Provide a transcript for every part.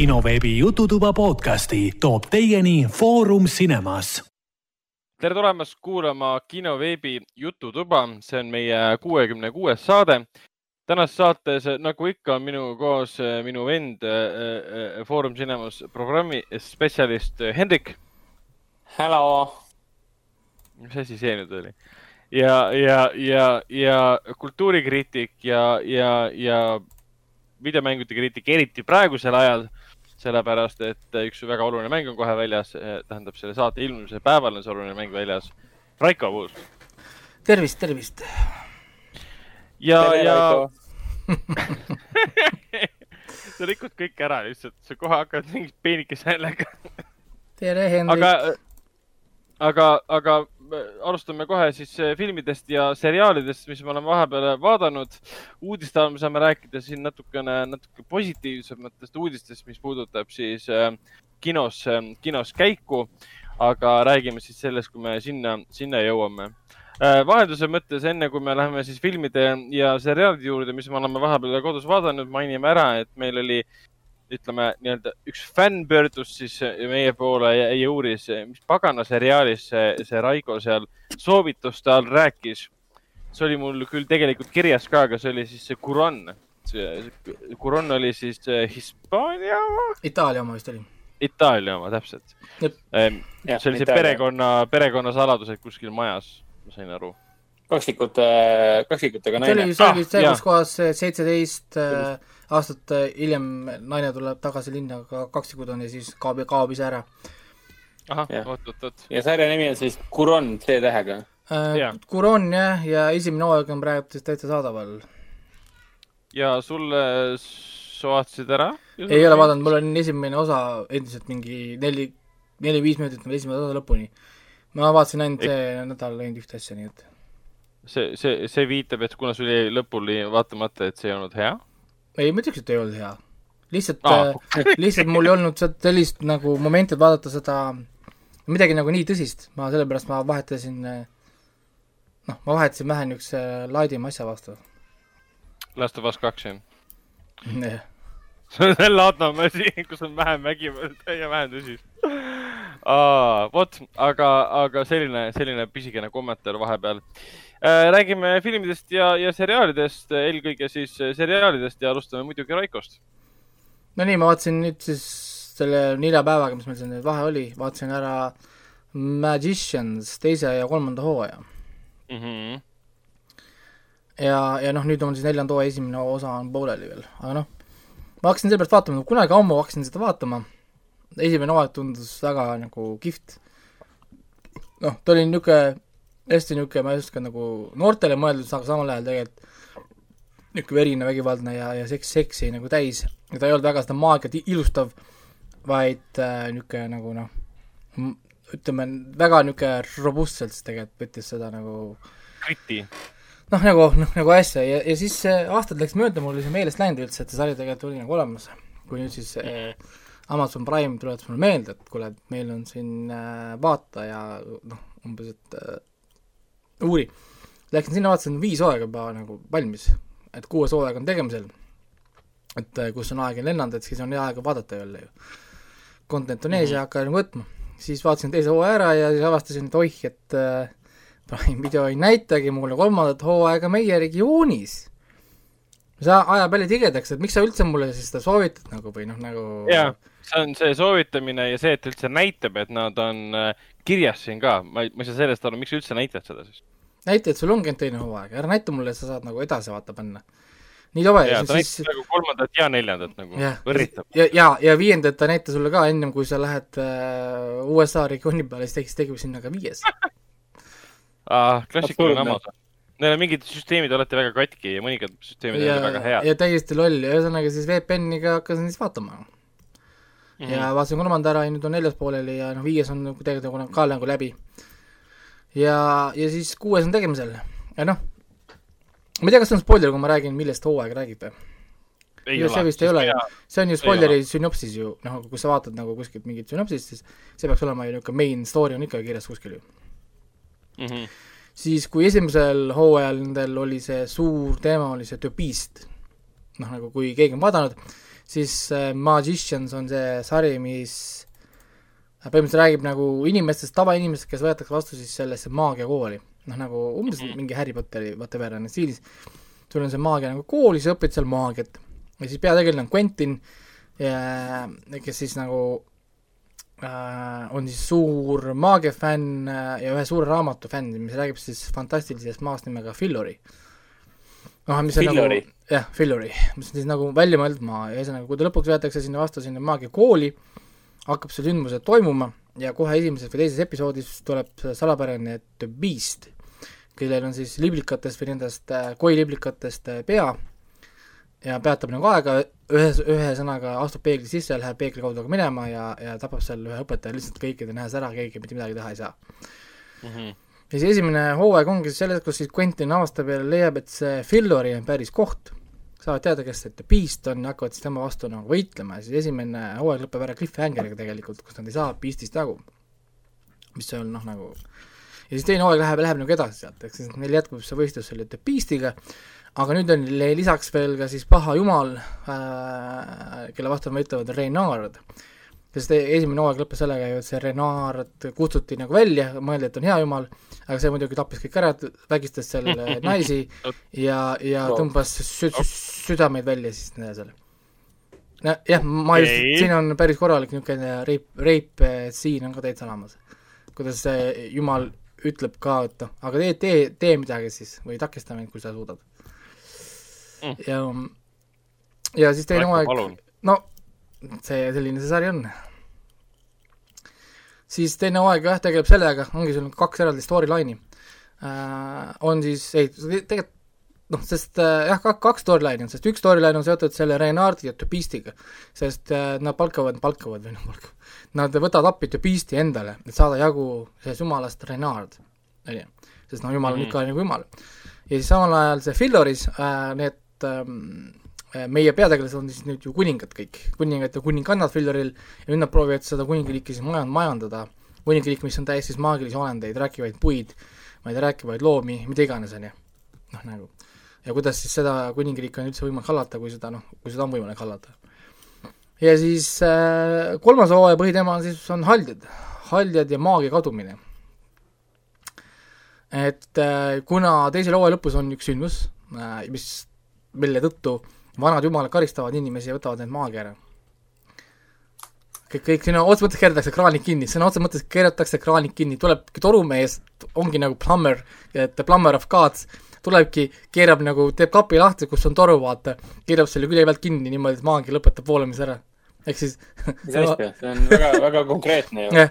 kinoveebi Jututuba podcasti toob teieni Foorum Cinemas. tere tulemast kuulama kinoveebi Jututuba, see on meie kuuekümne kuues saade. tänases saates, nagu ikka, on minuga koos minu vend äh, Foorum Cinemas programmi spetsialist Hendrik. Hello. mis asi see nüüd oli? ja, ja, ja, ja kultuurikriitik ja, ja, ja videomängude kriitik, eriti praegusel ajal, sellepärast et üks väga oluline mäng on kohe väljas, tähendab selle saate ilmumise päeval on see oluline mäng väljas. Raiko Puus. tervist, tervist. ja, ja sa rikud kõik ära lihtsalt, sa kohe hakkad mingit peenikese häälega tere, Hendrik. aga, aga, aga alustame kohe siis eh, filmidest ja seriaalidest, mis me oleme vahepeal vaadanud. uudiste all me saame rääkida siin natukene, natuke positiivsematest uudistest, mis puudutab siis äh, kinos, kinos käiku. aga räägime siis sellest, kui me sinna, sinna jõuame vahenduse mõttes, enne kui me läheme siis filmide ja seriaalide juurde, mis me oleme vahepeal kodus vaadanud, mainime ära, et meil oli ütleme nii-öelda üks fänn pöördus siis meie poole ja, ja uuris, mis pagana seriaalis see, see Raigo seal soovituste all rääkis. see oli mul küll tegelikult kirjas ka, aga see oli siis see Curon. Curon oli siis Hispaania oma? Itaalia oma vist oli. Itaalia oma, täpselt. see oli see perekonna, perekonnasaladused kuskil majas, ma sain aru kaksikud, kaksikutega naine. see oli, see oli see, kus kohas seitseteist aastat hiljem naine tuleb tagasi linna, aga kaksikud on ja siis kaob, kaob ise ära. ahah, oot, oot, oot. ja sarja nimi on siis Curon C-tähega äh,. Curon jah, ja esimene hooaeg on praegu täitsa saadaval. ja sulle soatasid ära? ei ole vaadanud, mul on esimene osa endiselt mingi neli, neli-viis minutit on esimese osa lõpuni. ma vaatasin ainult see nädal ainult ühte asja, nii et see, see, see viitab, et kuna sul jäi lõpuni vaatamata, et see ei olnud hea? Ei, ma ütleks, et ei olnud hea. lihtsalt ah. äh,, lihtsalt mul ei olnud sellist nagu momenti, et vaadata seda, midagi nagu nii tõsist, ma sellepärast ma vahetasin, noh, ma vahetasin vähe niisuguse laidima asja vastu. Last of Us kaks, jah? jah. selle Adnami asi, kus on vähem vägivalda ja vähem tõsist. vot, aga, aga selline, selline pisikene kommentaar vahepeal Äh, räägime filmidest ja, ja seriaalidest, eelkõige siis äh, seriaalidest ja alustame muidugi Raikost. no nii, ma vaatasin nüüd siis selle nelja päevaga, mis meil siin vahe oli, vaatasin ära Magicians teise ja kolmanda hooaja mm. -hmm. ja, ja noh, nüüd on siis neljanda hooaja esimene osa on pooleli veel, aga noh, ma hakkasin sellepärast vaatama, kunagi ammu hakkasin seda vaatama, esimene hooaeg tundus väga nagu kihvt. noh, ta oli niisugune hästi niisugune, ma ei oska nagu noortele mõeldud, aga samal ajal tegelikult niisugune verine, vägivaldne ja, ja seks, seksi nagu täis. ja ta ei olnud väga seda maagiat ilustav, vaid äh, niisugune nagu noh, ütleme, väga niisugune robustselt tegelikult võttis seda nagu kriti. noh, nagu, noh, nagu asja ja, ja siis äh, aastad läks mööda, mul oli see meelest läinud üldse, et see sari tegelikult oli nagu olemas. kui nüüd siis äh, Amazon Prime tuletas mulle meelde, et kuule, et meil on siin äh, vaata ja noh, umbes, et uuri. Läksin sinna, vaatasin, viis hooaega juba nagu valmis, et kuues hooaeg on tegemisel. et äh, kus on aeg lennanud, et siis on hea aega vaadata jälle ju. Content on ees mm -hmm. ja hakkan nagu võtma. siis vaatasin teise hooaja ära ja siis avastasin, et oih, et äh, Prime video ei näitagi mulle kolmandat hooaega meie regioonis. see ajab jälle tigedaks, et miks sa üldse mulle siis seda soovitad nagu või noh, nagu jaa, see on see soovitamine ja see, et üldse näitab, et nad on äh, kirjas siin ka, ma ei, ma ei saa sellest aru, miks sa üldse näitad seda siis? näita, et sul ongi ainult teine hooaeg, ära näita mulle, et sa saad nagu edasi vaata panna. nii tore. jaa, ta näitab nagu kolmandat ja neljandat nagu, võrritab. ja, ja, ja viiendat ta näitas sulle ka ennem, kui sa lähed äh, USA regiooni peale, siis tekib, tekib sinna ka viies ah,. klassikaline Amazon. Neil on mingid süsteemid alati väga katki ja mõningad süsteemid on väga head. ja täiesti loll ja ühesõnaga siis VPN-iga hakkasin siis vaatama mm. -hmm. ja vaatasin kolmanda ära ja nüüd on neljas pooleli ja noh, viies on kuidagi nagu ka nagu läbi ja, ja siis kuues on tegemisel ja noh, ma ei tea, kas see on spoiler, kui ma räägin, millest hooaeg räägib või? see vist ei ole ju, see on ju spoileri sünopsis ju, noh, kui sa vaatad nagu kuskilt mingit sünopsist, siis see peaks olema ju niisugune main story on ikka kirjas kuskil ju mm. -hmm. siis, kui esimesel hooajal nendel oli see suur teema, oli see The Beast, noh, nagu kui keegi on vaadanud, siis äh, Magicians on see sari, mis põhimõtteliselt räägib nagu inimestest, tavainimestest, kes võetakse vastu siis sellesse maagiakooli. noh, nagu umbes Mhm. mingi Harry Potteri whatever on stiilis. sul on see maagia nagu kool, siis õpid seal maagiat. ja siis peategelane on Quentin, kes siis nagu äh, on siis suur maagiafänn äh, ja ühe suure raamatu fänn, mis räägib siis fantastilisest maast nimega Fillory. Noh, mis on Fillory? nagu jah, Fillory, mis on siis nagu väljamõeldud maa ja ühesõnaga, kui ta lõpuks võetakse sinna vastu sinna maagiakooli, hakkab seal sündmused toimuma ja kohe esimeses või teises episoodis tuleb see salapärane The Beast, kellel on siis liblikatest või nendest äh, koiliblikatest äh, pea ja peatab nagu aega, ühes, ühesõnaga astub peegli sisse läheb peegli kaudu ka minema ja, ja tapab seal ühe õpetaja lihtsalt kõikide nähes ära, keegi mitte midagi teha ei saa. Mhm. Ja siis esimene hooaeg ongi selles, kus siis Quentin avastab ja leiab, et see Fillori on päris koht, saavad teada, kes see The Beast on ja hakkavad siis tema vastu nagu võitlema ja siis esimene hooaeg lõpeb ära cliffhangeriga tegelikult, kus nad ei saa Beastist jagu. mis on noh, nagu ja siis teine hooaeg läheb, läheb nagu edasi sealt, ehk siis neil jätkub see võistlus selle The Beastiga, aga nüüd on lisaks veel ka siis paha jumal äh,, kelle vastu võitlevad, Reynard, sest esimene hooaeg lõppes sellega ju, et see Renard kutsuti nagu välja, mõeldi, et on hea jumal, aga see muidugi tappis kõik ära, vägistas seal naisi ja, ja tõmbas sü sü südameid välja siis seal. no jah, ma just siin on päris korralik niisugune reip, reip siin on ka täitsa olemas. kuidas see jumal ütleb ka, et noh, aga tee, tee, tee midagi siis või takista mind, kui sa suudad Mm. ja, ja siis teine hooaeg no see, selline see sari on. siis teine hooaeg jah, tegeleb sellega, ongi sul kaks eraldi storyline'i äh,. on siis, ei, tegelikult noh, sest äh, jah, kaks storyline'i on, sest üks storyline on seotud selle Renardi ja Tubistiga, sest äh, nad palkavad, palkavad või noh, palkavad, nad võtavad appi Tubisti endale, et saada jagu sellest jumalast Renard, on ju, sest noh, jumal on Mhm. ikka nagu jumal. ja siis samal ajal see Filloris äh, need ähm, äh, meie peategelased on siis nüüd ju kuningad kõik, kuningad ja kuningannad Filloril ja nüüd nad proovivad seda kuningriiki siis majand-, majandada, kuningriik, mis on täis siis maagilisi olendeid, rääkivaid puid, ma ei tea, rääkivaid loomi, mida iganes, on ju. noh, nagu. ja kuidas siis seda kuningriiki on üldse võimalik hallata, kui seda noh, kui seda on võimalik hallata. ja siis äh, kolmas hooaja põhiteema on siis, on haldjad, haldjad ja maagia kadumine. et äh, kuna teise hooaja lõpus on üks sündmus äh,, mis, mille tõttu vanad jumalad karistavad inimesi ja võtavad neilt maagia ära. kõik, kõik sinna otseses mõttes keeratakse kraanid kinni, sõna otseses mõttes keeratakse kraanid kinni, tulebki torumees, ongi nagu plumber, et plumber of gods, tulebki, keerab nagu, teeb kapi lahti, kus on toru, vaata, keerab selle külje pealt kinni niimoodi, et maagia lõpetab voolamise ära. ehk siis asja, see on väga, väga konkreetne ju. jah,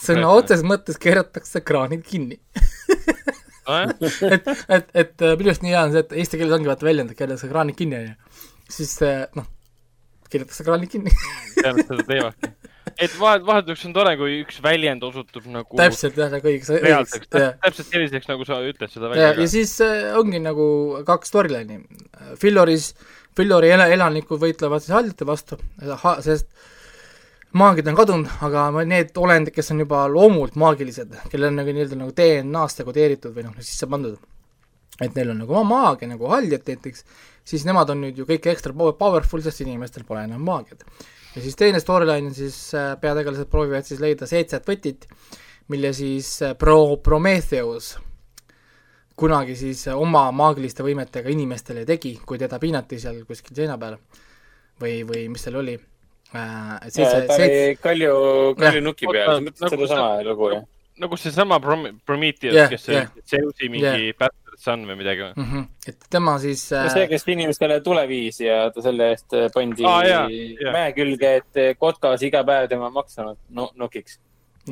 sõna otseses mõttes keeratakse kraanid kinni. et, et, et äh, minu arust nii hea on see, et eesti keeles ongi vaata väljend, et keeratakse kraanid kinni, on ju. siis äh, noh, keeratakse kraanid kinni. et seda teevadki. et vahet, vahelduseks on tore, kui üks väljend osutub nagu täpselt jah, nagu õigeks, õigeks, täpselt selliseks, nagu sa ütled seda ja, välja ja. siis äh, ongi nagu kaks storyline'i. Filloris, Fillori ela- elanikud võitlevad siis haldjate vastu, sest maagid on kadunud, aga need olendid, kes on juba loomult maagilised, kellel on nagu nii-öelda nagu DNA-sse kodeeritud või noh, sisse pandud, et neil on nagu maagia nagu haldjad näiteks, siis nemad on nüüd ju kõik ekstra power- powerful, sest inimestel pole enam maagiat. ja siis teine storyline on siis äh, peategelased proovivad siis leida seitset võtit, mille siis äh, Pro-, Prometheus kunagi siis oma maagiliste võimetega inimestele tegi, kui teda piinati seal kuskil seina peal või, või mis seal oli äh,. seitse, ta seitse, oli Kalju, Kalju nuki peal, nagu sedasama lugu jah? nagu seesama Prom- Prometheus Jah, kes oli jah. Zeusi mingi bastard son või midagi või? mm -hmm. et tema siis äh, see, kes inimestele tule viis ja ta selle eest pandi Aa, jaa, jaa. mäe külge, et kotkas iga päev tema maksanud no, nokiks.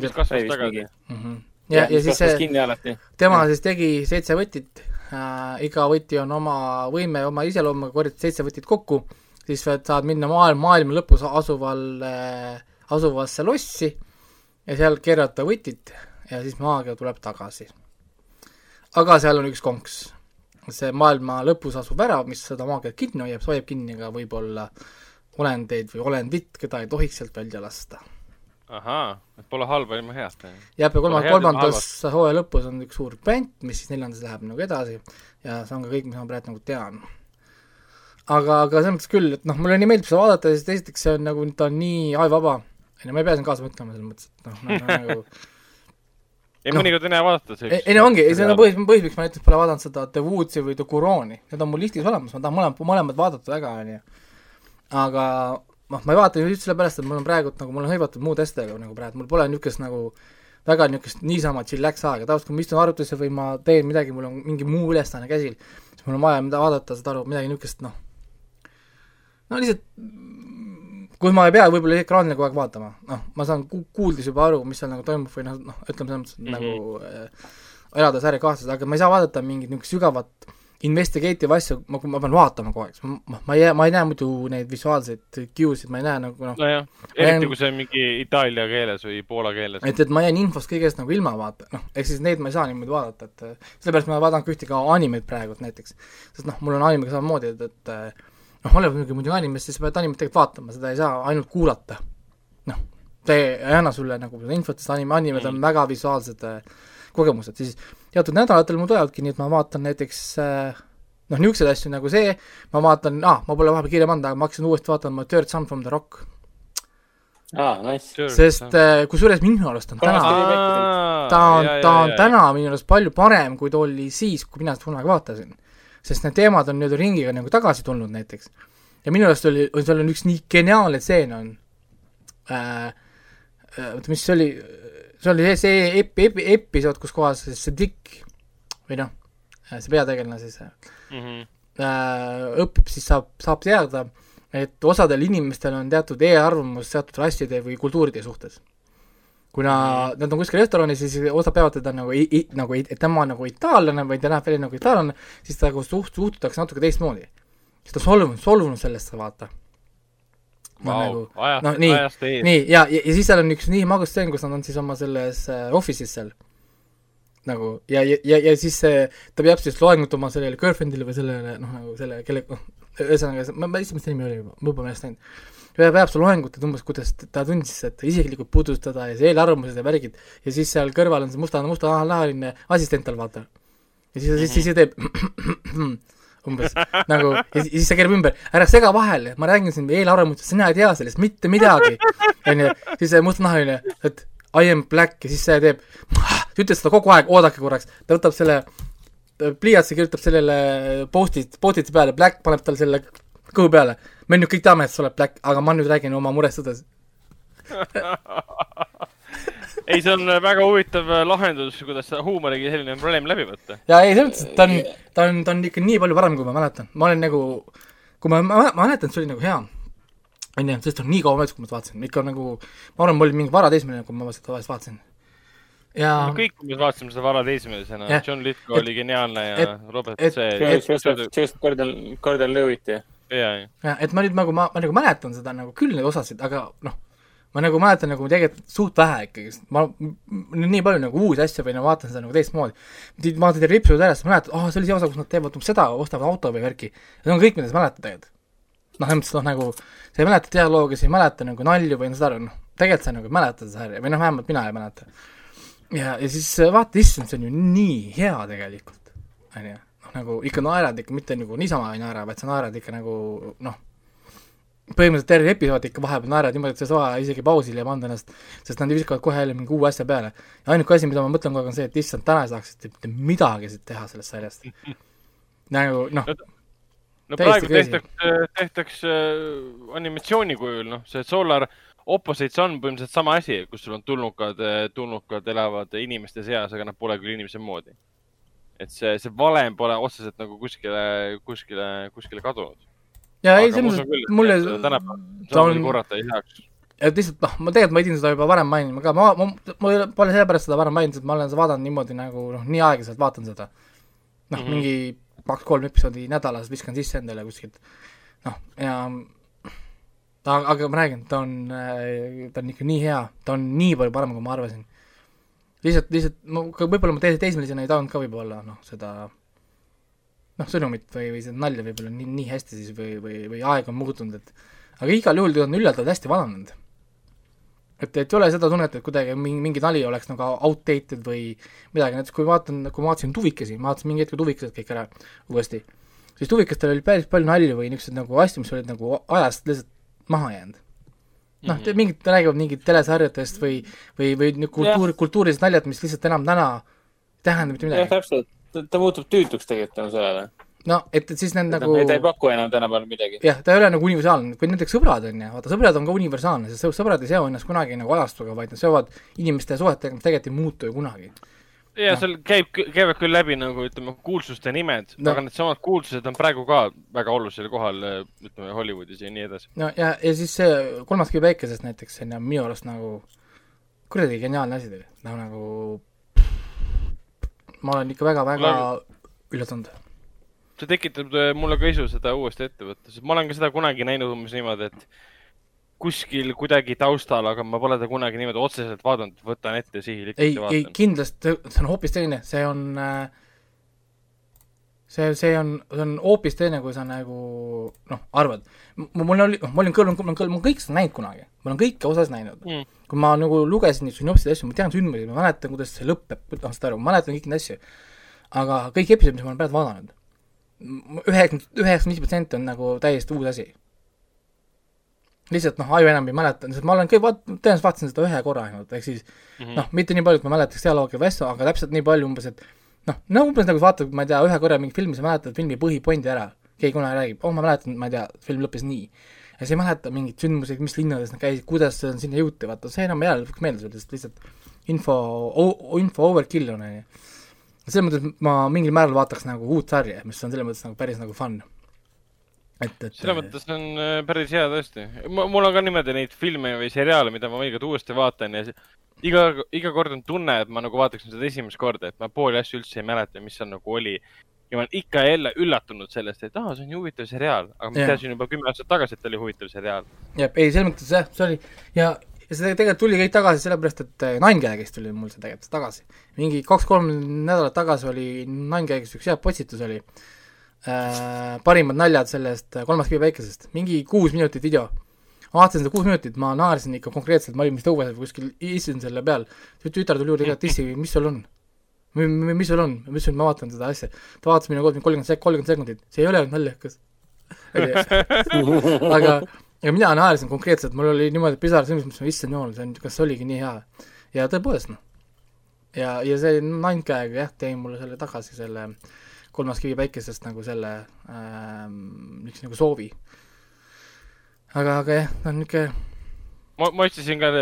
mis kasvas tagasi. mm -hmm. ja, ja siis see, tema siis tegi seitse võtit äh,, iga võti on oma võime, oma iseloomuga, korjad seitse võtit kokku, siis saad minna maailm, maailma lõpus asuval äh,, asuvasse lossi ja seal keerata võtit ja siis maagia tuleb tagasi. aga seal on üks konks. see maailma lõpus asuv värav, mis seda maagiat kinni hoiab, hoiab kinni ka võib-olla olendeid või olendit, keda ei tohiks sealt välja lasta. ahaa, et pole halba ilma heata. jah, ja kolma-, Pole head ilma kolmandas hooaja lõpus on üks suur pant, mis siis neljandas läheb nagu edasi ja see on ka kõik, mis ma praegu nagu tean. Aga, aga selles mõttes küll, et noh, mulle nii meeldib seda vaadata siis esiteks see on nagu, ta on nii ajuvaba, on ju, ma ei pea siin kaasa mõtlema selles mõttes, et noh, nagu ei Noh. mõnikord on hea vaadata ei, ei no ongi, see on põhjus, põhjus, miks ma näiteks pole vaadanud seda The Woodsi või The Kuroni, need on mul listis olemas, ma tahan mõlemad, mõlemad vaadata väga, on ju. aga noh, ma ei vaata ju just sellepärast, et mul on praegu nagu, mul on hõivatud muude asjadega nagu praegu, mul pole niisugust nagu väga niisugust niisama chillax aega, tavaliselt kui ma istun arvutusse või ma teen midagi, mul on mingi muu ülesanne käsil, siis mul on vaja mida vaadata, saad aru, midagi niisugust noh, no lihtsalt kui ma ei pea võib-olla ekraanile kogu aeg vaatama, noh, ma saan ku-, kuuldes juba aru, mis seal nagu toimub või noh, noh, ütleme selles mõttes mm -hmm. nagu äh, elada sarja kaasas, aga ma ei saa vaadata mingit niisugust sügavat investigative asju, ma, ma pean vaatama kogu aeg, ma, ma, ei ma ei näe muidu neid visuaalseid cue'sid, ma ei näe nagu noh, nojah, eriti kui see on mingi itaalia keeles või poola keeles. et, et ma jään infost kõigest nagu ilma vaata, noh, ehk siis neid ma ei saa niimoodi vaadata, et äh, sellepärast ma vaatan ka ühte ka animeid praegult näiteks, sest noh, mul on animega samamoodi, et, et äh, noh, oleneb muidugi muidugi animest, siis sa pead animet tegelikult vaatama, seda ei saa ainult kuulata. noh, see ei anna sulle nagu infot, sest anime, animed on väga visuaalsed äh, kogemused, siis teatud nädalatel mul tulevadki nii, et ma vaatan näiteks äh, noh, niisuguseid asju nagu see, ma vaatan, aa, ma pole vahepeal kirja pannud, aga ma hakkasin uuesti vaatama Third Son from the Rock, aa, nice. sest äh, kusjuures minu arust on täna ta on, ta on täna minu arust palju parem, kui ta oli siis, kui mina seda kunagi vaatasin. Sest need teemad on nii-öelda ringiga nagu tagasi tulnud näiteks. ja minu arust oli, seal on üks nii geniaalne tseen on äh,, äh, oota, mis see oli, see oli see, epi, epi, episood, kus kohas see Dick või noh, see peategelane siis äh, õpib, siis saab, saab teada, et osadel inimestel on teatud eelarvamus teatud rasside või kultuuride suhtes kuna nad on kuskil restoranis ja siis osad peavad teda nagu, nagu, et tema on nagu itaallane või ta näeb välja nagu itaallane, siis ta nagu suht-, suhtutakse natuke teistmoodi. siis ta on solvunud, solvunud sellest, vaata. No ajast, nii, ajast ees. nii, ja, ja, ja siis seal on üks nii magus stseen, kus nad on siis oma selles äh, office'is seal nagu ja, ja, ja, ja siis see, ta peab siis loengut oma sellele girlfriend'ile või sellele noh, nagu selle, kelle noh, ühesõnaga, ma, ma ei tea, mis ta nimi oli ma juba meelest läinud. Peab seda loengut, et umbes kuidas ta tundis, et isiklikult puudustada ja see eelarvamused ja värgid ja siis seal kõrval on see musta, mustanahaline assistent tal, vaata. ja siis, siis, siis ta teeb umbes nagu ja siis, ta keerab ümber, ära sega vahele, ma räägin siin eelarvamustest, sina ei tea sellest mitte midagi. onju, siis see mustanahaline, et I am black ja siis see teeb, ta ütles seda kogu aeg, oodake korraks, ta võtab selle pliiatsi kirjutab sellele post'it, post'iti peale, black paneb tal selle kõhu peale. me nüüd kõik teame, et sa oled black, aga ma nüüd räägin oma murest edasi. ei, see on väga huvitav äh, lahendus, kuidas seda huumoriga selline probleem läbi võtta. ja ei, selles mõttes, et ta on, ta on, ta on ikka nii palju parem, kui ma mäletan, ma olen nagu, kui ma, ma mäletan, et see oli nagu hea. onju, sest on nii kaua möödas, kui ma seda vaatasin, ikka nagu, ma arvan, ma olin mingi varateismeline, kui ma seda tavaliselt vaatasin. ja kõik, kui me vaatasime seda varateismelisena John Lithgow oli geniaalne ja et- Robert et- see, sellest Gordon, Gordon Lewitt ja. ja, ja. ja et ma nüüd nagu, ma, ma nagu mäletan seda nagu küll neid osasid, aga noh, ma nagu mäletan nagu tegelikult suht vähe ikkagi, sest ma nii palju nagu uusi asju või no vaatan seda nagu teistmoodi. vaatad ripsud ära, siis mäletad, aa, see oli see osa, kus nad teevad seda, ostavad auto või värki. see on kõik, mida sa mäletad tegelikult. noh, selles mõttes noh, nagu sa ei mäleta dialoogi, sa ei mäleta nagu nalju või seda, noh, tegelikult sa nagu ei mäleta seda sarja või noh, vähemalt mina ei mäleta. ja, ja siis vaata, issand, see on ju nii hea tegelikult, on ju, nagu ikka naerad ikka, mitte nagu niisama ei naera, vaid sa naerad ikka nagu noh, põhimõtteliselt terve episood ikka vahepeal naerad niimoodi, et sa ei saa isegi pausile ja panna ennast, sest nad viskavad kohe jälle mingi uue asja peale. ja ainuke asi, mida ma mõtlen kogu aeg, on see, et issand, täna ei saaks mitte midagi siit teha sellest sarjast. nagu noh, no praegu crazy. tehtaks, tehtaks äh, animatsiooni kujul, noh, see Solar Opposites on põhimõtteliselt sama asi, kus sul on tulnukad, tulnukad elavad inimeste seas, aga nad pole küll inimese moodi. Et see, see valem pole otseselt nagu kuskile, kuskile, kuskile kadunud. ja ei, selles mõttes mulle tänapäeval on- korrata ei saaks. et lihtsalt noh, ma tegelikult ma pidin seda juba varem mainima ka, ma, ma, ma pole sellepärast seda varem maininud, et ma olen seda vaadanud niimoodi nagu noh, nii aeglaselt vaatan seda. noh mm. -hmm., mingi kaks-kolm episoodi nädalas viskan sisse endale kuskilt. noh, ja ta, aga ma räägin, ta on, ta on ikka nii hea, ta on nii palju parem, kui ma arvasin. lihtsalt, lihtsalt ma võib-olla ma teise, teismelisena ei tajunud ka võib-olla noh, seda noh, sõnumit või, või seda nalja võib-olla nii, nii hästi siis või, või, või aeg on muutunud, et aga igal juhul ta on üllatavalt hästi vananenud. et, et ei ole seda tunnet, et kuidagi mingi, mingi nali oleks nagu outdated või midagi, näiteks kui vaatan, kui ma vaatasin Tuvikesi, ma vaatasin mingi hetk Tuvikesed kõik ära uuesti, siis tuvikestel oli päris palju nalju või niisuguseid nagu asju, mis olid nagu ajast lihtsalt maha jäänud. Noh mingid, räägivad mingid telesarjadest või, või, või nüüd kultuuri, kultuurilised naljad, mis lihtsalt enam täna ei tähenda mitte jah, midagi. täpselt, ta muutub tüütuks tegelikult tänu sellele. no et, et siis need nagu... nagu ta ei paku enam tänapäeval midagi. jah, ta ei ole nagu universaalne, kui näiteks sõbrad on ju, vaata sõbrad on ka universaalne, sest sõ- sõbrad ei seo ennast kunagi nagu ajastuga, vaid nad seovad inimeste suhetega, mis tegelikult ei muutu ju kunagi. Ja Noh. seal käib, käivad küll läbi nagu ütleme, kuulsuste nimed No. aga needsamad kuulsused on praegu ka väga olulisel kohal, ütleme Hollywoodis ja nii edasi. no ja, ja siis see kolmas kivi päikesest näiteks on ju minu arust nagu kuradi geniaalne asi tegelikult, noh nagu ma olen ikka väga-väga üllatunud. see tekitab äh, mulle ka isu seda uuesti ette võtta, sest ma olen ka seda kunagi näinud umbes niimoodi, et kuskil kuidagi taustal, aga ma pole ta kunagi niimoodi otseselt vaadanud, võtan ette sihilikult ei ei kindlasti, see on hoopis teine, see on äh, see, see on, see on hoopis teine, kui sa nagu noh, arvad. mul oli, ma olin kõrval, ma olen kõrval, ma olen kõik seda näinud kunagi, ma olen kõike osas näinud Mm. kui ma nagu lugesin neid sünopsiseid asju, ma tean sündmusi, ma mäletan, kuidas see lõpeb, saad aru, ma mäletan kõiki neid asju. aga kõik episoodid, mis ma olen praegu vaadanud, üheksakümmend, üheksakümmend viis protsenti on nagu täiesti uus asi. Lihtsalt noh, aju enam ei mäleta, sest ma olen kõik vaat-, tõenäoliselt vaatasin seda ühe korra ainult, ehk siis Mhm. noh, mitte nii palju, et ma mäletaks dialoogi või asju, aga täpselt nii palju umbes, et noh, no umbes nagu vaatad, ma ei tea, ühe korra mingit filmi, sa mäletad filmi põhipointi ära, keegi kunagi räägib, oh ma mäletan, ma ei tea, film lõppes nii. ja sa ei mäleta mingeid sündmusi, mis linnades nad käisid, kuidas see sinna jõuti, vaata see enam ei jää lõpuks meelde sulle, sest lihtsalt info, info overkill on, on ju. selles mõttes ma mingil määral vaataks nagu uut sarja, mis on selles mõttes nagu päris nagu fun. et, et selles mõttes on äh, päris hea tõesti. mul on ka niimoodi neid filme või seriaale, mida ma mõnikord uuesti vaatan ja iga, iga kord on tunne, et ma nagu vaataksin seda esimest korda, et ma pooli asju üldse ei mäleta, mis seal nagu oli. ja ma olen ikka ja jälle üllatunud sellest, et aa, see on ju huvitav seriaal, aga ma teadsin juba kümme aastat tagasi, et oli huvitav seriaal. jah, ei selles mõttes jah, see oli ja, ja see tegelikult tuli kõik tagasi sellepärast, et äh, Nine Gagist tuli mul see tegelikult tagasi. mingi kaks-kolm nädalat tagasi oli Nine Gagist üks hea postitus oli äh,, parimad naljad sellest äh, kolmast kivi päikesest, mingi kuus minutit video. ma vaatasin seda kuus minutit, ma naersin ikka konkreetselt, ma olin vist õues või kuskil, istusin selle peal, tütar tuli juurde, ega tissi, mis sul on? mis sul on, ma ütlesin, et ma vaatan seda asja, ta vaatas minu kohta kolmkümmend sek-, kolmkümmend sekundit, see ei ole naljakas. aga, aga mina naersin konkreetselt, mul oli niimoodi pisar silmis, mõtlesin, issand jumal, see on, kas see oligi nii hea. ja tõepoolest noh. ja, ja see Gag jah, tõi mulle selle tagasi, selle kolmas kivi päikesest nagu selle ähm,, niisuguse nagu soovi. aga, aga jah, ta on niisugune, ma, ma otsisin ka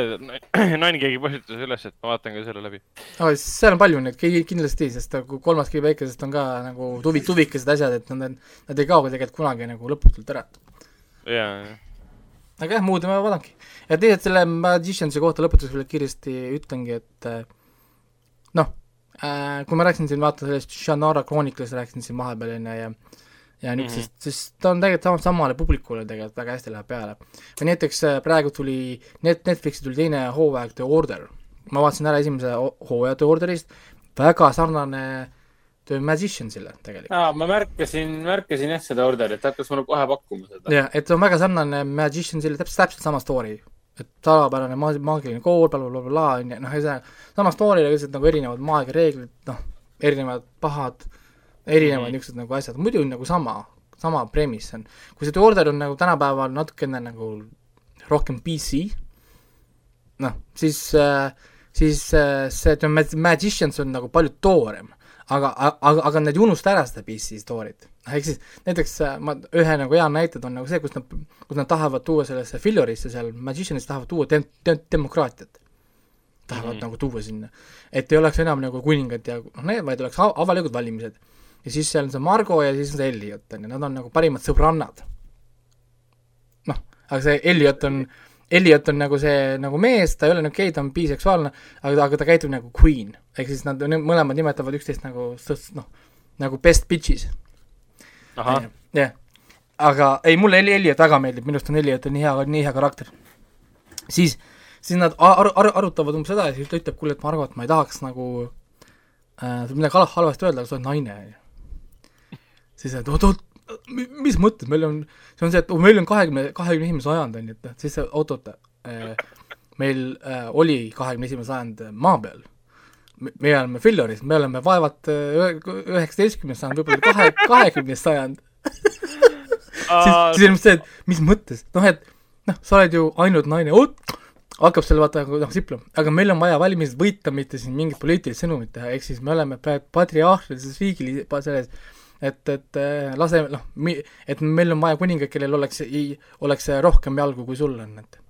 Nine Gagi postituse üles, et ma vaatan ka selle läbi. aga seal on palju neid, kindlasti, sest nagu kolmas kivi päikesest on ka nagu tuvi, tuvikesed asjad, et nad, nad ei kao ka tegelikult kunagi nagu lõputult ära ja, ja, aga jah, muud ma vaadangi. ja teisalt selle Magiciansi kohta lõpetuseks veel kiiresti ütlengi, et äh, äh,, kui ma rääkisin siin vaata sellest Shannara Chronicles rääkisin siin vahepeal onju ja ja niisugusest mm, -hmm. siis ta on tegelikult sama, samale publikule tegelikult väga hästi läheb peale. või näiteks äh, praegu tuli net, Netflixi tuli teine hooaeg The Order. ma vaatasin ära esimese ho- hooaja The Orderist, väga sarnane The Magiciansile tegelikult. aa, ma märkasin, märkasin jah seda orderit, hakkas mulle kohe pakkuma seda. jah, et on väga sarnane Magiciansile, täpselt, täpselt sama story. Et tavapärane ma-, maagiline kool bla,, blablabla, on ju, noh, ühesõnaga sama story, aga lihtsalt nagu erinevad maagiareeglid, noh, erinevad pahad, erinevad Mhm. niisugused nagu asjad, muidu on nagu sama, sama premise on. kui see The Order on nagu tänapäeval natukene nagu rohkem PC, noh, siis äh,, siis äh, see The Mag- Magicians on nagu palju toorem, aga, aga, aga nad ei unusta ära seda PC story't. ehk siis näiteks äh, ma ühe nagu hea näite toon nagu see, kus nad, kus nad tahavad tuua sellesse Fillorisse seal, Magicianis tahavad tuua dem-, dem-, demokraatiat. tahavad mm. -hmm. nagu tuua sinna. et ei oleks enam nagu kuningad ja noh, need, vaid oleks av- avalikud valimised. ja siis seal on see Margo ja siis on see Elliot on ju, nad on nagu parimad sõbrannad. noh, aga see Elliot on, Elliot on nagu see nagu mees, ta ei ole nagu gei, ta on biseksuaalne, aga, aga ta käitub nagu queen. ehk siis nad mõlemad nimetavad üksteist nagu noh, nagu best bitches. jah, aga ei, mulle Eli- Elliot väga meeldib, minu arust on Elliot nii hea, nii hea karakter. siis, siis nad a- aru-, aru-, arutavad umbes seda ja siis ta ütleb, kuule, et Margo, et ma ei tahaks nagu äh, midagi halvasti öelda, aga sa oled naine, on ju. siis et oot, oot, mis mõttes, meil on, see on see, et oh, meil on kahekümne, kahekümne esimene sajand, on ju, et noh, siis see oot äh,, meil äh, oli kahekümne esimene sajand maa peal. Me me oleme Filloris, me oleme vaevalt ühe- üheksateistkümnes sajand, võib-olla kahe, kahekümnes sajand. siis, siis on see, et mis mõttes, noh et noh, sa oled ju ainult naine, hakkab selle vaata nagu noh siplema, aga meil on vaja valimised võita, mitte siin mingit poliitilist sõnumit teha, ehk siis me oleme praegu patriarhilises riigis selles, et, et äh, lase noh, et meil on vaja kuningat, kellel oleks, oleks rohkem jalgu, kui sul on, et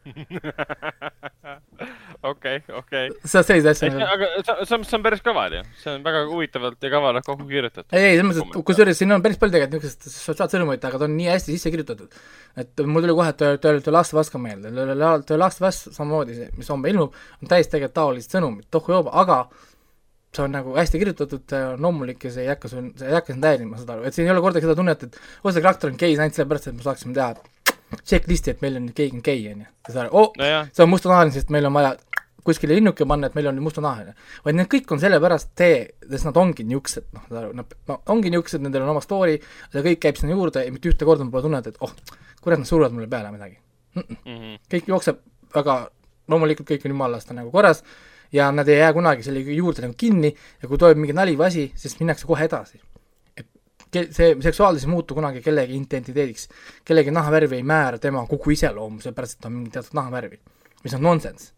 okei, okei. sa selliseid asju nagu aga see on, see on päris kaval ju, see on väga huvitavalt ja kavalalt kokku kirjutatud. ei, ei, selles mõttes, et kusjuures siin on päris palju tegelikult niisugust sotsiaalsõnumit, aga ta on nii hästi sisse kirjutatud. et mul tuli kohe The, The Last of Us ka meelde, The Last of Us samamoodi see, mis homme ilmub, on täiesti tegelikult taolist sõnumit, tohku-jooba, aga see on nagu hästi kirjutatud, see on loomulik ja see ei hakka sul, see ei hakka sind häirima, saad aru, et siin ei ole kordagi seda tunnet, et oo, see karakter on gei ainult sellepärast, et me saaksime teha checklist'i, et meil on keegi on gei, on ju, saad aru, oo, nojah, see on mustanahaline, sest meil on vaja kuskile linnuke panna, et meil on mustanahaline. vaid need kõik on sellepärast tee, sest nad ongi niisugused, noh, saad aru, nad no, ongi niisugused, nendel on oma story, see kõik käib sinna juurde ja mitte ühte korda ma pole tunnet, et oh, kurat, nad suruvad mulle peale midagi mm. -mm. Mhm. kõik jookseb, aga loomulikult kõik on jumala eest nagu korras ja nad ei jää kunagi selle juurde nagu kinni ja kui tuleb mingi nali või asi, siis minnakse kohe edasi. et see seksuaalsus ei muutu kunagi kellegi identiteediks. kellegi nahavärvi ei määra tema kogu iseloomu, sellepärast et ta on mingi teatud nahavärvi, mis on nonsense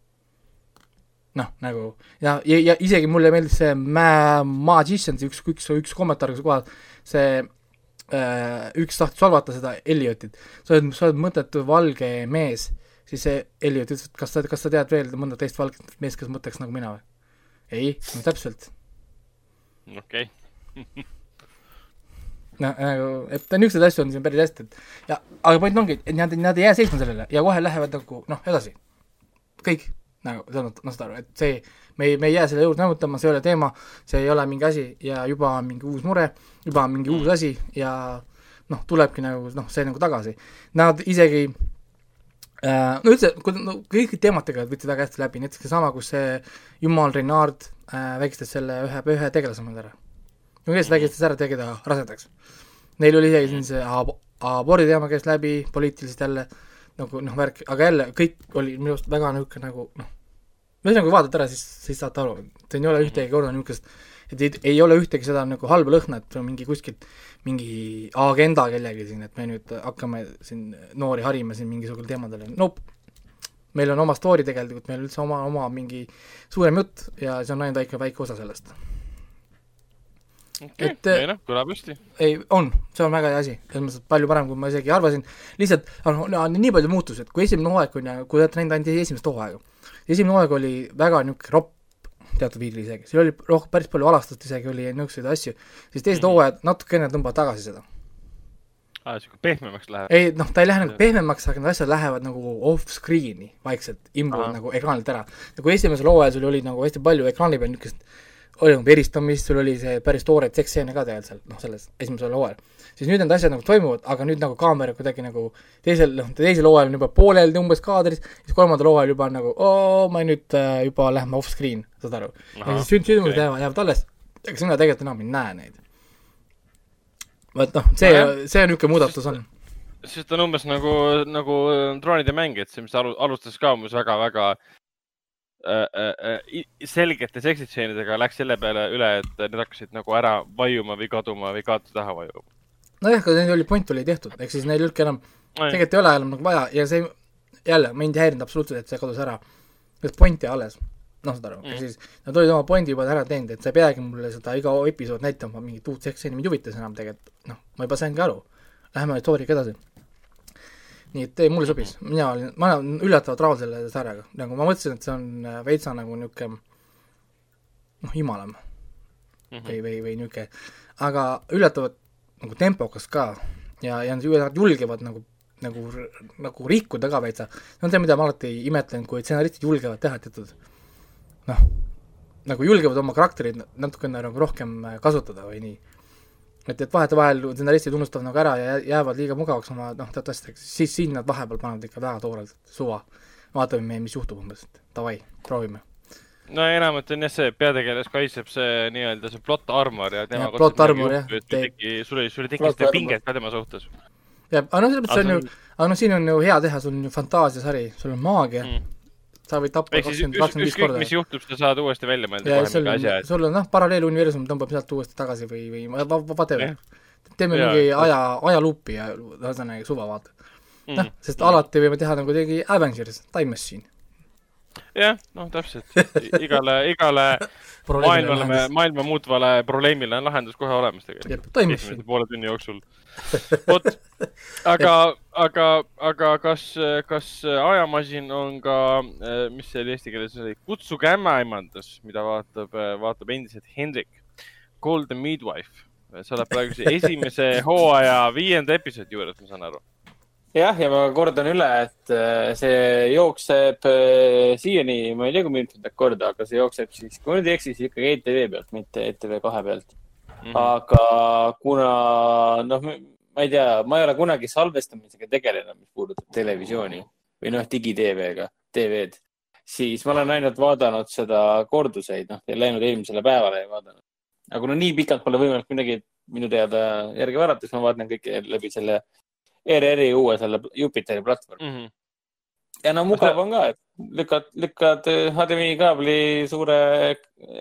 noh, nagu ja, ja, ja isegi mulle meeldis see Ma-, Magiciansi üks, üks, üks kommentaar, kus kohas see äh, üks tahtis solvata seda Elliotit, sa oled, sa oled mõttetu valge mees, siis see Elliot ütles, et kas sa, kas sa tead veel mõnda teist valget meest, kes mõtleks nagu mina või? ei, no täpselt. okei. noh, nagu, et niisuguseid asju on siin päris hästi, et ja aga point ongi, et nad, nad ei jää seisma sellele ja kohe lähevad nagu noh, edasi. kõik nagu, noh, saad aru, et see, me ei, me ei jää selle juurde nämmutama, see ei ole teema, see ei ole mingi asi ja juba on mingi uus mure, juba on mingi uus asi ja noh, tulebki nagu noh, see nagu tagasi. Nad isegi no üldse, kui no, kõik teemad tegelikult võtsid väga hästi läbi, näiteks seesama, kus see jumal Renard äh, vägistas selle ühe, ühe tegelase meil ära. no kes vägistas ära, tegi ta rasedaks. Neil oli isegi siin see ab- abordi teema käis läbi, poliitiliselt jälle nagu noh, värk, aga jälle kõik oli minu arust väga niisugune nagu noh, ühesõnaga kui vaadata ära, siis, siis saate aru, siin ei ole ühtegi korda niisugust, et ei, ei ole ühtegi seda nagu halba lõhna, et on mingi kuskilt mingi agenda kellelgi siin, et me nüüd hakkame siin noori harima siin mingisugusel teemadel, nope. meil on oma story tegelikult, meil on üldse oma, oma mingi suurem jutt ja see on ainult väike, väike osa sellest. okei. Et,, äh, ei noh, kõlab hästi. ei, on, see on väga hea asi, selles mõttes, et palju parem, kui ma isegi arvasin, lihtsalt noh no,, nii palju muutus, et kui esimene hooaeg on ja kui olete näinud ainult esimest hooaega, esimene hooaeg oli väga niisugune ropp teatud viisil isegi, seal oli rohkem, päris palju alastust isegi oli ja niisuguseid asju, siis teised Mhm. hooajad natukene tõmbavad tagasi seda. aa, siuke pehmemaks läheb. ei noh, ta ei lähe nagu pehmemaks, aga need asjad lähevad nagu off-screen'i vaikselt, imbuvad Ahah. nagu ekraanilt ära. ja kui esimesel hooajal sul oli nagu hästi palju ekraani peal niisugust oli nagu eristamist, sul oli see päris tooreid seksseene ka tegelikult seal, noh selles esimesel hooajal. Siis nüüd need asjad nagu toimuvad, aga nüüd nagu kaamera kuidagi nagu teisel, noh teisel hooajal on juba pooleldi umbes kaadris, siis kolmandal hooajal juba on nagu oo, ma nüüd äh, juba lähme off-screen, saad aru. ja siis sünd-, sündmused jäävad, jäävad alles, ega sina tegelikult enam ei näe neid. vot noh, see Nojah., see on niisugune muudatus on. sest ta on umbes nagu, nagu äh, troonide mäng, et see, mis alu- alustas ka umbes väga-väga äh, äh, äh, selgete seksitseenidega, läks selle peale üle, et need hakkasid nagu ära vaiuma või kaduma või kaarte taha vajuma. nojah, aga neil oli, point oli tehtud, ehk siis neil ei olnudki enam, tegelikult ei ole enam nagu vaja ja see jälle, mind ei häirinud absoluutselt, et see kadus ära. sest point jäi alles, noh, saad aru mm., Mm. ehk siis nad olid oma pointi juba ära teinud, et sa ei peagi mulle seda iga episood näitama mingit uut seksseeni, mind ei huvitas enam tegelikult, noh, ma juba saingi aru. Läheme story'ga edasi. nii et ei, mulle sobis, mina olin, ma olen üllatavalt rahul selle sarjaga, nagu ma mõtlesin, et see on äh, veitsa nagu niisugune noh, imalam Mhm. või, või, või niisugune, aga üllatavalt nagu tempokas ka ja, ja nad ju- nad julgevad nagu, nagu, nagu rikkuda ka veitsa. see on see, mida ma alati imetlen, kui stsenaristid julgevad teha teatud noh, nagu julgevad oma karakterit natukene nagu rohkem äh, kasutada või nii. et, et vahetevahel stsenaristid unustavad nagu ära ja jää- jäävad liiga mugavaks oma noh, teatud asjadega, siis siin nad vahepeal panevad ikka väga toorelt suva. vaatame, mis juhtub umbes, davai, proovime. No enamalt on jah see, peategelas kaitseb see nii-öelda see plot armor ja tema Jah, plot armor, jah, sul ei sul ei, teki seda pinget ka tema suhtes ja aga noh, selles mõttes on ju aga noh, siin on ju hea teha, sul on ju fantaasiasari, sul on maagia mm., mm.. sa võid tappa kakskümmend, kakskümmend viis korda mis. juhtub, sa saad uuesti välja mõelda ja kohe mingi on asja, sul on noh, paralleeluniversum tõmbab sealt uuesti tagasi või, või whatever Jah.. teeme Jaa, mingi aja, ajaluupi ja ühesõnaga suva vaata. Mhm. noh, sest alati võime teha nagu tegi Avengers, Time Machine. jah, noh, täpselt. igale, igale maailmale, maailma muutvale probleemile on lahendus kohe olemas tegelikult. Esimese poole tunni jooksul. vot, aga, aga, aga kas, kas ajamasin on ka, mis see oli eesti keeles Kutsuge ämmaemandus, mida vaatab, vaatab endiselt Hendrik, Golden Midwife. sa oled praegu esimese hooaja viienda episoodi juures, ma saan aru. jah, ja ma kordan üle, et äh, see jookseb äh, siiani, ma ei tea, kui mitmendat korda, aga see jookseb siis, kui ma nüüd ei eksi, siis ikkagi ETV pealt, mitte ETV kahe pealt. Mhm. aga kuna noh, ma ei tea, ma ei ole kunagi salvestamisega tegelenud, mis puudutab televisiooni või noh, digi-TV-ga, TV-d, siis ma olen ainult vaadanud seda korduseid, noh, läinud eelmisele päevale ja vaadanud. aga kuna nii pikalt pole võimalik midagi minu teada järgi vaadata, siis ma vaatan kõike läbi selle ERR-i uue selle Jupiteri platvormi. Mhm. ja no mugav on ka, et lükkad, lükkad HDMI kaabli suure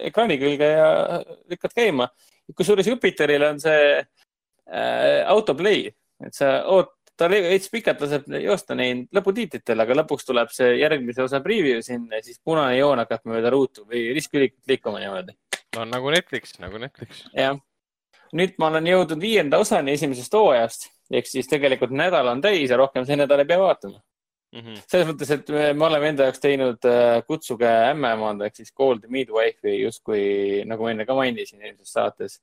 ekraani külge ja lükkad käima. kusjuures Jupiteril on see äh, autoplay, et sa oot-, ta veits pikalt laseb joosta neid lõputiitlitel, aga lõpuks tuleb see järgmise osa preview sinna ja siis punane joon hakkab mööda ruutu või riskülikut liikuma niimoodi. no nagu Netflix, nagu Netflix. jah, nüüd ma olen jõudnud viienda osani esimesest hooajast ehk siis tegelikult nädal on täis ja rohkem see nädal ei pea vaatama. Mhm. selles mõttes, et me, me oleme enda jaoks teinud äh, Kutsuge ämmaemanda ehk siis Call the Midwife'i justkui, nagu ma enne ka mainisin eelmises saates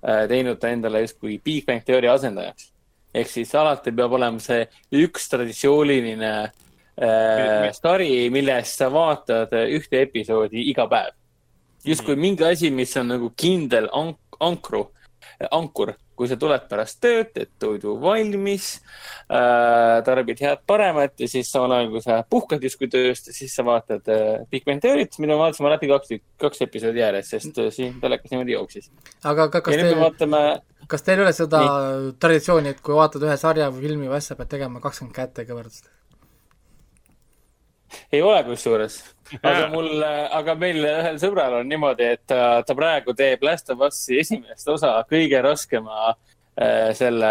äh,, teinud ta endale justkui Big Bang teooria asendajaks. ehk siis alati peab olema see üks traditsiooniline äh, sari, millest sa vaatad äh, ühte episoodi iga päev. justkui mingi asi, mis on nagu kindel ank-, ankru, ankur, kui sa tuled pärast tööd, teed toidu valmis äh,, tarbid head paremat ja siis samal ajal, kui sa puhkad justkui tööst, siis sa vaatad äh, Theory't, mida me vaatasime läbi kaks, kaks episoodi järjest, sest äh, siin telekas niimoodi jooksis. aga ka, kas teil, vaatame, kas teil ei ole seda traditsiooni, et kui vaatad ühe sarja või filmi või asja, pead tegema kakskümmend kätte kõverdust? Ei ole kusjuures, aga mul, aga meil ühel sõbral on niimoodi, et ta, ta praegu teeb Last of Us'i esimest osa kõige raskema äh, selle,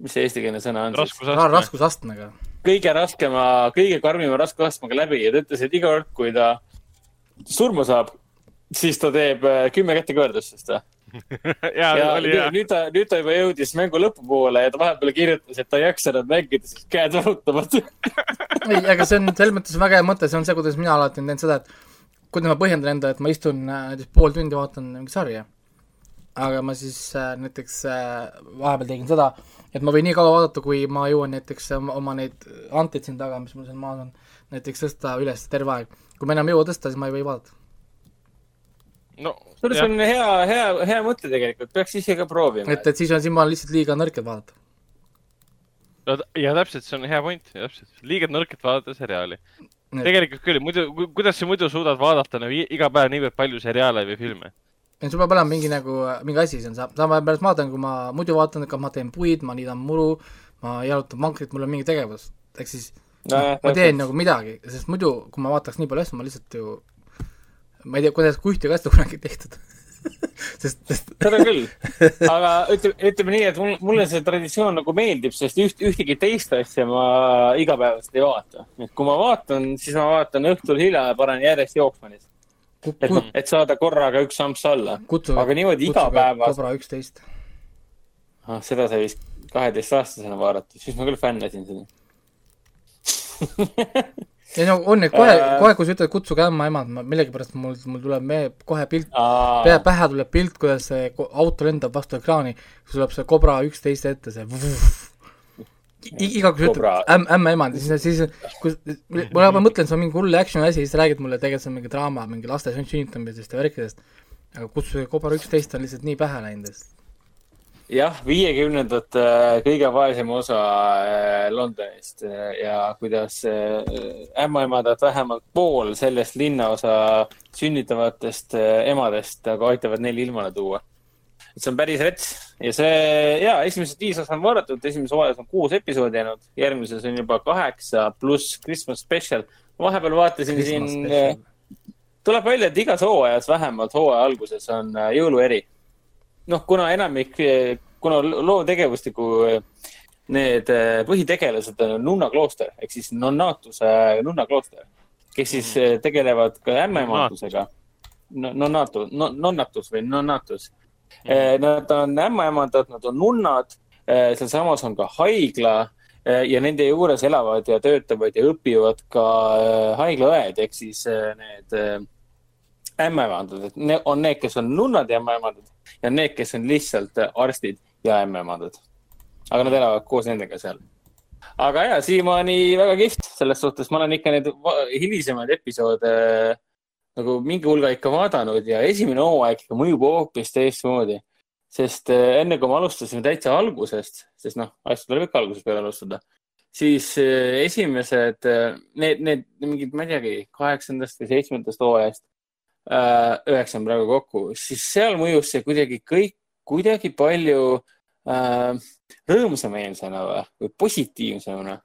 mis see eestikeelne sõna on siis? raskusastme. raskusastmega. kõige raskema, kõige karmima raskusastmega läbi ja ta ütles, et iga kord, kui ta surma saab, siis ta teeb äh, kümme kätte kõverdustest. ja ja oli nüüd, nüüd ta, nüüd ta juba jõudis mängu lõpupoole ja ta vahepeal kirjutas, et ta ei jaksa enam mängida, sest käed valutavad. ei, aga see on selles mõttes väga hea mõte, see on see, kuidas mina alati olen teinud seda, et kuidas ma põhjendan enda, et ma istun äh, näiteks pool tundi vaatan mingi sarja. aga ma siis äh, näiteks äh, vahepeal tegin seda, et ma võin nii kaua vaadata, kui ma jõuan näiteks oma, oma neid anteid siin taga, mis mul siin maas on, näiteks tõsta üles terve aeg. kui ma enam ei jõua tõsta, siis ma ei või vaadata. No see jah. on hea, hea, hea mõte tegelikult, peaks ise ka proovima et, et siis on, siis ma olen lihtsalt liiga nõrk, et vaadata. no ja täpselt, see on hea point, täpselt. liiga nõrk, et vaadata seriaali. Tegelikult küll, muidu, kuidas sa muidu suudad vaadata nagu iga päev niivõrd palju seriaale või filme? et sul peab olema mingi nagu, mingi asi, see on sa- sama pärast ma vaatan, kui ma muidu vaatan, et ma teen puid, ma niidan muru, ma jalutan vankrit, mul on mingi tegevus, ehk siis Nojah, ma teen nagu midagi, sest muidu, kui ma vaataks nii palju asju, ma lihtsalt ju ma ei tea, kuidas, kui ühtegi asja kunagi tehtud sest, sest seda küll, aga ütleme, ütleme nii, et mul, mulle see traditsioon nagu meeldib, sest üht, ühtegi teist asja ma igapäevaselt ei vaata. et kui ma vaatan, siis ma vaatan õhtul hilja ja panen järjest jooksma ku- et et saada korraga üks amps alla. aga niimoodi igapäevas, Cobra üksteist. ah, seda sai vist kaheteistaastasena vaadata, siis ma küll fännasin seda. ei no on neid kohe Äh., kohe, kui sa ütled kutsuge ämmaemad, ma millegipärast mul, mul tuleb me-, kohe pilt, Aa, pea pähe tuleb pilt, kuidas see auto lendab vastu ekraani, siis tuleb see Cobra üksteist ette, see I- iga kord ütled ämm, ämmaemand, siis, siis kui ma juba mõtlen, see on mingi hull action asi, siis räägid mulle tegelikult see on mingi draama, mingi laste sünnitamisest ja värkidest, aga kutsuge Cobra üksteist on lihtsalt nii pähe läinud, sest jah, viiekümnendate kõige vaesem osa äh, Londonist äh, ja kuidas äh, ämmaemandad vähemalt pool sellest linnaosa sünnitavatest äh, emadest nagu aitavad neil ilmale tuua. et see on päris rets ja see ja esimesed viis osa on vaadatud, esimeses hooajas on kuus episoodi jäänud, järgmises on juba kaheksa pluss Christmas special. vahepeal vaatasin siin, tuleb välja, et igas hooajas vähemalt hooaja alguses on äh, jõulueri noh, kuna enamik eh, kuna loo tegevustiku need äh, põhitegelased on nunnaklooster ehk siis nonnatuse nunnaklooster, kes siis Mhm. äh, tegelevad ka ämmaemadusega no,. Nonnatu no,, nonnatus või nonnatus. Mhm. Nad on ämmaemandad, nad on nunnad, sealsamas on ka haigla ja nende juures elavad ja töötavad ja õpivad ka haiglaõed ehk siis need ämmaemandad, et ne, on need, kes on nunnad ja ämmaemandad ja need, kes on lihtsalt äh, arstid ja ämmaemandad. aga nad elavad koos nendega seal. aga ja, siiamaani väga kihvt selles suhtes, ma olen ikka neid hilisemaid episoode äh, nagu mingi hulga ikka vaadanud ja esimene hooaeg ikka mõjub hoopis teistmoodi. sest äh, enne kui me alustasime täitsa algusest, sest noh, asju tuleb ikka algusest peale alustada, siis esimesed, need, need mingid, ma ei teagi, kaheksandast või seitsmendast hooajast, üheksa on praegu kokku, siis seal mõjus see kuidagi kõik kuidagi palju äh, rõõmsameelsena või, või positiivsemana.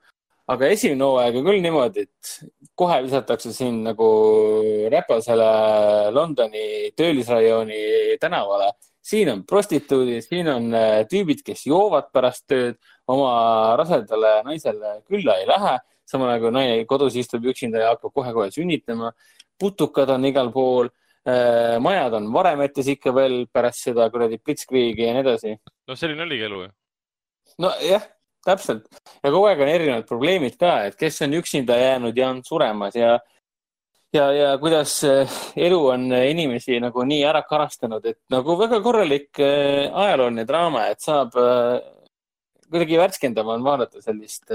aga esimene hooaeg on küll niimoodi, et kohe visatakse sind nagu räpasele Londoni töölisrajooni tänavale. siin on prostituudid, siin on äh, tüübid, kes joovad pärast tööd, oma rasedale naisele külla ei lähe, samal ajal kui naine kodus istub üksinda ja hakkab kohe-kohe sünnitama. Putukad on igal pool äh, majad on varemetes ikka veel pärast seda kuradi Blitzkriegi ja nii edasi. no selline oligi elu ju. nojah, täpselt ja kogu aeg on erinevad probleemid ka, et kes on üksinda jäänud ja on suremas ja ja, ja kuidas äh, elu on inimesi nagu nii ära karastanud, et nagu väga korralik äh, ajalooline draama, et saab äh, kuidagi värskendav on vaadata sellist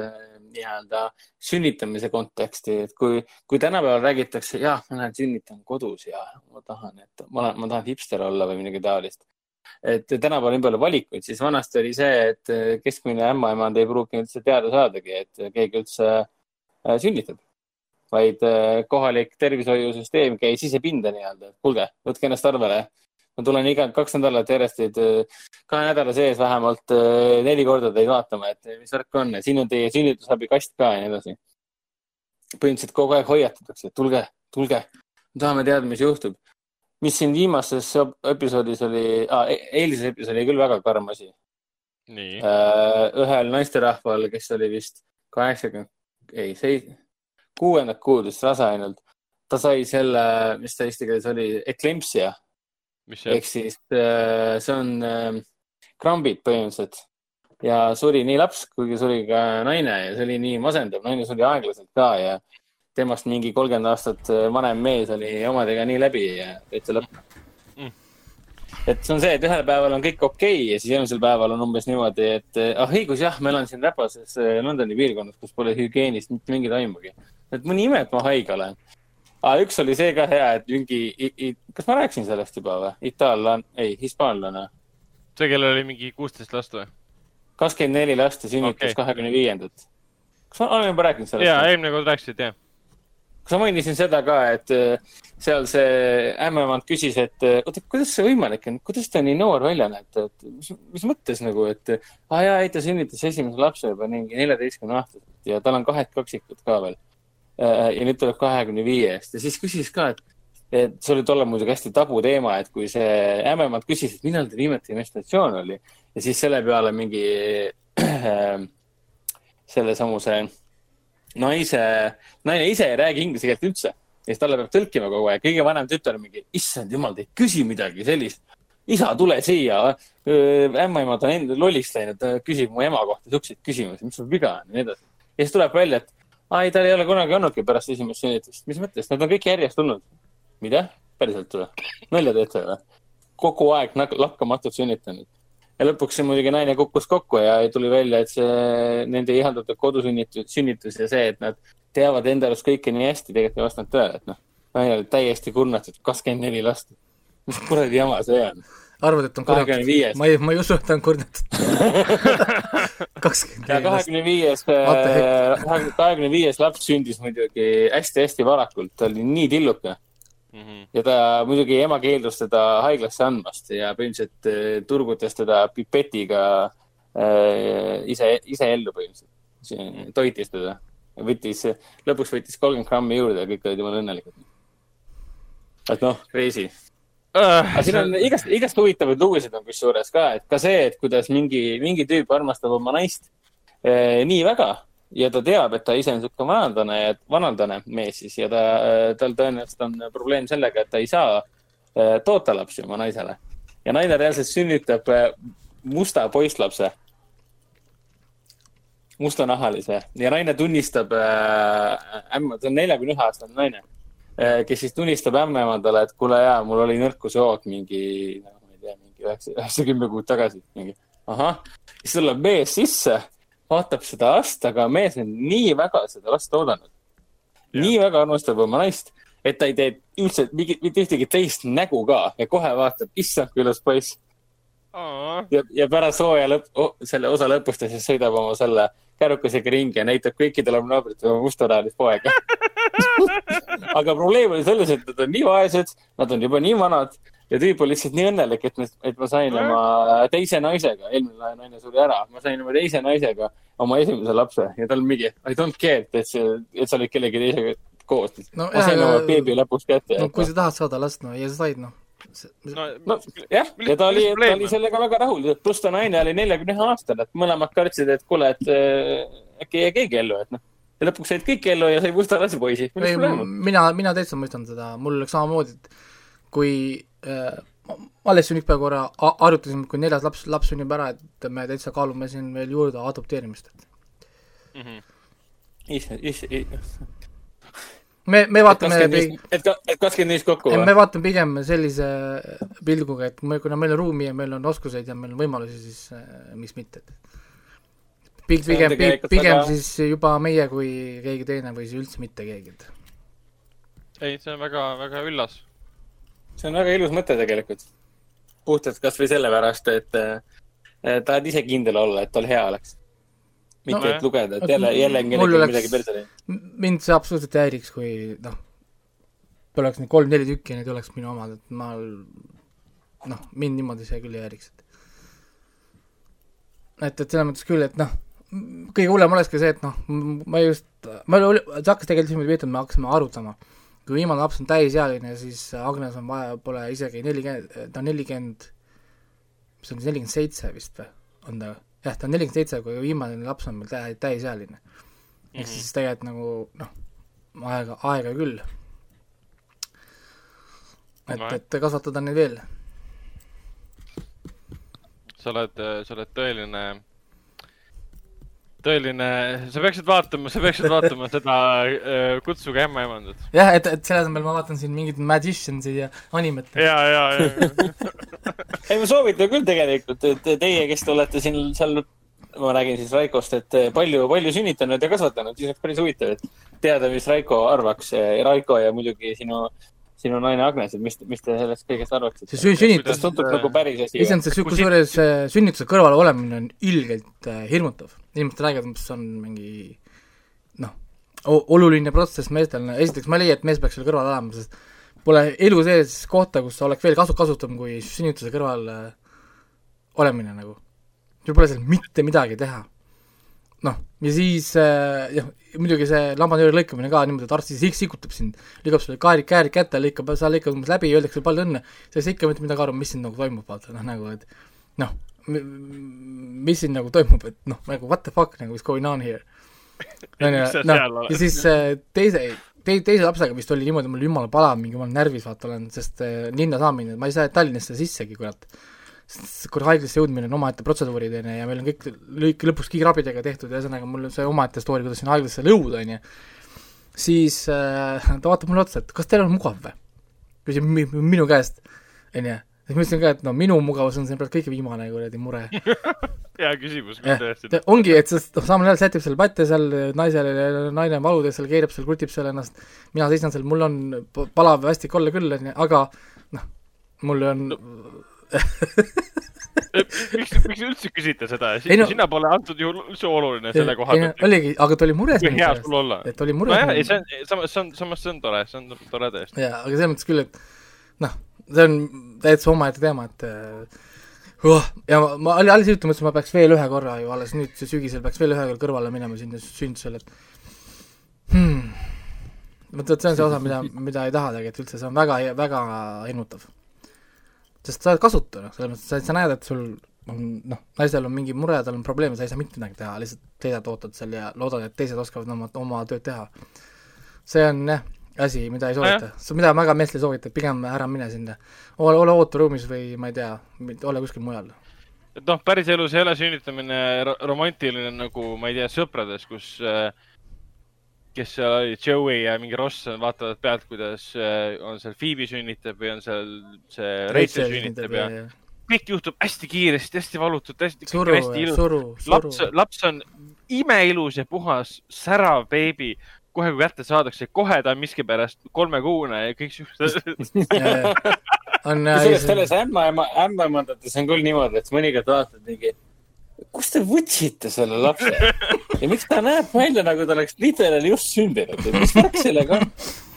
nii-öelda sünnitamise konteksti, et kui, kui tänapäeval räägitakse, jah, ma lähen sünnitan kodus ja ma tahan, et ma, olen- ma tahan hipster olla või midagi taolist. et tänapäeval on nii palju valikuid, siis vanasti oli see, et keskmine ämmaemand ei pruugi üldse teada saadagi, et keegi üldse äh, sünnitab. vaid äh, kohalik tervishoiusüsteem käis ise pinda nii-öelda, et kuulge, võtke ennast arvele. Ma tulen iga kaks nädalat järjest teid äh, kahe nädala sees vähemalt äh, neli korda teid vaatama, et mis värk on, siin on teie sünnitusabikast ka ja nii edasi. põhimõtteliselt kogu aeg hoiatatakse, et tulge, tulge, me tahame teada, mis juhtub. mis siin viimases episoodis oli ah,, eilses episoodis oli küll väga karm asi. ühel naisterahval, kes oli vist kaheksakümmend, ei, see, kuuendat kuud vist rase ainult. ta sai selle, mis ta eesti keeles oli, eklempsia ehk siis äh, see on äh, krambid põhimõtteliselt ja suri nii laps kui suri ka naine ja see oli nii masendav, naine suri aeglaselt ka ja temast mingi kolmkümmend aastat äh, vanem mees oli omadega nii läbi ja täitsa lõpp Mm. et see on see, et ühel päeval on kõik okei okay, ja siis eelmisel päeval on umbes niimoodi, et ah õigus jah, ma elan siin räpases Londoni piirkonnas, kus pole hügieenist mitte mingit aimugi. et mõni ime, et ma haige olen aga üks oli see ka hea, et mingi, kas ma rääkisin sellest juba või? itaallan-, ei, hispaanlane. see, kellel oli mingi kuusteist last või? kakskümmend neli last ja sünnitas kahekümne viiendat. kas ma olen juba rääkinud sellest? ja, eelmine kord rääkisid jah. kas ma mainisin seda ka, et äh, seal see ämmaemand küsis, et äh, oota, kuidas see võimalik on, kuidas ta nii noor välja näeb, et mis, mis mõttes nagu, et aa jaa, ei ta sünnitas esimese lapse juba mingi neljateistkümne aastaselt ja tal on kahed kaksikud ka veel. Ja nüüd tuleb kahekümne viiest ja siis küsis ka, et, et see oli tollal muidugi hästi tabuteema, et kui see ämmemand küsis, et millal teil viimati menstratsioon oli ja siis selle peale mingi sellesamuse naise, naine ise ei räägi inglise keelt üldse ja siis talle peab tõlkima kogu aeg, kõige vanem tütar mingi, issand jumal, te ei küsi midagi sellist. isa, tule siia. ämmaemad on enda lolliks läinud, küsib mu ema kohta siukseid küsimusi, mis sul viga on ja nii edasi. ja siis tuleb välja, et ai, tal ei ole kunagi olnudki pärast esimest sünnitust. mis mõttes, nad on kõik järjest tulnud. mida? päriselt või? nalja teete või? kogu aeg lakkamatult sünnitanud. ja lõpuks see muidugi naine kukkus kokku ja tuli välja, et see nende ihaldatud kodusünnitus, sünnitus ja see, et nad teavad enda arust kõike nii hästi, tegelikult ei vastanud tõele, et noh, naine oli täiesti kurnatud, kakskümmend neli last. mis kuradi jama see on? arvad, et on kurnatud? ma ei, ma ei usu, et ta on kurnatud. kakskümmend last. kahekümne viies, heck? kahekümne viies laps sündis muidugi hästi-hästi varakult, ta oli nii tilluke Mhm. ja ta muidugi ema keeldus teda haiglasse andmast ja põhimõtteliselt eh, turgutas teda pipetiga äh, ise, ise ellu põhimõtteliselt. toitis teda, võttis, lõpuks võttis kolmkümmend grammi juurde ja kõik olid jumala õnnelikud. et noh, crazy. Aga siin on igast, igast huvitavaid lugusid on kusjuures ka, et ka see, et kuidas mingi, mingi tüüp armastab oma naist eh, nii väga ja ta teab, et ta ise on sihuke vanaldane ja vanaldane mees siis ja ta, tal tõenäoliselt on probleem sellega, et ta ei saa toota lapsi oma naisele. ja naine reaalselt sünnitab musta poisslapse, mustanahalise ja naine tunnistab äh,, ämma, ta on neljakümne ühe aastane naine. äh,, kes siis tunnistab ämmaemandale, et kuule jaa, mul oli nõrkusjook mingi, no ma ei tea, mingi üheksa, üheksakümmend kuud tagasi, mingi ahah. siis tuleb mees sisse, vaatab seda last, aga mees on nii väga seda last oodanud. nii väga armastab oma naist, et ta ei tee üldse mingit, mitte ühtegi teist nägu ka ja kohe vaatab, issand, kui ilus poiss. ja, ja pärast hooaja lõpp oh,, selle osa lõpus ta siis sõidab oma selle kärukesega ringi ja näitab kõikidele oma naabritele oma mustanahalist poega. aga probleem oli selles, et nad on nii vaesed, nad on juba nii vanad ja tüüp on lihtsalt nii õnnelik, et, et ma sain oma teise naisega, eelmine naine suri ära, ma sain oma teise naisega oma esimese lapse ja tal mingi I don't care, et see, et sa olid kellegi teisega koos. No ma sain oma beebi lõpuks kätte. no kui sa tahad saada last, no ja sa said, noh. no jah, ja ta oli, ta oli sellega väga rahul, pluss ta naine oli neljakümne ühe aastane, et mõlemad kartsid, et kuule, et äh, äkki ei jää keegi ellu, et noh. Ja lõpuks said kõik ellu ja sai musta rassipoisi. ei, mina, mina täitsa mõistan seda, mul oleks samamoodi, et kui äh, alles siin üks päev korra arutasime, kui neljas laps, laps sünnib ära, et me täitsa kaalume siin veel juurde adopteerimist, et. Issand, issand, me, me vaatame et, et kakskümmend viis kokku ei, me või? vaatame pigem sellise pilguga, et me, kuna meil on ruumi ja meil on oskuseid ja meil on võimalusi, siis äh, miks mitte, et Pigem, tegelikult pigem väga- siis juba meie kui keegi teine või siis üldse mitte keegi, ei, see on väga, väga üllas. see on väga ilus mõte tegelikult. puhtalt kasvõi sellepärast, et äh, tahad ise kindel olla, et tal hea oleks. mitte No et lugeda, et jälle, jälle on kellelgi oleks- midagi perse läinud. Mind see absoluutselt häiriks, kui noh, oleks neid kolm-neli tükki ja need oleks minu omad, et ma noh, mind niimoodi see küll ei häiriks, et et, et selles mõttes küll, et noh, kõige hullem olekski see, et noh, ma just, ma oli, see hakkas tegelikult niimoodi pihta, et me hakkasime arutama, kui viimane laps on täisealine, siis Agnes on vaja, pole isegi nelikümmend, ta on nelikümmend, mis on siis nelikümmend seitse vist või, on ta, jah, ta on nelikümmend seitse, kui viimane laps on meil tä-, täisealine. Ehk siis tegelikult nagu noh, aega, aega küll. et, et kasvatada neid veel. sa oled, sa oled tõeline, tõeline, sa peaksid vaatama, sa peaksid vaatama seda äh, Kutsuge ämmaemandat. jah, et, et selle asemel ma vaatan siin mingit Magiciansi ja animet. ja, ja, ja, ei, ma soovitan küll tegelikult, et teie, kes te olete siin seal, ma räägin siis Raikost, et palju, palju sünnitanud ja kasvatanud, siis oleks päris huvitav, et teada, mis Raiko arvaks, Raiko ja muidugi sinu, sinu naine Agnes, et mis, mis te sellest kõigest arvaksite? see sün-, sünnitus tundub nagu päris asi? issand, see kusjuures äh, sünnituse kõrval olemine on ilgelt äh, hirmutav. inimesed räägivad, mis on mingi noh, oluline protsess meestel, esiteks ma ei leia, et mees peaks seal kõrval olema, sest pole elu sees kohta, kus oleks veel kasu, kasutavam kui sünnituse kõrval äh, olemine nagu. sul pole seal mitte midagi teha. Ja siis äh, jah, muidugi see lambanööri lõikamine ka niimoodi, et arst siis sik- sikutab sind, lükkab sulle käärid, käärid kätte, lõikab, sa lõikad umbes läbi, öeldakse palju õnne, sa ei saa ikka mitte midagi aru, mis siin nagu toimub, vaata noh, nagu et noh, mis siin nagu toimub, et noh, nagu what the fuck nagu is going on here. onju noh ja siis äh, teise, tei-, teise lapsega vist oli niimoodi, mul jumala palav, mingi ma olen närvis, vaata olen, sest äh, linna saamine, ma ei saa Tallinnasse sissegi, kurat. kurat, haiglasse jõudmine on omaette protseduurid, onju, ja meil on kõik lõik lõpuks kiirabidega tehtud, ühesõnaga mul on see omaette story, kuidas sinna haiglasse jõuda, onju. siis äh, ta vaatab mulle otsa, et kas teil on mugav või? küsib mi- minu käest, onju. siis ma ütlesin ka, et no minu mugavus on sellepärast kõige viimane kuradi mure. hea küsimus küll tõesti. ongi, et sest noh, samal ajal sätib seal patte seal, naisele, naine on valudes seal, keerab seal, krutib seal ennast, mina seisan seal, mul on palav vastik olla küll, onju, aga noh, mul on miks, miks te üldse küsite seda Ei no- sina pole antud juhul üldse oluline selle koha pealt. oligi, aga ta oli mures kui hea sul, olla. et oli mures nojah, ei see on, samas, see on, samas see on tore, see on tore tõesti. jaa, aga selles mõttes küll, et noh, see on täitsa omaette teema, et uh, ja ma, ma alles hiljuti mõtlesin, ma peaks veel ühe korra ju alles nüüd sügisel peaks veel ühe korra kõrvale minema sinna sündsusele, et hmm. vot, vot see on see osa, mida, mida ei taha tegelikult üldse, see on väga, väga hirmutav. Sest sa oled kasutu, noh, selles mõttes, sa, sa näed, et sul on noh, naisel on mingi mure, tal on probleem, sa ei saa mitte midagi teha, lihtsalt seisad, ootad seal ja loodad, et teised oskavad oma, oma tööd teha. see on jah, asi, mida ei soovita, mida ma väga meestele ei soovita, pigem ära mine sinna. ole, ole ooteruumis või ma ei tea, ole kuskil mujal. et noh, päriselus ei ole sünnitamine ro romantiline nagu, ma ei tea, sõprades, kus äh, kes seal oli, Joey ja mingi Ross vaatavad pealt, kuidas äh, on seal Phoebe sünnitab või on seal see Rachel sünnitab ja, ja kõik juhtub hästi kiiresti, hästi valutult, hästi, hästi ilus. laps, laps on imeilus ja puhas, särav beebi. kohe, kui kätte saadakse, kohe ta on miskipärast kolmekuune ja kõik siuksed on kusjuures selles ämmaema, ämmaemandates on küll niimoodi, et mõnikord vaatad mingi, kust te võtsite selle lapse ja miks ta näeb välja, nagu ta oleks literally just sündinud, et mis värk sellega on?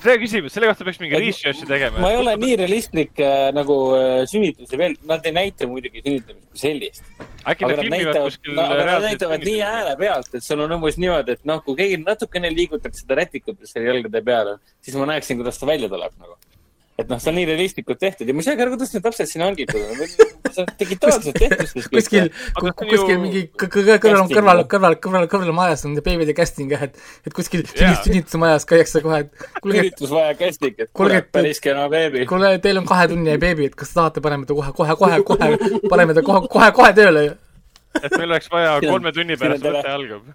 see küsimus, selle kohta peaks mingi research'i tegema. ma ei ole nii realistlik äh, nagu äh, sünnitusi veel, nad ei näita muidugi sünnitamist kui sellist. äkki nad filmivad kuskil no, nad näitavad nii ääre pealt, et sul on umbes niimoodi, et noh, kui keegi natukene liigutaks seda rätikut, seal jalgade peal siis ma näeksin, kuidas ta välja tuleb nagu et noh, see on nii realistlikult tehtud ja ma ei saa ka aru, kuidas need lapsed sinna hangitud on. see on digitaalselt tehtud kuskil, kuskil mingi kõrval, kõrval, kõrval, kõrval, kõrval majas on beebide casting jah, et, et kuskil sünnitusmajas käiakse kohe, et kuulge. sünnitusmaja casting, et kuule, päris kena beebi. kuule, teil on kahetunnine beebi, et kas tahate paneme ta kohe, kohe, kohe, kohe, paneme ta kohe, kohe, kohe tööle et meil oleks vaja kolme tunni pärast võte algab.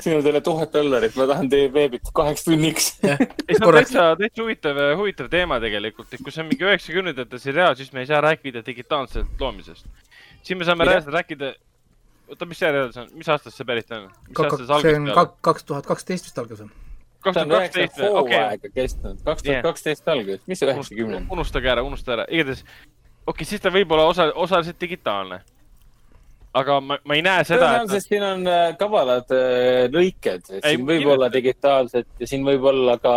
siin on teile tuhat dollarit, ma tahan teie beebit kaheks tunniks. ei, see on täitsa, täitsa huvitav, huvitav teema tegelikult, et kui see on mingi üheksakümnendate seriaal, siis me ei saa rääkida digitaalselt loomisest. siin me saame reaalselt rääkida, oota, mis seriaal see on, mis aastast see pärit on? see on kaks tuhat kaksteist vist algas on kaks tuhat kaksteist või? okei. aega kestnud, kaks tuhat kaksteist algas, mis see üheksakümnend? unustage ära, unustage ära, igatahes, okei okay,, siis ta võib olla osa, osaliselt digitaalne aga ma, ma ei näe seda. et... siin on äh, kavalad äh, lõiked, et siin võib olla digitaalset ja siin võib olla ka.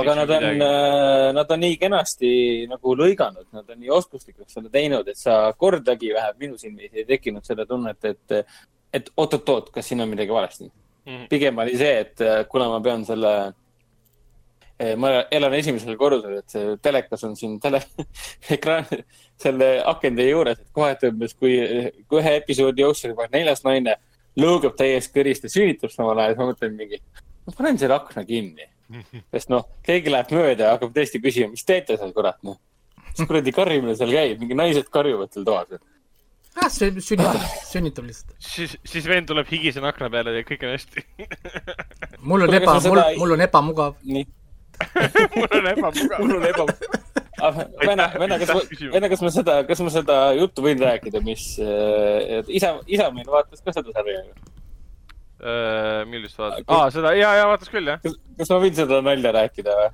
aga nad on, äh, nad on nii kenasti nagu lõiganud, nad on nii oskuslikuks selle teinud, et sa kordagi, vähemalt minu silmis ei tekkinud seda tunnet, et, et oot-oot-oot, kas siin on midagi valesti mm. -hmm. pigem oli see, et kuna ma pean selle ma elan esimesel korrusel, et see telekas on siin tele, ekraan, selle akende juures, et kohati umbes, kui, kui ühe episoodi jooksul juba neljas naine lõugab täiesti kõrist ja süünitab samal ajal, siis ma mõtlen mingi, ma panen selle akna kinni. sest noh, keegi läheb mööda ja hakkab tõesti küsima, mis teete seal, kurat, noh. mis kuradi karjumine seal käib, mingi naised karjuvad seal toas ah, see sünnitab, sünnitab lihtsalt. siis, siis vend tuleb higisena akna peale ja kõik on hästi mul on eba, mul, mul on ebamugav. nii mul on ebamugav. mul on ebamugav. venna, venna, kas ma, venna, kas ma seda, kas ma seda juttu võin rääkida, mis äh,, isa, isa meil vaatas ka seda sarja ju äh,? millist vaatas? aa, seda, ja, ja vaatas küll, jah. kas ma võin seda nalja rääkida või?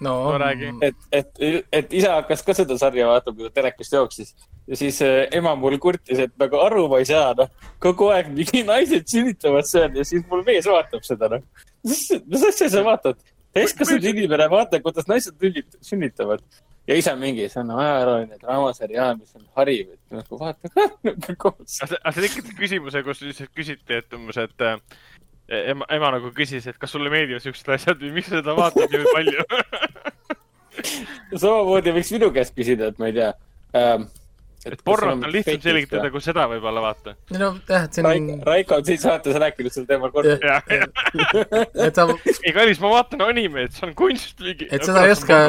no, no räägi. et, et, et isa hakkas ka seda sarja vaatama, kui ta telekast jooksis ja siis äh, ema mul kurtis, et nagu aru ma ei saa, noh, kogu aeg mingi naised sünnitavad seal ja siis mul mees vaatab seda, noh. mis, mis asja sa vaatad? Täiskasvanud inimene, vaata, kuidas naised sünnitavad ja isa mingi, see on ajalooline draamaseriaal, mis on hariv, et nagu vaata ka nagu koos. aga see tekitas küsimuse, kus lihtsalt küsiti, et umbes, et äh, ema, ema nagu küsis, et kas sulle meeldivad siuksed asjad või miks sa seda vaatad nii palju samamoodi võiks minu käest küsida, et ma ei tea ähm, et pornot on lihtsam selgitada kui seda võib-olla vaata. no jah, et see on Raik,. Raiko on siin saates rääkinud sel teemal korduvalt. et sa. ei, kallis, ma vaatan animeid, see on kunst mingi. et seda ei oska,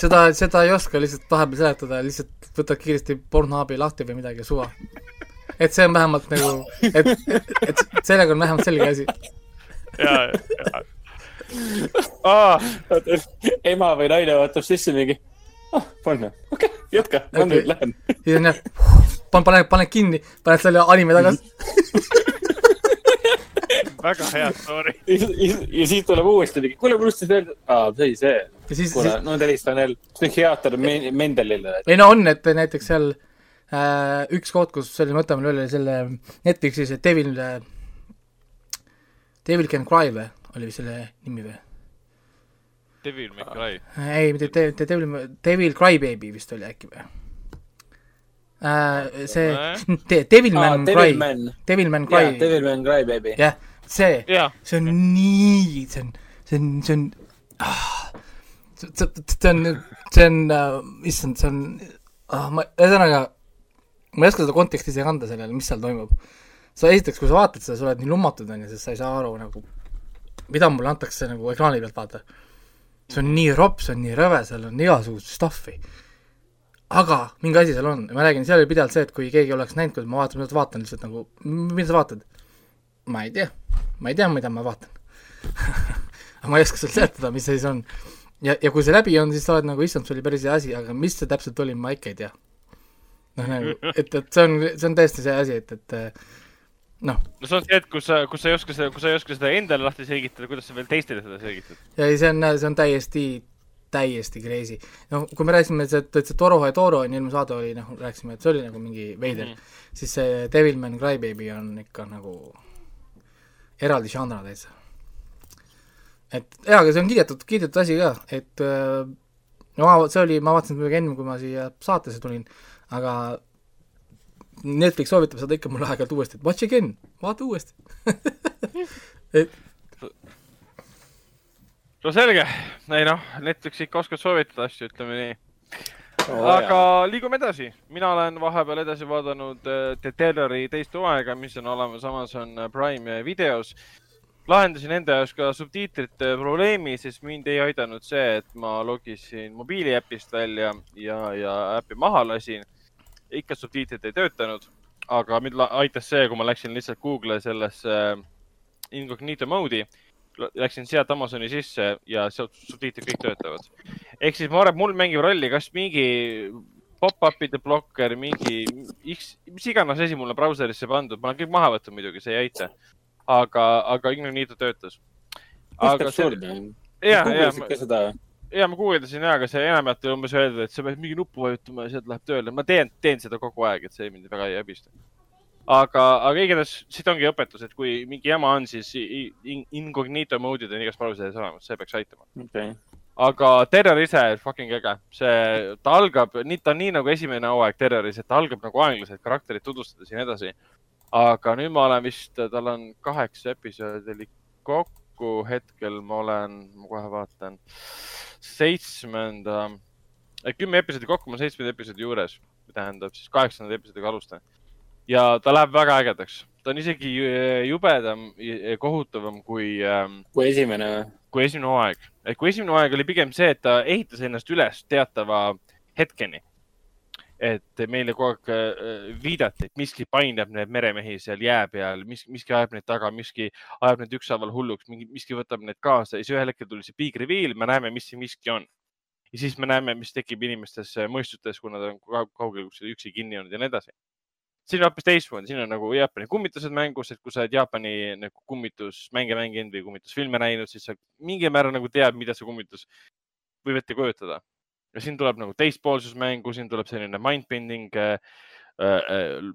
seda, seda ei oska lihtsalt vahepeal seletada, lihtsalt võtad kiiresti Pornhubi lahti või midagi, suva. et see on vähemalt nagu, et, et sellega on vähemalt selge asi. ja, ja. Ah. ema või naine vaatab sisse mingi oh, panna, okei okay,, jätka, ma okay. nüüd lähen. siis on jah, pan-, pane, pane kinni, paned selle anime tagasi väga hea story. ja siis tuleb uuesti kuule, ma unustasin öelda, aa, see oli see. kuule, no helistan jälle psühhiaater Mendelile. ei no on, et näiteks seal äh, üks koht, kus selle, võtame üle selle Netflixi see Devil äh,, Devil Can Cry või, oli vist selle nimi või? Devil May Cry. ei, mitte Devil, Devil, Devil Crybaby vist oli äkki või uh,? see De, Devilman ah, Cry, Devilman Cry. Devilman Crybaby. jah, see yeah., see on nii, see on, see on, see on ah, see on, see on uh,, issand, see on ah,. ma, ühesõnaga, ma ei oska seda konteksti isegi anda sellele, mis seal toimub. sa esiteks, kui sa vaatad seda, sa oled nii lummatud, on ju, sest sa ei saa aru nagu, mida mulle antakse nagu ekraani pealt vaata. See on nii ropp, see on nii rõve, seal on igasugust stuff'i. aga mingi asi seal on, ma räägin, seal oli pidevalt see, et kui keegi oleks näinud, kuidas ma vaatan, ma vaatan lihtsalt nagu, mida sa vaatad? ma ei tea, ma ei tea, mida ma vaatan. aga ma ei oska sulle seletada, mis see siis on ja, ja kui see läbi on, siis sa oled nagu, issand, see oli päris hea asi, aga mis see täpselt oli, ma ikka ei tea. noh, nagu, et, et see on, see on tõesti see asi, et, et noh, no see on see, et kus sa, kus sa ei oska seda, kus sa ei oska seda endale lahti selgitada, kuidas sa veel teistele seda selgitad. ei, see on, see on täiesti, täiesti crazy. no kui me rääkisime, et see, et see Toro ja Toro on eelmine saade oli, noh, rääkisime, et see oli nagu mingi veider mm, -hmm. siis see Devilman Crybaby on ikka nagu eraldi žanr täitsa. et jaa, aga see on kiidetud, kiidetud asi ka, et äh, no see oli, ma vaatasin seda enne, kui ma siia saatesse tulin, aga Netflix soovitab seda ikka mulle aeg-ajalt uuesti, et watch again, vaata uuesti et no selge, ei noh, Netflix ikka oskab soovitada asju, ütleme nii. aga liigume edasi, mina olen vahepeal edasi vaadanud äh, The Terrori teist hooaega, mis on olemas Amazon Prime videos. lahendasin enda jaoks ka subtiitrite probleemi, sest mind ei aidanud see, et ma logisin mobiiliäpist välja ja, ja äpi maha lasin. Ikka subtiitrid ei töötanud, aga mind aitas see, kui ma läksin lihtsalt Google'i sellesse äh, incognito mode'i läksin sealt Amazoni sisse ja sealt subtiitrid kõik töötavad. ehk siis ma arvan, et mul mängib rolli kas mingi pop-up'ide blokker, mingi X, mis iganes asi mulle brauserisse pandud, ma olen kõik maha võtnud muidugi, see ei aita. aga, aga Incognito töötas. aga absurd on. ja, ja, guugeldasid ka seda? Ja ma guugeldasin ja, aga see enamjaolt oli umbes öeldud, et sa pead mingi nuppu vajutama ja sealt läheb tööle. ma teen, teen seda kogu aeg, et see mind väga ei häbista. aga, aga igatahes siit ongi õpetus, et kui mingi jama on, siis incognito mode'id on igas brauseris olemas, see peaks aitama. okei, aga Terror ise, fucking äge, see, ta algab, nii, ta on nii nagu esimene hooaeg Terroris, et ta algab nagu aeglaselt karakterit tutvustades ja nii edasi. aga nüüd ma olen vist, tal on kaheksa episoodi kokku, hetkel ma olen, ma kohe vaatan, seitsmenda, kümme episoodi kokku, ma seitsmenda episoodi juures, tähendab siis kaheksanda episoodiga alustan. ja ta läheb väga ägedaks, ta on isegi ju- jubedam ja kohutavam kui ähm, kui esimene või? kui esimene hooaeg. et kui esimene hooaeg oli pigem see, et ta ehitas ennast üles teatava hetkeni. Et meile kogu aeg äh, viidati, et miski painab neid meremehi seal jää peal, mis, miski ajab neid taga, miski ajab neid ükshaaval hulluks, mingi, miski võtab neid kaasa ja siis ühel hetkel tuli see big reveal, me näeme, mis see miski on. ja siis me näeme, mis tekib inimestes äh, mõistutes, kui nad on kau- kaugel kuskil üksi kinni olnud ja nii edasi. siin on hoopis teistmoodi, siin on nagu Jaapani kummitused mängus, et kui sa oled Jaapani nagu kummitusmänge mänginud või kummitusfilme näinud, siis sa mingil määral nagu tead, mida see kummitus võib ette kujutada. Ja siin tuleb nagu teistpoolsus mängu, siin tuleb selline mindbending äh,, äh,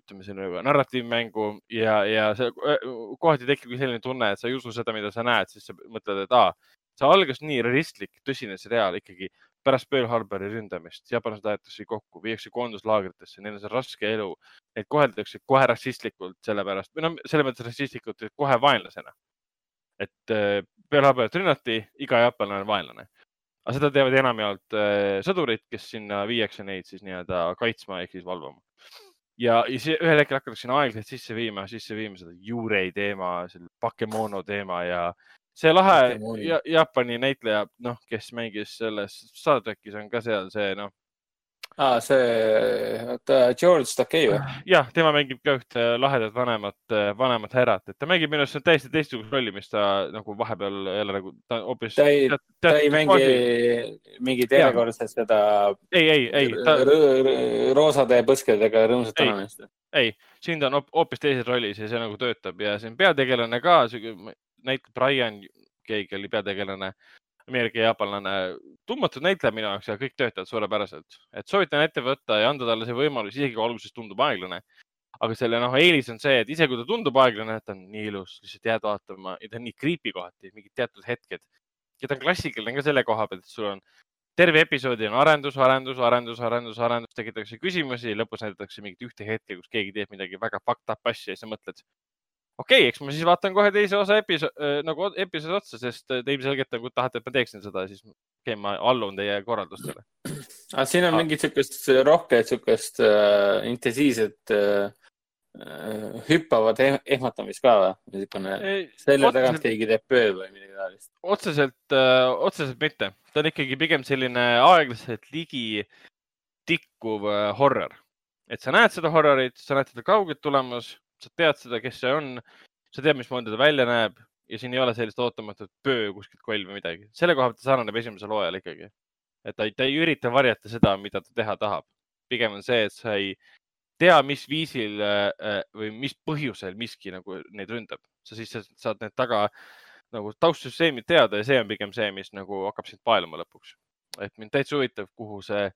ütleme selline narratiivmängu ja, ja see äh, kohati tekibki selline tunne, et sa ei usu seda, mida sa näed, siis sa mõtled, et aa, see algas nii realistlik, tõsine seriaal ikkagi pärast Pearl Harbori ründamist, jaapanlased aetakse kokku, viiakse koonduslaagritesse, neil on see raske elu. Neid koheldakse kohe rassistlikult sellepärast või noh, selles mõttes rassistlikult, et kohe vaenlasena. et äh, Pearl Harborit rünnati, iga jaapanlane on vaenlane. Aga seda teevad enamjaolt äh, sõdurid, kes sinna viiakse neid siis nii-öelda kaitsma ehk siis valvama. ja, ja see ühel hetkel hakatakse sinna aeglaselt sisse viima, sisse viima seda Yurei teema, selle Bakemono teema ja see lahe ja, Jaapani näitleja, noh, kes mängis selles Star trackis on ka seal see, noh, aa, see, oota, George Takei või? jah, tema mängib ka ühte lahedat vanemat, vanemat härrat, et ta mängib minu arust täiesti teistsugust rolli, mis ta nagu vahepeal jälle nagu, ta hoopis. ta ei, ta ei mängi mingit järjekordset seda ei, ei, ei, ta, roosade põskedega rõõmsat vanameest. ei, siin ta on hoop- hoopis teises rollis ja see nagu töötab ja on peategelane ka, näitleb Brian, keegi oli peategelane, Ameerika jaapanlane, tundmatud näitleja minu jaoks ja kõik töötavad suurepäraselt. et soovitan ette võtta ja anda talle see võimalus, isegi kui alguses tundub aeglane. aga selle noh, eelis on see, et isegi kui ta tundub aeglane, ta on nii ilus, lihtsalt jääd vaatama ja ta on nii creepy kohati, mingid teatud hetked. ja ta on klassikaline ka selle koha pealt, et sul on terve episoodi on arendus, arendus, arendus, arendus, arendus, tekitatakse küsimusi, lõpus näidatakse mingit ühte hetke, kus keegi teeb midagi väga fucked up asja ja siis sa mõtled, okei okay,, eks ma siis vaatan kohe teise osa episood äh,, nagu episoodi otsa, sest äh, te ilmselgelt nagu tahate, et ma teeksin seda, siis okei okay,, ma allun teie korraldustele. aga siin on mingit siukest rohket siukest äh, intensiivset äh, hüppavat eh ehmatamist ka või? niisugune selja tagant keegi teeb pöö või midagi taolist? otseselt äh,, otseselt mitte. ta on ikkagi pigem selline aeglaselt ligi tikkuv äh, horror. et sa näed seda horrorit, sa näed teda kaugelt tulemas sa tead seda, kes see on, sa tead, mismoodi ta välja näeb ja siin ei ole sellist ootamatut pöö kuskilt koll või midagi. selle koha pealt ta sarnaneb esimesele hooajale ikkagi. et ta ei, ta ei ürita varjata seda, mida ta teha tahab. pigem on see, et sa ei tea, mis viisil äh, äh, või mis põhjusel miski nagu neid ründab. sa siis saad need taga nagu taustsüsteemid teada ja see on pigem see, mis nagu hakkab sind paeluma lõpuks. et mind täitsa huvitab, kuhu see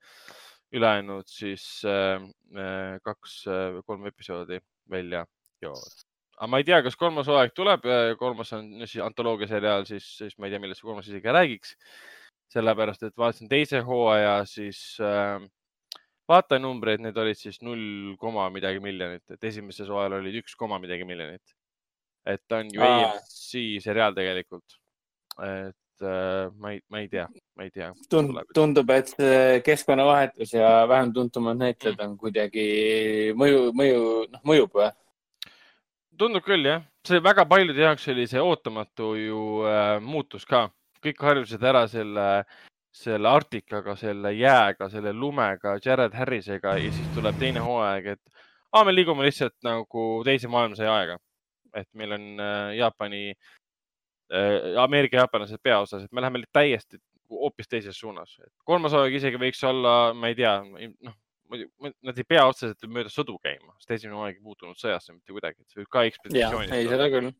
ülejäänud siis äh, äh kaks äh,, kolm episoodi välja joovad. aga ma ei tea, kas kolmas hooaeg tuleb, kolmas on siis antoloogia seriaal, siis, siis ma ei tea, millest kolmas isegi räägiks. sellepärast, et vaatasin teise hooaja, siis äh, vaatajanumbreid, need olid siis null koma midagi miljonit, et esimeses hooajal olid üks koma midagi miljonit. et ta on ju AMC seriaal tegelikult. et äh, ma ei, ma ei tea, ma ei tea. tundub, et keskkonnavahetus ja vähem tuntumad näitlejad on kuidagi mõju, mõju, noh, mõjub või? tundub küll jah, see väga paljude jaoks oli see ootamatu ju äh, muutus ka, kõik harjusid ära selle, selle Arktikaga, selle jääga, selle lumega, Jared Harrisega ja siis tuleb teine hooaeg, et aa, me liigume lihtsalt nagu teise maailmasõja aega. et meil on äh, Jaapani äh,, Ameerika-jaapanlased peaosas, et me läheme täiesti hoopis teises suunas. kolmas hooaeg isegi võiks olla, ma ei tea, noh, nad ei pea otseselt mööda sõdu käima, sest esimene hooaeg ei puutunud sõjasse mitte kuidagi, et see võib ka ekspeditsioonis. ei, seda küll.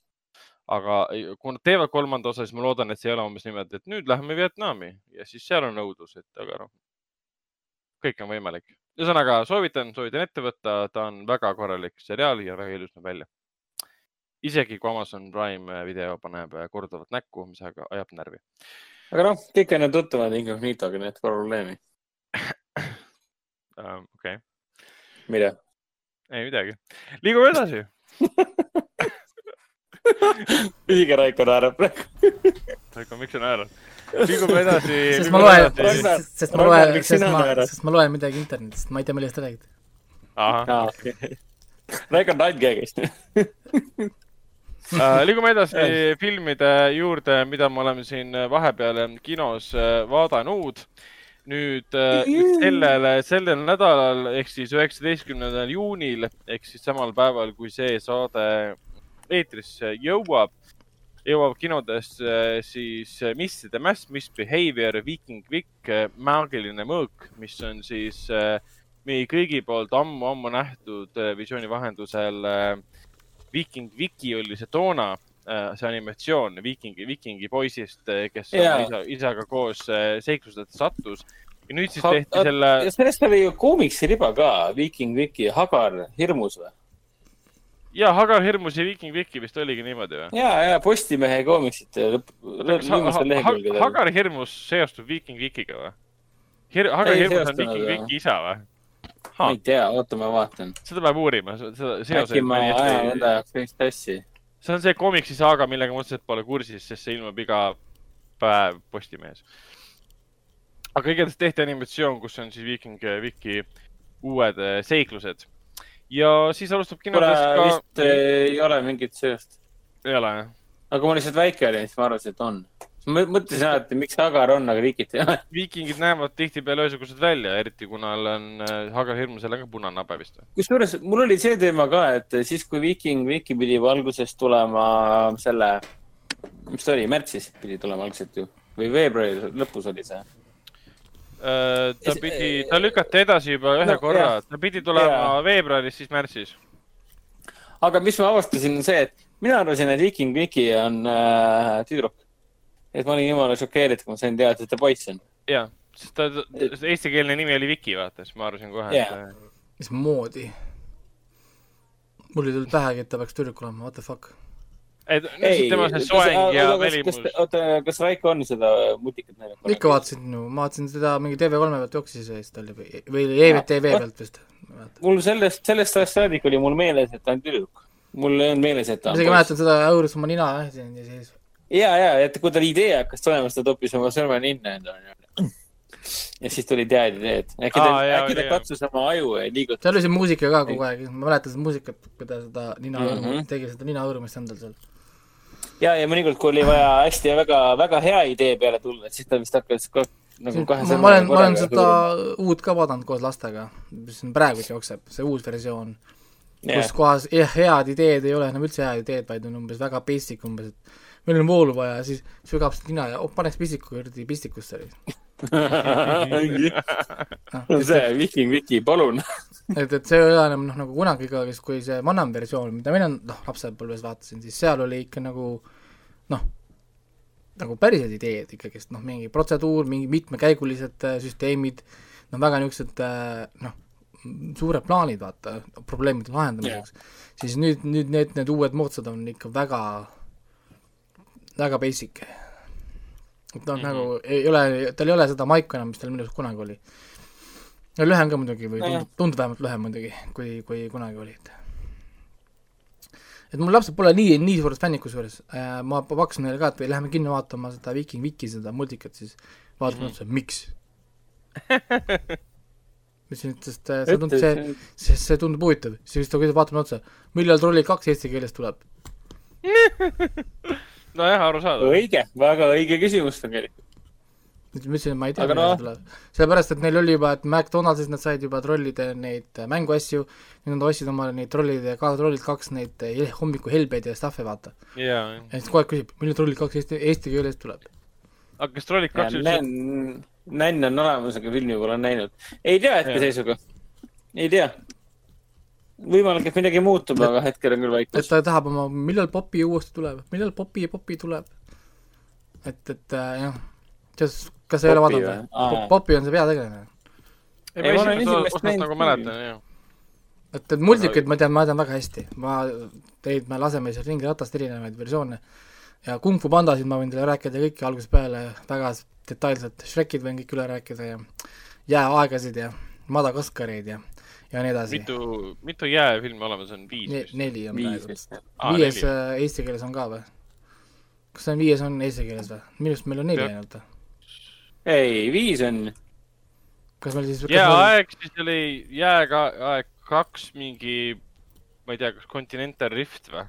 aga kui nad teevad kolmanda osa, siis ma loodan, et see ei ole umbes niimoodi, et nüüd läheme Vietnami ja siis seal on õudus, et aga noh, kõik on võimalik. ühesõnaga soovitan, soovitan ette võtta, ta on väga korralik seriaal ja väga ilus näeb välja. Isegi kui Amazon Prime video paneb korduvat näkku, mis ajab närvi. aga noh, kõik on ju tuttavad Incognitoga, nii et pole probleemi uh,. okei okay.. mida? ei midagi. liigume edasi küsige Raiko naerab praegu. Raiko, miks sa naerad? liigume edasi. sest ma loen, sest, ma loen, sest ma, sest ma loen midagi internetist, ma ei tea, millest te räägite. ahah. Raiko on andkeegist Uh, liigume edasi filmide juurde, mida me oleme siin vahepeal kinos uh, vaadanud nüüd äh, sellele, sellel nädalal ehk siis üheksateistkümnendal juunil ehk siis samal päeval, kui see saade eetrisse jõuab, jõuab kinodesse siis Miss the Mass Misbehavior, Viking Vic, maagiline mõõk, mis on siis äh, meie kõigi poolt ammu-ammu nähtud äh, visiooni vahendusel. Viking Viki oli see toona see animatsioon Vikingi, Vikingi poisist, kes yeah. isa, isaga koos seiklusele sattus. ja nüüd siis tehti ha selle. sellest oli ju koomiksiriba ka, Viking Viki, Hagar hirmus või? ja Hagar hirmus ja Viking Viki vist oligi niimoodi või? ja, ja Postimehe koomiksite lõpp, viimastel lehekülgedel. Hagar hirmus seostub Viking Vikiga või Hir? Hagar ei, hirmus on Viking Viki isa või? Ma ei tea, oota, ma vaatan. seda peab uurima, seda seoseid. äkki ma ajan enda jaoks teist asja see on see komiksi saaga, millega ma otseselt pole kursis, sest see ilmub iga päev Postimehes. aga igatahes tehti animatsioon, kus on siis Viking Viki uued eh, seiklused. ja siis alustab kinodes ka. vist ei ole mingit seost. ei ole, jah? aga kui ma lihtsalt väike olin, siis ma arvasin, et on ma mõtlesin alati, miks Hagar on, aga viikid ei ole. viikingid näevad tihtipeale ühesugused välja, eriti kuna tal on äh, Hagar hirmusel on ka punane habe vist. kusjuures mul oli see teema ka, et siis, kui Viking Viki pidi alguses tulema selle, mis ta oli, märtsis pidi tulema algselt ju või veebruari lõpus oli see äh, ta pidi, ta lükati edasi juba ühe no, korra, ta pidi tulema veebruaris, siis märtsis. aga mis ma avastasin, on see, et mina arvasin, et Viking Viki on äh, tüdruk et ma olin jumala šokeeritud, kui ma sain teada, et ta poiss on. ja, sest ta, eestikeelne nimi oli Viki, vaata, siis ma arvasin kohe yeah., et. mismoodi? mul ei tulnud pähegi, et ta peaks tüdruk olema, what the fuck. et ei, tema see soeng ja välimus. oota, kas Raiko on seda mutikat näinud? ikka vaatasin, no ma vaatasin seda mingi TV3 pealt jooksis eest oli või, või EVTV pealt vist. mul sellest, sellest ajast saadik oli mul meeles, et ta on tüdruk mul ei olnud meeles, et ta ma on isegi poiss. mäletan seda õuris oma nina jah, siin ja siis ja, ja, et kui tal idee hakkas tulema, siis ta toppis oma sõrme ninna endale. ja siis tulid head ideed. äkki ta äkki ta katsus oma aju ja liigutas. seal oli see muusika ka kogu aeg, ma mäletan seda muusikat, kui ta seda nina mm, Mhm. -hmm. tegi seda nina õõrumist endal seal. ja, ja mõnikord, kui oli vaja hästi väga, väga hea idee peale tulla, siis ta vist hakkas ka nagu kahe ma ma olen, ma olen seda uut ka vaadanud koos lastega, mis siin praegu jookseb, see uus versioon, kus kohas jah, head ideed ei ole enam üldse head ideed, vaid on umbes väga basic umbes, et meil on voolu vaja, siis sügab seda nina ja oh, paneks pistiku kuradi pistikusse oli. see Viking Viki, palun. et, et see ei ole enam noh, nagu kunagi ka, kui see vanem versioon, mida mina noh, lapsepõlves vaatasin, siis seal oli ikka nagu noh, nagu päriselt ideed ikkagist, noh, mingi protseduur, mingi mitmekäigulised äh, süsteemid, no väga niisugused äh, noh, suured plaanid, vaata, probleemide lahendamiseks yeah., siis nüüd, nüüd need, need uued moodsad on ikka väga, väga basic. et noh mm, -hmm. nagu ei ole, tal ei ole seda maiku enam, mis tal minu arust kunagi oli. no lühem ka muidugi või tundub, tundub vähemalt lühem muidugi, kui, kui kunagi oli, et et mul lapsed pole nii, nii suures fännid kusjuures äh,, ma pakkusin neile ka, et lähme kinno vaatama seda Viking Viki, seda multikat, siis vaatasin otsa, miks? ma ütlesin, et sest äh, see tundub, see, see, see tundub huvitav, siis ta küsis, vaatame otsa, millal Trollid kaks eesti keeles tuleb? nojah, arusaadav. õige, väga õige küsimus tegelikult. ma ütlesin, ma ei tea, millal noh. see tuleb. sellepärast, et neil oli juba, et McDonaldsis nad said juba trollide neid äh, mänguasju, nüüd nad ostsid omale neid trollide, ka trollid kaks neid äh, hommikuhelbeid ja stuff'e, vaata. jaa, ja siis kogu aeg küsib, millal trollid kaks eesti, eesti keeles tuleb? aga kas Trollid kaks üldse, nänn on olemas, aga filmi pole näinud. ei tea hetkeseisuga. ei tea. võimalik, et midagi muutub, aga hetkel on küll et vaikus. ta tahab oma, millal Popi uuesti tuleb, millal Popi ja Popi tuleb. et, et äh, jah, kas, kas ei ole vaadanud või? Popi on see peategelane. ei Ei, ma olen esimest näinud nagu mäletan, jah. et, et multikaid ma tean, ma tean väga hästi, ma, teid me laseme seal ringi ratast erinevaid versioone ja Kung Fu pandasid ma võin teile rääkida kõiki algusest peale väga detailselt, Shrekid võin kõik üle rääkida ja jääaegasid ja Madagaskareid ja, ja nii edasi. mitu, mitu jääfilmi olemas on? viis Ne, vist? neli on viis praegu. Aa, viies neli. äh, eesti keeles on ka või? kas see on viies on eesti keeles või? minu arust meil on neli ainult või? ei, viis on. kas meil siis jääaeg, siis oli jääaeg kaks mingi, ma ei tea, kas Continental Rift või?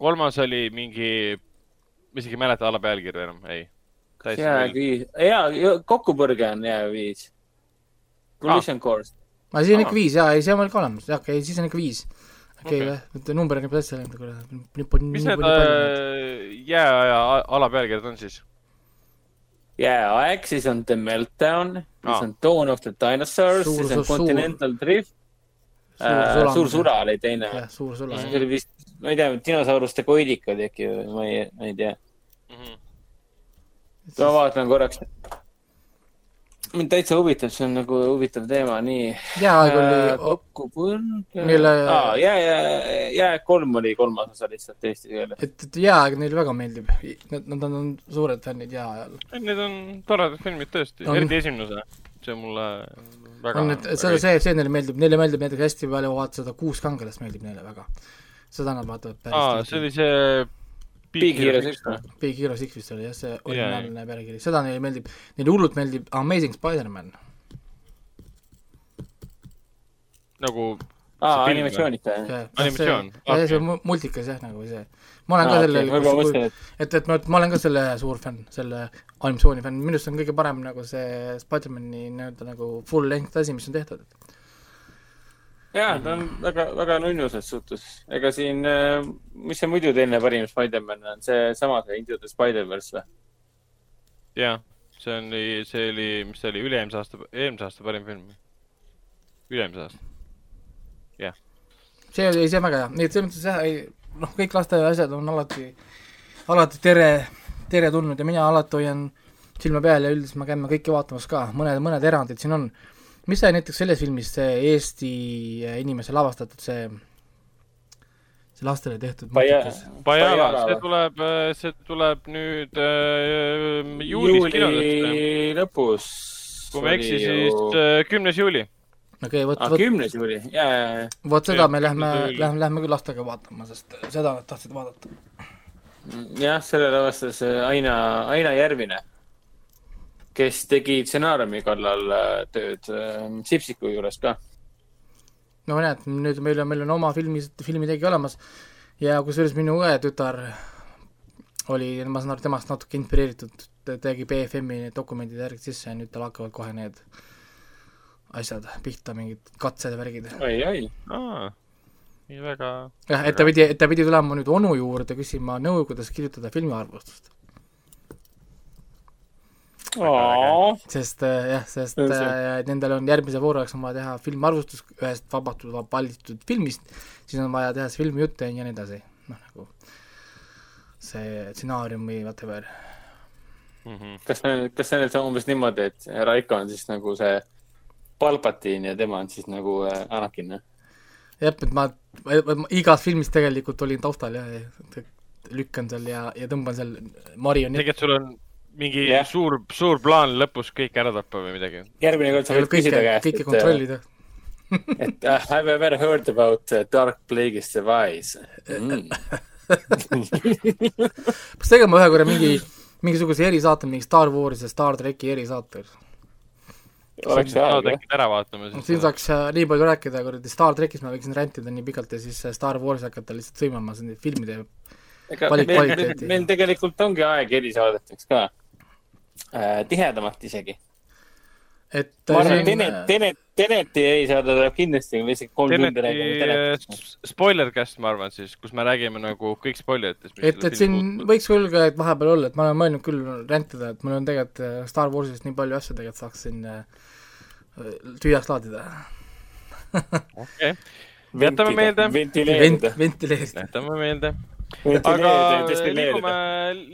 kolmas oli mingi, ma isegi ei mäleta ala pealkirja enam, ei. jääg viis, jaa, kokkupõrge on jääg viis. Collision course. Aga siis on ikka viis jaa, ei see on veel ka olemas, jah, okei, siis on ikka viis. okei et number on juba täitsa läinud, palju, mis need äh, jääaja a- ala pealkirjad on siis? jääaeg, siis on The Meltdown, siis on Dawn of the Dinosaurs, siis on Continental Drift. Suur sula. suur sula oli teine. jah, suur sula, see oli vist, ma ei tea, dinosauruste koidikad äkki või ma ei, ma ei tea. Mhm. ma vaatan korraks. Mind täitsa huvitab, see on nagu huvitav teema, nii. jääaeg oli, kokkupõrge. Mille- aa, jää, jää, jää kolm oli kolmas osa lihtsalt eesti keeles. et, et jääaeg neile väga meeldib, nad, nad on suured fännid jääajal. Need on toredad filmid tõesti, eriti esimene osa. see mulle väga. on, et see, see, see neile meeldib, neile meeldib näiteks hästi palju vaadata seda Kuus kangelast meeldib neile väga. seda nad vaatavad aa, päris see oli see. Big Hero Six või? Big Hero Six vist oli jah, see originaalne pealkiri, seda neile meeldib, neile hullult meeldib Amazing Spider-man. nagu aa, animatsioonita jah? jah, Animatsioon, see, see mu- multikas jah, nagu see. ma olen aa, ka selle ma juba mõtlesin, et et, et ma, ma olen ka selle suur fänn, selle animatsiooni fänn, minu arust on kõige parem nagu see Spider-mani nii-öelda nagu full length asi, mis on tehtud. jaa, ta on väga, väga nunnu ses suhtes. ega siin, mis see muidu teine parim Spider-man on, seesama, see Into the Spider-verse või? jah, see oli, see oli, mis see oli, üle-eelmise aasta, eelmise aasta parim film. üle-eelmise aasta. see oli, see on väga hea, nii et selles mõttes jah, ei noh, kõik laste asjad on alati, alati tere, teretulnud ja mina alati hoian silma peal ja üldiselt me käime kõike vaatamas ka, mõned, mõned erandid siin on. Mis sai näiteks selles filmis see Eesti inimese lavastatud see, see lastele tehtud? Bajala, Bajala see tuleb, see tuleb nüüd äh, juulis kinodesse. juuli lõpus. kui ma ei eksi, siis äh, kümnes juuli. okei, vot, aa, vot, kümnes juuli, ja, ja, ja. vot seda me lähme küll., lähme, lähme küll lastega vaatama, sest seda nad tahtsid vaadata. jah, sellele vastas äh, Aina, Aina Järvine, kes tegi stsenaariumi kallal äh, tööd äh, Sipsiku juures ka. no näed, nüüd meil on, meil on oma filmi, filmitegi olemas ja kusjuures minu õetütar oli, ma saan aru, temast natuke inspireeritud, ta tegi BFM-i dokumendid järgi sisse ja nüüd tal hakkavad kohe need asjad pihta, mingid katsed ja värgid. oi, oi. aa, nii väga. jah, et ta pidi, et ta pidi tulema nüüd onu juurde küsima nõu, kuidas kirjutada filmiarvustust. Sest äh, jah, sest äh, nendel on järgmise vooru jaoks on vaja teha filmarvustus ühest vabatud, valitud filmist, siis on vaja teha see filmijutt ja nii edasi, noh nagu see stsenaarium või whatever. Mhm. kas see, kas see nüüd on umbes niimoodi, et Raiko on siis nagu see Palpatine ja tema on siis nagu äh, Anakin, jah? jah, et ma, ma, igas filmis tegelikult olin taustal ja, ja lükkan seal ja, ja tõmban seal marionetti. tegelikult sul on mingi Jah. suur, suur plaan lõpus kõik ära tappa või midagi. järgmine kord sa võid küsida, käest, kõike et, kontrollida. et uh, have you ever heard about uh, Dark Plague'ist Device mm. peaks tegema ühe korra mingi, mingisuguse erisaate, mingi Star Warsi ja Star tracki erisaate. oleks hea, äkki ära vaatama siin siis. saaks äh, nii palju rääkida, kuradi Star trackist ma võiksin rändida nii pikalt ja siis äh, Star Warsi hakata lihtsalt sõimama nende filmide ega Valik- kvaliteeti. meil tegelikult ongi aeg erisaadeteks ka äh,. tihedamalt isegi. et ma arvan, äh, et Tenet, Tenet, Teneti erisaade tuleb kindlasti, me isegi kolm tundi räägime Teneti Tenetist. spoiler cast, ma arvan siis, kus me räägime nagu kõik spoileritest. et, et siin võiks küll ka, et vahepeal olla, et ma olen mõelnud küll rändida, et mul on tegelikult äh, Star Warsist nii palju asju tegelikult saaks siin äh, tühjaks laadida. okei, jätame meelde. Vent-, ventileerida. ventileerida. jätame meelde. Aga liigume,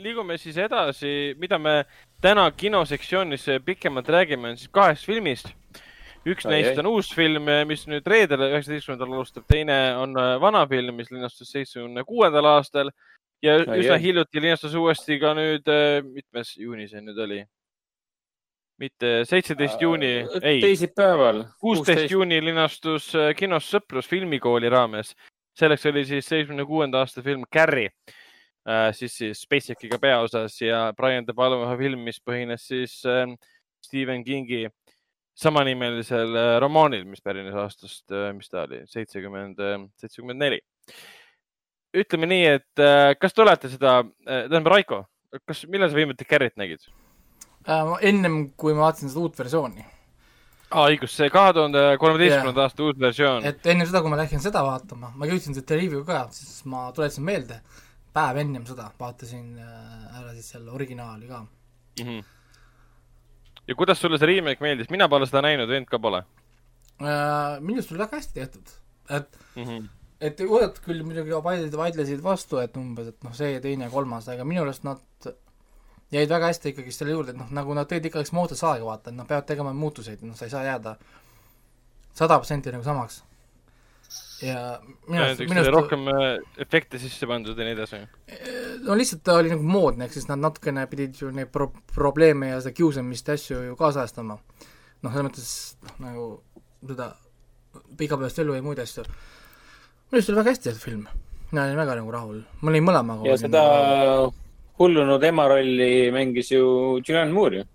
liigume siis edasi, mida me täna kinosektsioonis pikemalt räägime, on siis kahest filmist. üks Ai, neist ai. on uus film, mis nüüd reedel, üheksateistkümnendal alustab, teine on äh, vana film, mis linastus seitsmekümne kuuendal aastal ja Ai, üsna ai. hiljuti linastus uuesti ka nüüd, mitmes juuni see nüüd oli? mitte seitseteist juuni, ei, teisipäeval. kuusteist juuni linastus äh, kinos Sõprus filmikooli raames. Selleks oli siis seitsmekümne kuuenda aasta film Carrie, siis, siis SpaceX'iga peaosas ja Brian De Palma film, mis põhines siis äh, Stephen Kingi samanimelisel äh, romaanil, mis pärines aastast, mis ta oli, seitsekümmend, seitsekümmend neli. ütleme nii, et äh, kas te olete seda, tähendab Raiko, kas, millal sa viimati Carrie't nägid? Äh, ennem, kui ma vaatasin seda uut versiooni, aa, õigus, see kahe tuhande kolmeteistkümnenda aasta uus versioon. et enne seda, kui ma läksin seda vaatama, ma jõudsin seda review ka, siis ma tuletasin meelde, päev ennem seda vaatasin äh, ära siis selle originaali ka. mm. -hmm. ja kuidas sulle see remake meeldis, mina pole seda näinud, vend ka pole Äh, minu arust oli väga hästi tehtud, et mm. -hmm. et uued küll muidugi vaidlesid, vaidlesid vastu, et umbes, et noh, see, teine kolmas, aga minu arust nad jäid väga hästi ikkagi selle juurde, et noh, nagu nad tõid ikkagi moodsat saagi vaata, et nad peavad tegema muutuseid, noh, sa ei saa jääda sada protsenti nagu samaks. ja minu arust, minu arust rohkem äh, efekte sisse pandud ja nii edasi. no lihtsalt ta oli nagu moodne, ehk siis nad natukene pidid ju neid pro-, probleeme ja seda kiusamist ja asju ju kaasajastama. noh, selles mõttes noh, nagu seda igapäevast elu ja muid asju. minu arust oli väga hästi tehtud film. mina olin väga nagu rahul, ma olin mõlemaga. ja seda hullunud ema rolli mängis ju Julianne Moore ju.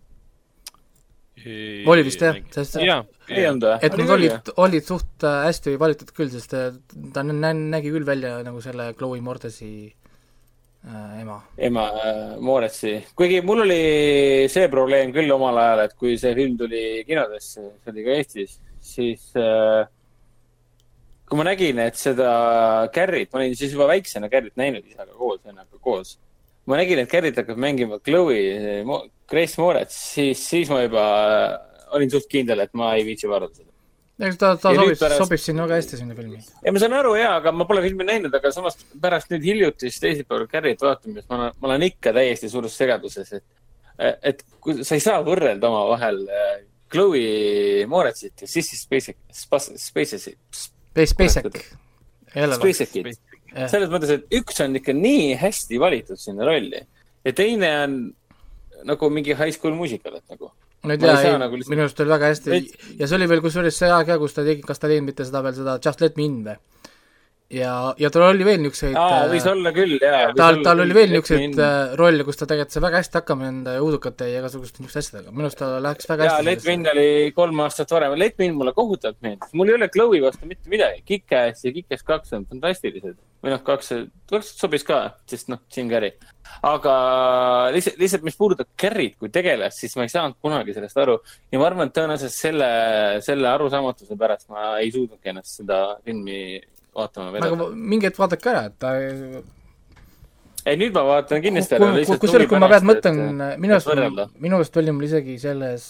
oli vist jah, sest jaa, ei olnud või? et nad olid, olid suht äh, hästi valitud küll, sest äh, ta nä- nä- nägi küll välja nagu selle Chloe Mortesi äh, ema. ema äh, Mooretsi, kuigi mul oli see probleem küll omal ajal, et kui see film tuli kinodesse, see oli ka Eestis, siis äh, kui ma nägin, et seda Carrit, ma olin siis juba väiksena Carrit näinud isaga koos, vennaga koos. Ma nägin, et Carrit hakkab mängima Chloe, Grace Moretz, siis, siis ma juba olin suht kindel, et ma ei viitsi vaadata seda. eks ta, ta Ja sobib pärast- sobib sinna väga hästi sinna filmi. ja ma saan aru jaa, aga ma pole filmi näinud, aga samas pärast nüüd hiljutist teisipäeval Carrit vaatamist ma olen, ma olen ikka täiesti suures segaduses, et, et kui sa ei saa võrrelda omavahel äh, Chloe Moretzit ja Sissy Spacek, Spacek, Space, SpaceX. jälle või? Spacekit. Selles mõttes, et üks on ikka nii hästi valitud sinna rolli ja teine on nagu mingi high school musical, et nagu ei Ma ei nagu lihtsalt- minu arust oli väga hästi Veits- ja see oli veel kusjuures see aeg ka, kus ta tegi, kas ta teinud mitte seda veel, seda Just Let Me In või? Ja, ja tal oli veel niisuguseid aa, võis olla küll, jaa. tal, tal oli veel niisuguseid äh, rolle, kus ta tegelikult sai väga hästi hakkama nende udukate ja igasuguste niisuguste asjadega, minu arust ta läks väga jaa, hästi Let Min oli kolm aastat varem. Let Min mulle kohutavalt meeldis. mul ei ole Chloe vastu mitte midagi. Kick-Ass ja Kick-Ass kaks on fantastilised. või noh, kaks, kaks sobis ka, sest noh, Jim Carrey. aga lihtsalt, lihtsalt mis puudutab Carrey't kui tegelast, siis ma ei saanud kunagi sellest aru. ja ma arvan, et tõenäoliselt selle, selle arusaamatuse pärast ma ei suutnudki ennast seda filmi vaatama aga vedada. mingi hetk vaadake ära, et ta ei, nüüd ma vaatan kindlasti ära. kusjuures, kui ma pealt mõtlen, minu arust minu arust oli mul isegi selles,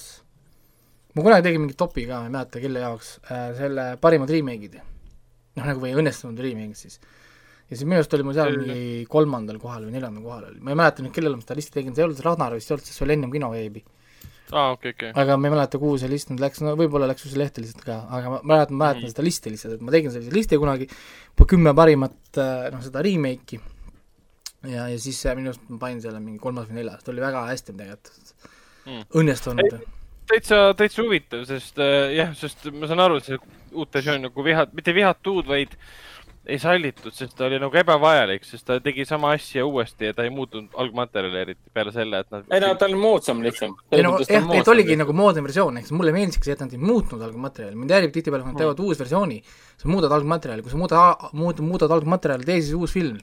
ma kunagi tegin mingi topi ka, ma ei mäleta, kelle jaoks äh,, selle parimad remake'id. noh, nagu või õnnestunud remake'id siis. ja siis minu arust oli mul seal mingi kolmandal kohal või neljandal kohal oli, ma ei mäleta nüüd, kellele ma seda listi tegin, see ei olnud Ragnar vist ei olnud, sest see oli ennem kinoveebi. aa, okei, okei. aga ma ei mäleta, kuhu see list nüüd läks, no võib-olla läks kuskile lehte lihtsalt ka, aga ma mäletan, mäletan Mm. seda listi lihtsalt, et ma tegin sellise listi kunagi, kümme parimat äh, noh, seda remake'i ja, ja siis äh, minu arust ma panin selle mingi kolmas või neljas, ta oli väga hästi tegelikult Mm. õnnestunud. täitsa, täitsa huvitav, sest äh, jah, sest ma saan aru, et see uut versiooni nagu vihat, mitte vihatud, vaid ei sallitud, sest ta oli nagu ebavajalik, sest ta tegi sama asja uuesti ja ta ei muutunud algmaterjali eriti peale selle, et nad. ei no ta on moodsam lihtsam. ei no jah, et oligi nagu moodne versioon, ehk siis mulle meeldiski see, et nad ei muutnud algmaterjali, mind häirib tihtipeale, kui nad teevad uusversiooni, sa muudad algmaterjali, kui sa muudad, muudad, muudad algmaterjali, tee siis uus film.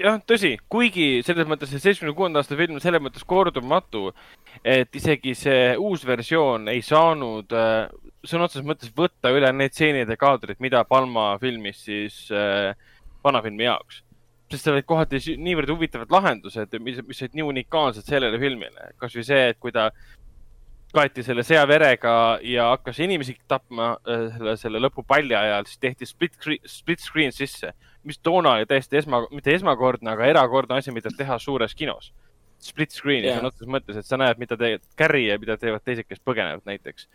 jah, tõsi, kuigi selles mõttes see seitsmekümne kuuenda aasta film selles mõttes kordumatu, et isegi see uus versioon ei saanud äh, sõna otseses mõttes võtta üle need stseenid ja kaadrid, mida Palma filmis siis äh, vana filmi jaoks. sest seal olid kohati niivõrd huvitavad lahendused, mis, mis olid nii unikaalsed sellele filmile. kasvõi see, et kui ta kaeti selle seaverega ja hakkas inimesi tapma äh, selle, selle lõpupalli ajal, siis tehti split, split screen sisse, mis toona oli täiesti esma, mitte esmakordne, aga erakordne asi, mida teha suures kinos. Split screen'is Jaa. sõna otseses mõttes, et sa näed, mida teeb Carri ja mida teevad teised, kes põgenevad näiteks.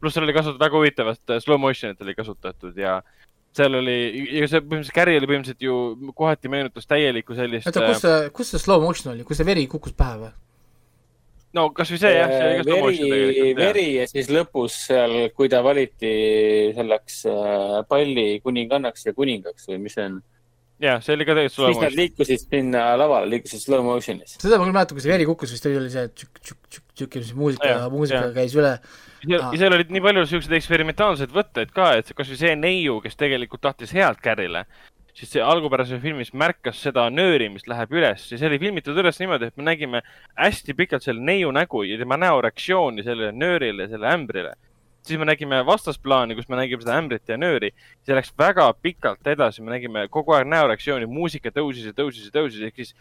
pluss seal oli kasutatud väga huvitavat äh, slow motion'it oli kasutatud ja seal oli, ja see põhimõtteliselt Carri oli põhimõtteliselt ju kohati meenutas täielikku sellist. oota, kus see, kus see slow motion oli, kus see veri kukkus pähe või? No kasvõi see jah, see oli ka slow motion veri, tegelikult. veri ja siis lõpus seal, kui ta valiti selleks äh, palli kuningannaks ja kuningaks või mis see on, jah, see oli ka tegelikult slow siis nad liikusid sinna lavale, liikusid slow motion'is. seda ma küll mäletan, kui see veri kukkus, vist oli see tšükk-tšükk-tšükk ja siis muusika muusika jaa. käis üle. ja Aa. ja seal olid nii palju siukseid eksperimentaalseid võtteid ka, et see- kasvõi see neiu, kes tegelikult tahtis head Carrile, siis see algupärases filmis märkas seda nööri, mis läheb üles ja see oli filmitud üles niimoodi, et me nägime hästi pikalt selle neiu nägu ja tema näo reaktsiooni sellele nöörile, selle ämbrile. siis me nägime vastasplaani, kus me nägime seda ämbrit ja nööri. see läks väga pikalt edasi, me nägime kogu aeg näoreaktsiooni, muusika tõusis ja tõusis ja tõusis, ehk siis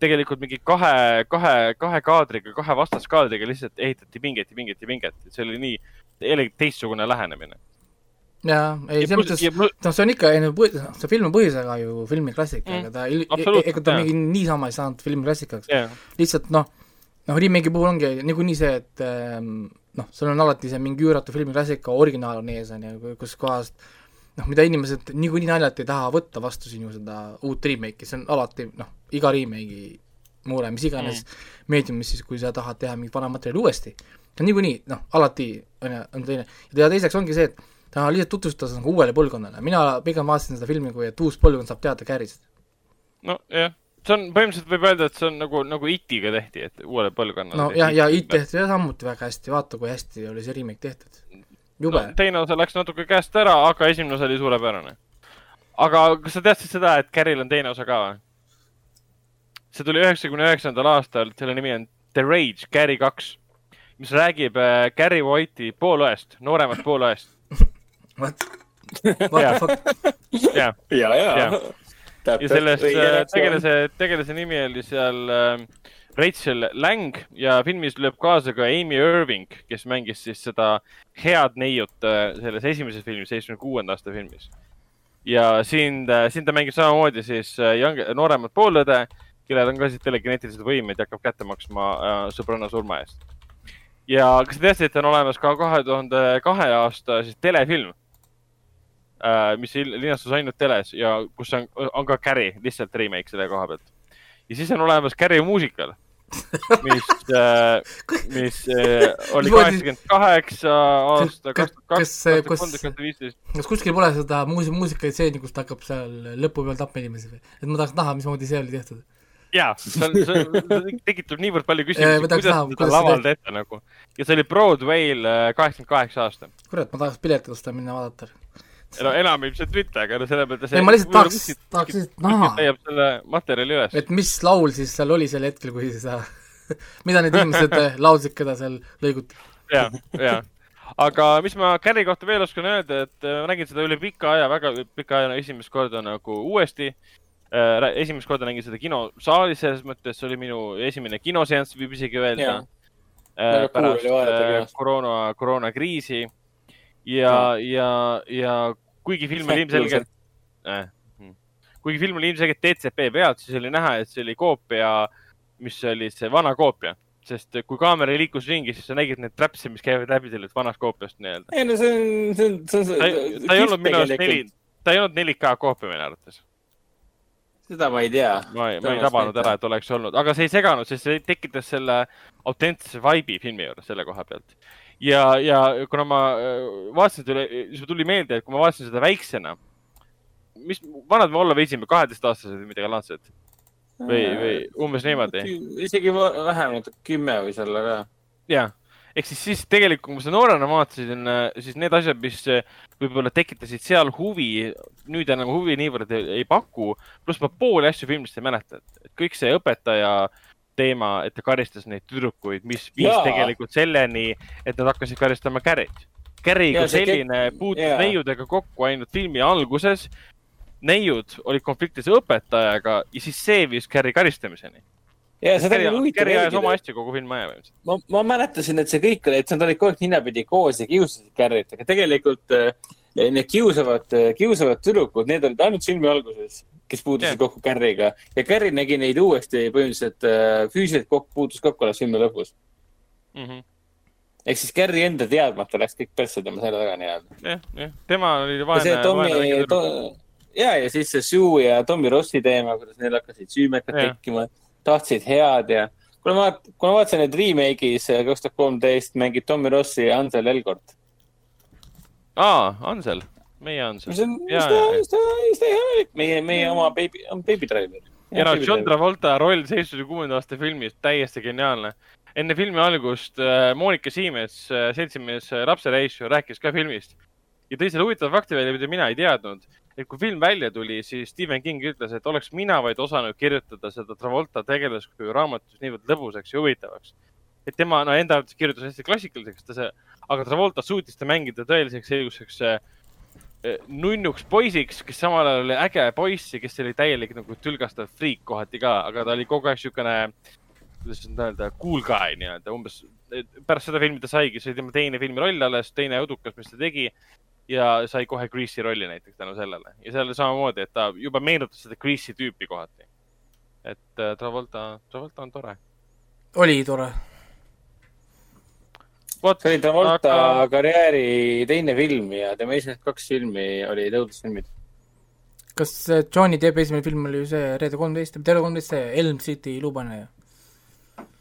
tegelikult mingi kahe, kahe, kahe kaadriga, kahe vastaskaadriga lihtsalt ehitati pinget ja pinget ja pinget, et see oli nii teistsugune lähenemine. jaa, ei, selles mõttes, noh, see on ikka, ei no põhi- noh, see film on põhjusega ju filmiklassika Mm, mm,, aga ta il- ega ta mingi niisama ei saanud filmiklassikaks. jah, lihtsalt noh, noh, remake'i puhul ongi niikuinii see, et ähm, noh, sul on alati see mingi üüratu filmiklassika originaal on ees, on ju, kus kohast noh, mida inimesed niikuinii naljalt ei taha võtta vastu sinu seda uut remake'i, see on alati noh, iga remake'i mure, mis iganes mm. meediumis siis, kui sa tahad teha mingit vana materjali uuesti, niikuinii noh, alati on ju, on teine. ja teiseks ongi see, et ta lihtsalt tutvustas nagu uuele põlvkonnale, mina pigem vaatasin seda filmi kui, et uus põlvkond saab teada Carrist. nojah, see on põhimõtteliselt võib öelda, et see on nagu, nagu IT-ga tehti, et uuele põlvkonnale. no ja, ja IT tehti jah samuti väga hästi, vaata kui hästi oli see remake tehtud. jube no,. teine osa läks natuke käest ära, aga esimene osa oli suurepärane. aga kas sa teadsid seda, et Carril on teine osa ka või? see tuli üheksakümne üheksandal aastal, selle nimi on The Rage, Carry kaks, mis räägib äh, Carry White'i poolõest, nooremast poolõest. What? What the fuck? ja, ja, ja ja selles äh, tegelase, tegelase nimi oli seal äh, Rachel Lang ja filmis lööb kaasa ka Amy Irving, kes mängis siis seda head neiut äh, selles esimeses filmis, seitsmekümne kuuenda aasta filmis. ja siin, siin ta mängib samamoodi siis äh, young- nooremat poolõde, kellel on ka siis telekineetilised võimed ja hakkab kätte maksma äh, sõbranna surma eest. ja kas te teadsite, et on olemas ka kahe tuhande kahe aasta siis telefilm äh,, mis il- linastus ainult teles ja kus on, on ka Carrie, lihtsalt remake selle koha pealt. ja siis on olemas Carrie muusikal, mis, mis äh, oli kaheksakümmend kaheksa aasta, kaks tuhat kaks, kaks tuhat kolmteist, viisteist. kas kuskil pole seda muus-, muusikalitseeni, kus ta hakkab seal lõpu peal tapma inimesi või? et ma tahaks näha, mismoodi see oli tehtud. jaa, see on, see tekitab niivõrd palju Äh, küsimusi, kuidas seda laval tehta nagu. ja see oli Broadway'l äh, kaheksakümmend kaheksa aasta. kurat, ma tahaks piletitust seda minna vaadata. No enam ilmselt mitte, aga no selle peale ei, ma lihtsalt tahaks, tahaks lihtsalt näha, leiab selle materjali üles. et mis laul siis seal oli sel hetkel, kui seda, mida need inimesed äh, laulsid, keda seal lõiguti. ja, ja. aga mis ma Carri kohta veel oskan öelda, et äh, ma nägin seda üle pika aja, väga pika aja esimest korda nagu uuesti. esimest korda nägin seda kinosaalis, selles mõttes see oli minu esimene kinoseanss, võib isegi öelda. Äh, pärast äh, koroona, koroonakriisi ja, ja, ja kuigi film oli ilmselgelt äh,, kuigi film oli ilmselgelt DCP pealt, siis oli näha, et see oli koopia, mis oli see vana koopia, sest kui kaamera liikus ringi, siis sa nägid neid traps'e, mis käivad läbi sellest vanast koopiast nii-öelda. ei no see on, see on, see on. ta ei, ta ei olnud minu arust neli, ta ei olnud 4K koopia minu arvates. seda ma ei tea. ma ei, ma ei tabanud ära, et oleks olnud, aga see ei seganud, sest see tekitas selle autentse vibe'i filmi juures selle koha pealt. ja, ja kuna ma äh, vaatasin seda üle, siis mul tuli meelde, et kui ma vaatasin seda väiksena, mis vanad me olla võisime, kaheteistaastased või midagi laadset või, või umbes niimoodi. isegi vähemalt kümme võis olla ka. jah, ehk siis, siis tegelikult, kui ma seda noorena vaatasin, siis need asjad, mis äh, võib-olla tekitasid seal huvi, nüüd enam huvi niivõrd ei, ei paku. pluss ma pooli asju filmist ei mäleta, et kõik see õpetaja teema, et ta karistas neid tüdrukuid, mis viis Jaa. tegelikult selleni, et nad hakkasid karistama. Carri Jaa, kui selline puutus jaa. neiudega kokku ainult filmi alguses. neiud olid konfliktis õpetajaga ja siis see viis Carri karistamiseni. ja seda oli huvitav Carri ajas oma asju kogu film aja põhimõtteliselt. ma, ma mäletasin, et see kõik oli, et nad olid kogu aeg ninapidi koos ja kiusasid Carrit, aga tegelikult äh, need kiusavad, kiusavad tüdrukud, need olid ainult filmi alguses, kes puutusid Jah. kokku Carriga ja Carri nägi neid uuesti põhimõtteliselt äh, füüsiliselt kokku, puutus kokku alles filmi lõpus. Mm -hmm. ehk siis Carri enda teadmata läks kõik persse tema selja taga nii-öelda. jah, jah, tema oli vaene, Tommy to,, ja, ja siis see Sue ja Tommy Rossi teema, kuidas neil hakkasid süümekad tekkima, tahtsid head ja kuna ma, kui ma vaatasin neid remake'is äh, kaks tuhat kolmteist mängib Tommy Rossi ja Ansel Elgort. aa, Ansel, meie Ansel. see on Jaa, üsna jaa,, üsna, üsna hea valik, meie, meie oma Baby, Baby Driver. ja no John Travolta roll seitsmekümne kuuenda aasta filmis, täiesti geniaalne. enne filmi algust äh, Monika Siimes, seltsimees äh, Rapse Reissu rääkis ka filmist ja tõi selle huvitava fakti välja, mida mina ei teadnud. et kui film välja tuli, siis Stephen King ütles, et oleks mina vaid osanud kirjutada seda Travolta tegelaskuju raamatus niivõrd lõbusaks ja huvitavaks. et tema, no enda arvates kirjutas hästi klassikaliseks, ta see, aga Travolta suutis ta mängida tõeliseks selliseks äh, nunnuks poisiks, kes samal ajal oli äge poiss ja kes oli täielik nagu tülgastav friik kohati ka, aga ta oli kogu aeg siukene, kuidas nüüd öelda, cool guy nii-öelda umbes. pärast seda filmi ta saigi, see oli tema teine filmiroll alles, teine edukas, mis ta tegi. ja sai kohe Grease'i rolli näiteks tänu sellele ja seal oli samamoodi, et ta juba meenutas seda Grease'i tüüpi kohati. et äh, Travolta, Travolta on tore. oli tore. vot, see oli Travolta Aga- karjääri teine film ja tema esimesed kaks filmi olid õudusfilmid. kas see Johnny Deppi esimene film oli ju see Reede kolmteist, Terve kolmteist, see Elm City luupaneja?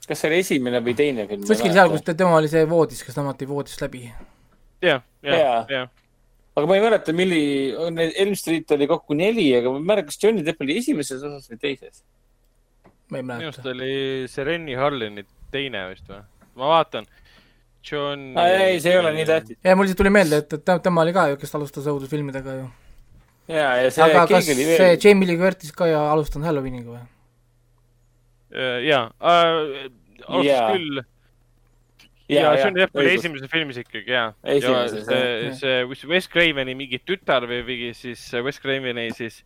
kas see oli esimene või teine film? kuskil seal, kus tema oli see voodis, kes tõmmati voodist läbi. jah, jah jah. aga ma ei mäleta, milli, Elm Street oli kokku neli, aga ma ei mäleta, kas Johnny Depp oli esimeses osas või teises. ma ei minu arust mäleta. oli see Rennie Harlini teine vist või? ma vaatan. John. ei, see ei ole nii tähtis. ja mul lihtsalt tuli meelde, et, et tema oli ka ju, kes alustas õudusfilmidega ju. ja, ja see aga kas see veel. Jamie Lee Curtis ka ju alustanud Halloweeniga või? jaa, alustas Jaa. küll. ja Johnny Depp oli esimeses filmis ikkagi ja. ja see see Wes- Craveni mingi tütar või mingi siis Wes Craveni siis.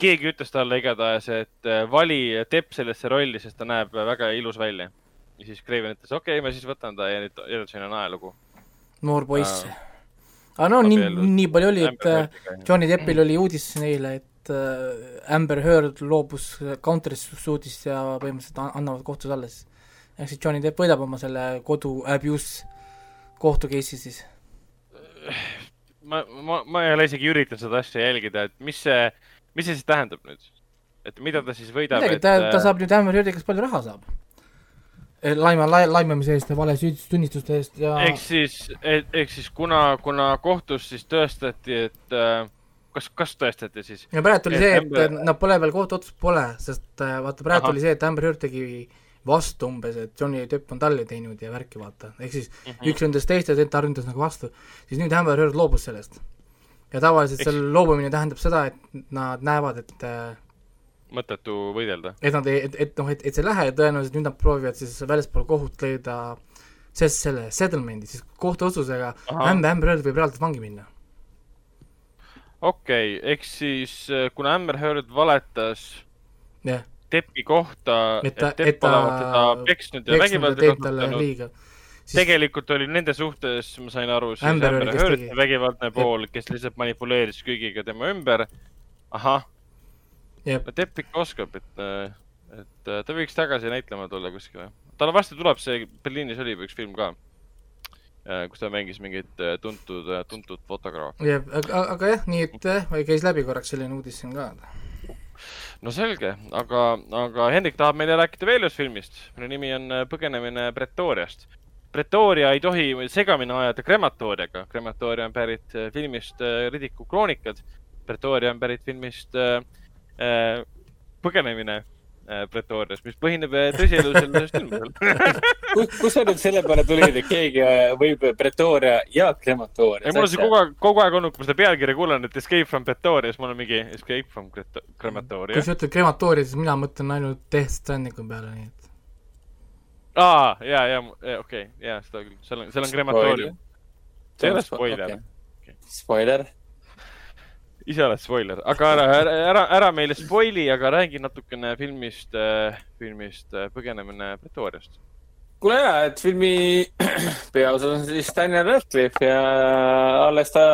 keegi ütles talle igatahes, et äh, vali Depp sellesse rolli, sest ta näeb väga ilus välja. Ja siis Craven ütles, okei okay,, ma siis võtan ta ja nüüd edasi on ajalugu. noor poiss Aa.. aga no nii, nii palju oli, et äh. Johnny Deppil oli uudis eile, et äh, Amber Heard loobus counter-suit'ist ja põhimõtteliselt an- annavad kohtus alles. ehk siis Johnny Depp võidab oma selle kodu abuse kohtu case'i siis. ma, ma, ma ei ole isegi üritanud seda asja jälgida, et mis see, mis see siis tähendab nüüd? et mida ta siis võidab, et ta, ta äh, saab nüüd Amber Heardi käest palju raha saab. laima, laimamise eest ja valesüüdistustunnistuste eest ja ehk siis, ehk siis kuna, kuna kohtus siis tõestati, et äh, kas, kas tõestati siis? ja praegu oli see, et Amber- nad pole veel kohtuotsust pole, sest vaata praegu oli see, et Amber Heard tegi vastu umbes, et Johnny Depp on talle teinud ja värki vaata, ehk siis mm. -hmm. üks ründas teist ja teine ründas nagu vastu, siis nüüd Amber Heard loobus sellest. ja tavaliselt Eks- seal loobumine tähendab seda, et nad näevad, et äh, mõttetu võidelda. et nad ei, et, et noh, et, et see ei lähe ja tõenäoliselt nüüd nad proovivad siis väljaspool kohut leida sest selle settlement'i, siis kohtuotsusega Ahah. Amber, Heard võib reaalselt vangi minna. okei okay,, ehk siis äh, kuna Amber Heard valetas jah, Deppi kohta, et ta, et olevat teda peksnud ja vägivalda kasutanud. tegelikult oli nende suhtes, ma sain aru, siis Amber Amber Heard vägivaldne pool, kes lihtsalt manipuleeris kõigiga tema ümber. ahah, Jep. Depp ikka oskab, et, et äh, ta võiks tagasi näitlema tulla kuskile. talle varsti tuleb see, Berliinis oli üks film ka, kus ta mängis mingit äh, tuntud, tuntud fotograafi. jah, aga, aga jah, nii et jah, käis läbi korraks selline uudis siin ka. no selge, aga, aga Hendrik tahab meile rääkida veel ühest filmist, mille nimi on äh, Põgenemine Pretoriast. Pretoria ei tohi segamini ajada krematooriaga, krematoria on pärit äh, filmist äh, Ridiku kroonikad. Pretoria on pärit filmist äh, äh, Põgenemine äh, Pretorias, mis põhineb äh, tõsielulisel filmidel. kus sa nüüd selle peale tulid, et keegi äh, võib Pretoria ja krematoorias ei, mul on see kogu aeg, kogu aeg olnud, kui ma seda pealkirja kuulan, et Escape from Pretoria, siis mul on mingi Escape from Krematoria kui. sa ütled krematoori, siis mina mõtlen ainult Death Strandingu peale, nii et aa, ja, ja, okei, ja seda küll, seal on, seal on krematoorium. see ei ole spoiler okay., Spoiler. Ise oled spoiler, aga ära, ära, ära, ära meile spoili, aga räägi natukene filmist, filmist äh, Põgenemine Pretoriast. kuule ja, et filmi peaosas on siis Daniel Radcliffe ja alles ta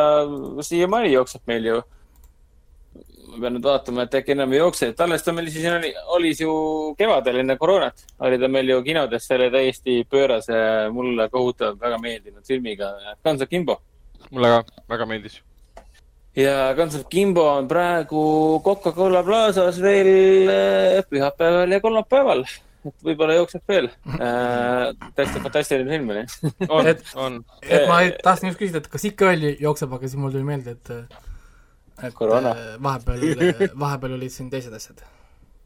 siiamaani jookseb meil ju. ma pean nüüd vaatama, et äkki enam ei jookse, et alles ta meil siis oli, oli ju kevadel enne koroonat, oli ta meil ju kinodes selle täiesti pöörase, mulle kohutavalt väga meeldinud filmiga Guns of Kimbo. mulle ka väga meeldis. Ja Guns of Kimbo on praegu Coca-Cola Plazas veel äh, pühapäeval ja kolmapäeval, et võib-olla jookseb veel äh,. täiesti fantastiline film oli. on Et-, on. et ma tahtsin just küsida, et kas ikka veel jookseb, aga siis mul tuli meelde, et et Koroona. äh, vahepeal, vahepeal olid siin teised asjad.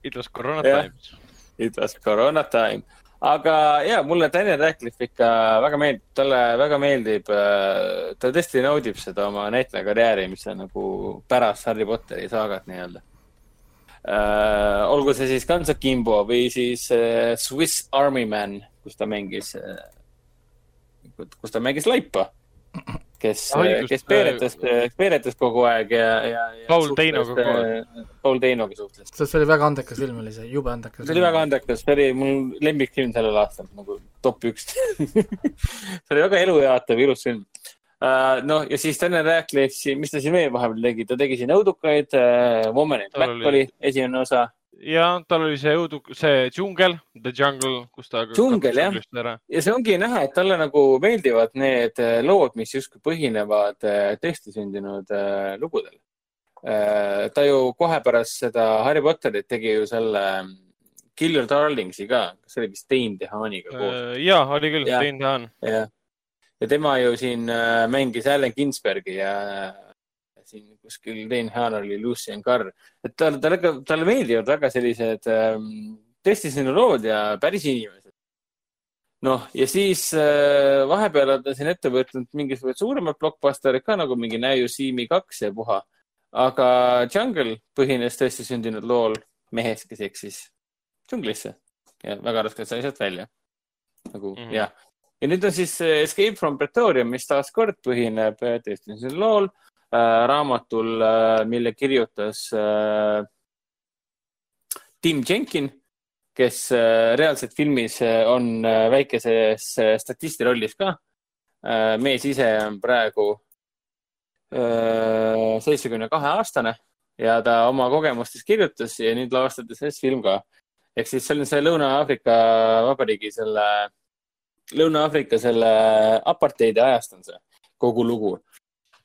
It was Corona Jah. times. It was Corona time. Aga ja mulle Daniel Radcliffe ikka väga meeldib, talle väga meeldib, ta tõesti naudib seda oma näitleja karjääri, mis on nagu pärast Harry Potteri saagat nii-öelda. olgu see siis of Kimbo või siis äh, Swiss Army Man, kus ta mängis, kus ta mängis laipa, kes kes peeretas, peeretas kogu aeg ja, ja, ja. Paul Teinoga koos.. Paul Teinoga suhtles. see oli väga andekas film oli see, jube andekas. see oli väga andekas, see oli mul lemmikfilm sellel aastal nagu top üks see oli väga elujaatav, ilus film uh,. noh, ja siis Daniel Radcliffe, mis ta siin veel vahepeal tegi, ta tegi siin õudukaid uh,, Woman in Black oli esimene osa. Ja tal oli see õudu, see džungel, The Jungle, kus ta. Džungel, jah. jah. ja see ongi näha, et talle nagu meeldivad need äh, lood, mis justkui põhinevad äh, tõesti sündinud äh, lugudel ta ju kohe pärast seda Harry Potterit tegi ju selle mm, Kill Your Darlingsi ka, see oli vist Dane DeHaaniga koos. ja, oli küll. Dane DeHaan. jah, ja tema ju siin mängis Allan Ginsbergi ja siin kuskil Dane Haan oli Lucian Carr, et talle, talle, talle meeldivad väga sellised ähm, tõesti selline lood ja päris inimesed. noh, ja siis äh, vahepeal on ta siin ette võtnud mingisugused suuremad blockbusterid ka nagu mingi See Me kaks ja puha. aga Jungle põhines tõesti sündinud lool mehest, kes eksis džunglisse ja väga raskelt sai sealt välja. nagu mm. -hmm. jah, ja nüüd on siis äh, Escape from Pretoria, mis taaskord põhineb äh, tõesti lool raamatul äh,, mille kirjutas äh, Tim Jenkin, kes äh, reaalselt filmis äh, on äh, väikeses äh, statisti rollis ka äh,. mees ise on praegu seitsmekümne kahe aastane ja ta oma kogemustest kirjutas ja nüüd lavastati sellest film ka ehk siis see on see Lõuna-Aafrika Vabariigi selle Lõuna-Aafrika selle apartheidi ajast on see kogu lugu.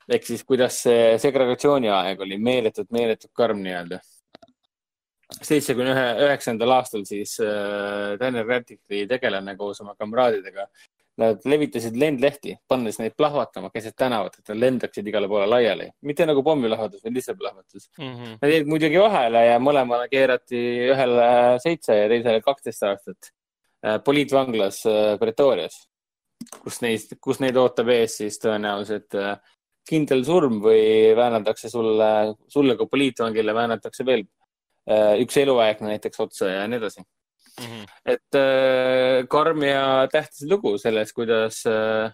Ehk siis, kuidas see segregatsiooni aeg oli meeletult, meeletult karm nii-öelda. seitsmekümne ühe, üheksandal aastal siis äh, Daniel Radcliffe'i tegelane koos oma kamraadidega. Nad levitasid lendlehti, pannes neid plahvatama keset tänavat, et nad lendaksid igale poole laiali. mitte nagu pommilahvatus, vaid lihtsalt plahvatus. mm. -hmm. Nad jäid muidugi vahele ja mõlemale keerati ühele seitse ja teisele kaksteist aastat äh, poliitvanglas äh, Pretorias, kus neist, kus neid ootab ees siis tõenäoliselt äh, kindel surm või väänatakse sulle, sulle kui poliitvangile väänatakse veel äh, üks eluaegne näiteks otsa ja nii edasi Mm -hmm. et äh, karm ja tähtis lugu sellest, kuidas äh,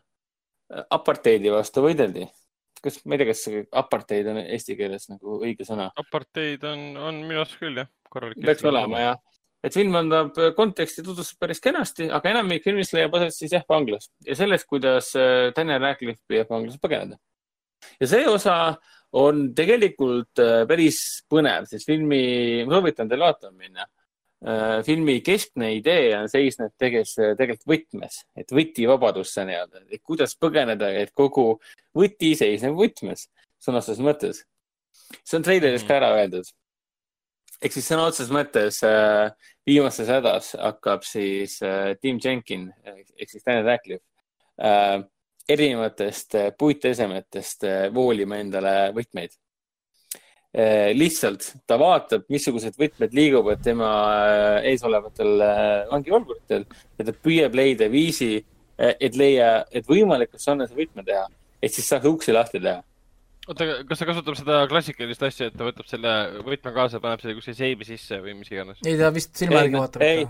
apartheidi vastu võideldi. kas, ma ei tea, kas see apartheid on eesti keeles nagu õige sõna? aparteid on, on minu arust küll jah, korralik. peaks olema jah. et film annab konteksti tutvustab päris kenasti, aga enamik filmist leiab aset siis jah vanglas ja sellest, kuidas äh, Daniel Radcliffe püüab vanglas põgeneda. Ja see osa on tegelikult äh, päris põnev, sest filmi, ma soovitan teil vaatama minna. filmi keskne idee on seisneb teges-, tegelikult võtmes, et võtivabadus nii-öelda, et kuidas põgeneda, et kogu võti seisneb võtmes, sõna otseses mõttes. see on treileris ka ära öeldud ehk siis sõna otseses mõttes äh, viimases hädas hakkab siis äh, Tim Jenkin ehk siis Daniel Radcliffe äh, erinevatest äh, puitesemetest äh, voolima endale võtmeid äh,. lihtsalt ta vaatab, missugused võtmed liiguvad tema ees olevatel vangivalvuritel ja ta püüab leida viisi et leia, et võimalikult sarnase võtme teha, et siis saaks uksi lahti teha oota, kas ta kasutab seda klassikalist asja, et ta võtab selle võtme kaasa, paneb selle kuskile seibi sisse või mis iganes? ei, ta vist silma Ei, järgi vaatab ei.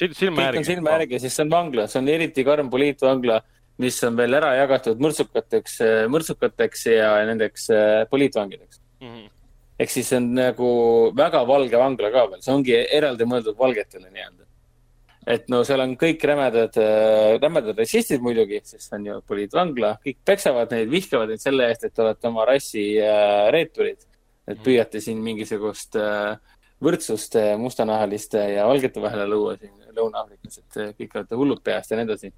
silma kõik järgi. on silma järgi, sest see on vangla, see on eriti karm poliitvangla, mis on veel ära jagatud mõrtsukateks, mõrtsukateks ja nendeks äh, poliitvangideks. Mhm. ehk siis on nagu väga valge vangla ka veel, see ongi eraldi mõeldud valgetele nii-öelda. et no seal on kõik rämedad, rämedad rassistid muidugi, sest see on ju poliitvangla, kõik peksavad neid, vihkavad neid selle eest, et te olete oma rassi äh, reeturid. et püüate siin mingisugust äh, võrdsust äh, mustanahaliste ja valgete vahele luua siin Lõuna-Aafrikas, et äh, kõik olete hullud peast ja nii edasi.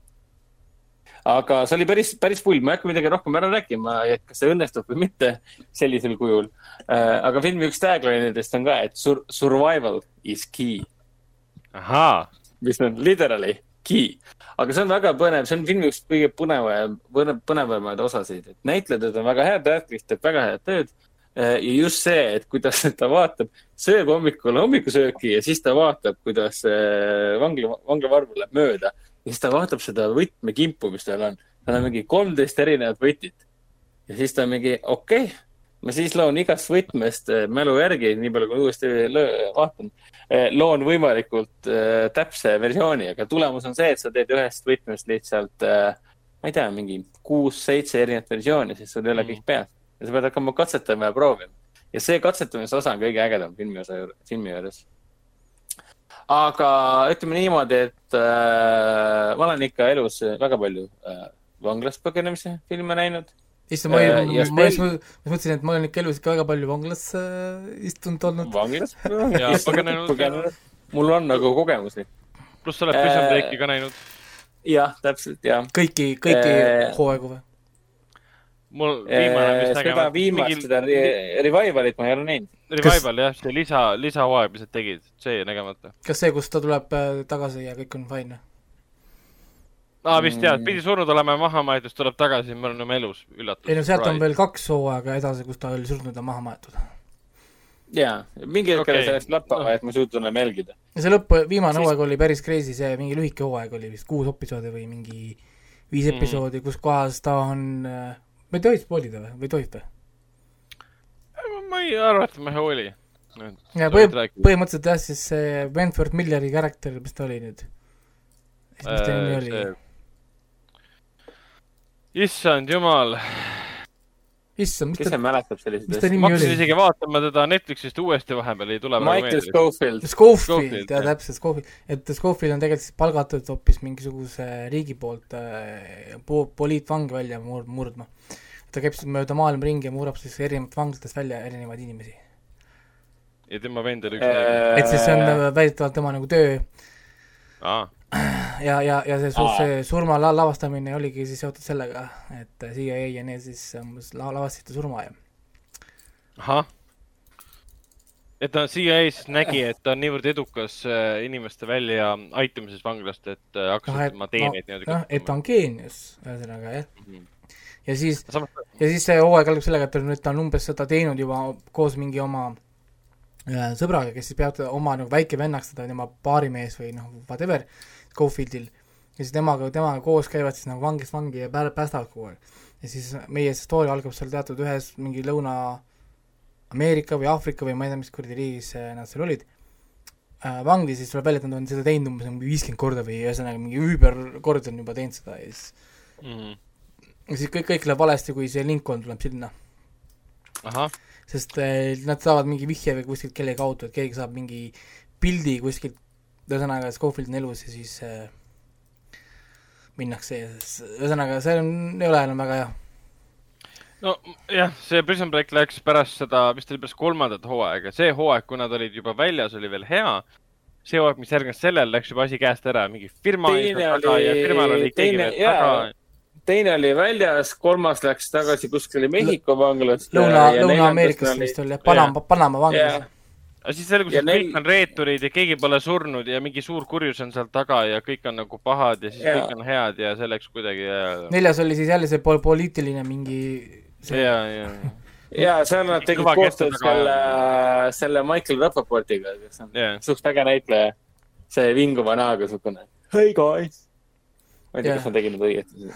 Aga see oli päris, päris pull, ma ei hakka midagi rohkem ära rääkima, et kas see õnnestub või mitte sellisel kujul. aga filmi üks tagline'idest on ka, et sur survival is key, ahaa, mis on literally key. aga see on väga põnev, see on filmi üks kõige põnevam, põnevamaid osasid, et näitlejad on väga head, Radcliffe teeb väga head tööd. Ja just see, et kuidas ta vaatab, sööb hommikul hommikusööki ja siis ta vaatab, kuidas äh, vangla, vanglavarv läheb mööda ja siis ta vaatab seda võtmekimpu, mis tal on. tal on mingi kolmteist erinevat võtit. ja siis ta mingi, okei okay,, ma siis loon igast võtmest äh, mälu järgi, nii palju kui uuesti vaatan, loon võimalikult äh, täpse versiooni, aga tulemus on see, et sa teed ühest võtmest lihtsalt äh,, ma ei tea, mingi kuus-seitse erinevat versiooni, siis sul ei ole Mhm. kõik peas ja sa pead hakkama katsetama ja proovima. ja see katsetamise osa on kõige ägedam filmi osa filmi juures. Aga ütleme niimoodi, et äh, ma olen ikka elus väga palju äh, vanglast põgenemise filme näinud. issand, ma Äh, ei, ma just mõtlesin, et ma olen ikka elus ikka väga palju vanglas äh, istunud olnud. vanglas Ja põgenenud. põgenenud. mul on nagu kogemusi. pluss sa oled Prison Äh, Breaki ka näinud. jah, täpselt jah. kõiki, kõiki Äh, hooaegu või? Mul viimane vist seda nägema. viimast, seda re- revivalit ma ei ole näinud. Revival jah, see lisa, lisahooaeg, mis nad tegid, see jäi nägemata. kas see, kus ta tuleb äh, tagasi ja kõik on fine? aa, vist jah, Mm. pidi surnud olema ja maha maetud, tuleb tagasi, me oleme elus üllatus. ei no sealt on veel kaks hooaega edasi, kus ta oli surnud ja maha maetud. jaa, mingi hetk oli Okei. sellest lappama, et ma ei suutnud enam jälgida. ja see lõpp, viimane Siis- hooaeg oli päris crazy, see mingi lühike hooaeg oli vist kuus episoodi või mingi viis Mhm. episoodi, kus kohas ta on, ma ei tohi spoilida või, või tohib või? ma ei arva, et ma ei hooli. ja põhi-, põhimõtteliselt jah, siis see Wentworth Milleri karakter, mis ta oli nüüd? mis ta nimi Äh, oli? issand jumal, issand, mis kes ta see, mäletab selliseid asju? ma hakkasin isegi vaatama teda Netflixist uuesti vahepeal, ei tule Michael. Scofield. Schofield, Schofield, jaa täpselt, Schofield, et Schofield on tegelikult siis palgatud hoopis mingisuguse riigi poolt äh, po-, poliitvange välja mur-, murdma. ta käib siis mööda maailma ringi ja murrab siis erinevatest vanglatest välja erinevaid inimesi. ja tema vend oli üks Äh, et siis see on äh, väidetavalt tema nagu töö ja, ja, ja see, Aa. see surma la- lavastamine oligi siis seotud sellega, et CIA ja need siis umbes la- lavastasid ta surma ja ahah, et ta CIA siis nägi, et ta on niivõrd edukas äh, inimeste välja aitamises vanglast, et äh, hakkasid et tema teeneid niimoodi noh, et ta on geenius, ühesõnaga jah. Mhm. ja siis, ja siis see hooaeg algab sellega, et ta on umbes seda teinud juba koos mingi oma äh, sõbraga, kes siis peab oma nagu väikevennaks teda, tema baarimees või noh, whatever, Schofieldil. ja siis temaga, temaga koos käivad siis nagu vangist vangi ja pää- päästavad kogu aeg. ja siis meie story algab seal teatud ühes mingi Lõuna-Ameerika või Aafrika või ma ei tea, mis kuradi riigis äh, nad seal olid äh,, vangis, siis tuleb välja, et nad on seda teinud umbes mingi viiskümmend korda või ühesõnaga mingi üüberkord on juba teinud seda ja siis Mhm. ja siis kõik, kõik läheb valesti, kui see Lincoln tuleb sinna. ahah, sest äh, nad saavad mingi vihje või kuskilt kellegi kaudu, et keegi saab mingi pildi kuskilt, ühesõnaga Scofield on elus ja siis äh, minnakse ja siis ühesõnaga see on, ei ole enam väga hea. no jah, see Prison Break läks pärast seda, vist oli pärast kolmandat hooaega, see hooaeg, kui nad olid juba väljas, oli veel hea. see hooaeg, mis järgnes sellele, läks juba asi käest ära, mingi firma Teine oli- firmal oli keegi teine- veel jaa. taga. Teine oli väljas, kolmas läks tagasi kuskile Mehhiko vanglasse. Lõuna, Lõuna-Ameerikas vist oli Panama, Panama vanglas jah, aga siis selgus, Ja et neil- kõik on reeturid ja keegi pole surnud ja mingi suur kurjus on seal taga ja kõik on nagu pahad ja siis Jaa. kõik on head ja see läks kuidagi ja, neljas oli siis jälle see pol-, poliitiline mingi see ja, ja. ja seal nad tegid koostööd selle, selle Michael Rapaportiga, kes on Jah. suht äge näitleja. see vinguva näoga siukene. Hey guys. Ma ei tea, kas ma tegin nüüd õieti.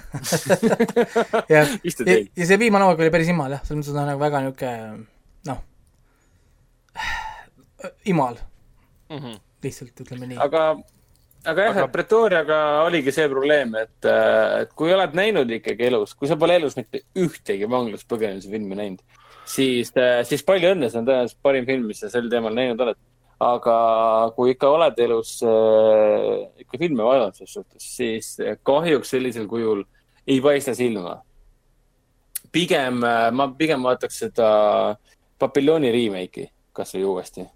ja, ja, ja see viimane hooaeg oli päris imal jah, selles mõttes ta on nagu väga niisugune noh, imal Mhm. lihtsalt ütleme nii. aga, aga jah Aga-, et Pretoriaga oligi see probleem, et, et kui oled näinud ikkagi elus, kui sa pole elus mitte ühtegi vanglast põgenemise filmi näinud, siis, siis palju õnne, see on tõenäoliselt parim film, mis sa sel teemal näinud oled. Aga kui ikka oled elus äh, ikka filme vaadanud selles suhtes, siis kahjuks sellisel kujul ei paista silma. pigem, ma pigem vaataks seda Babyloni remake'i kasvõi uuesti.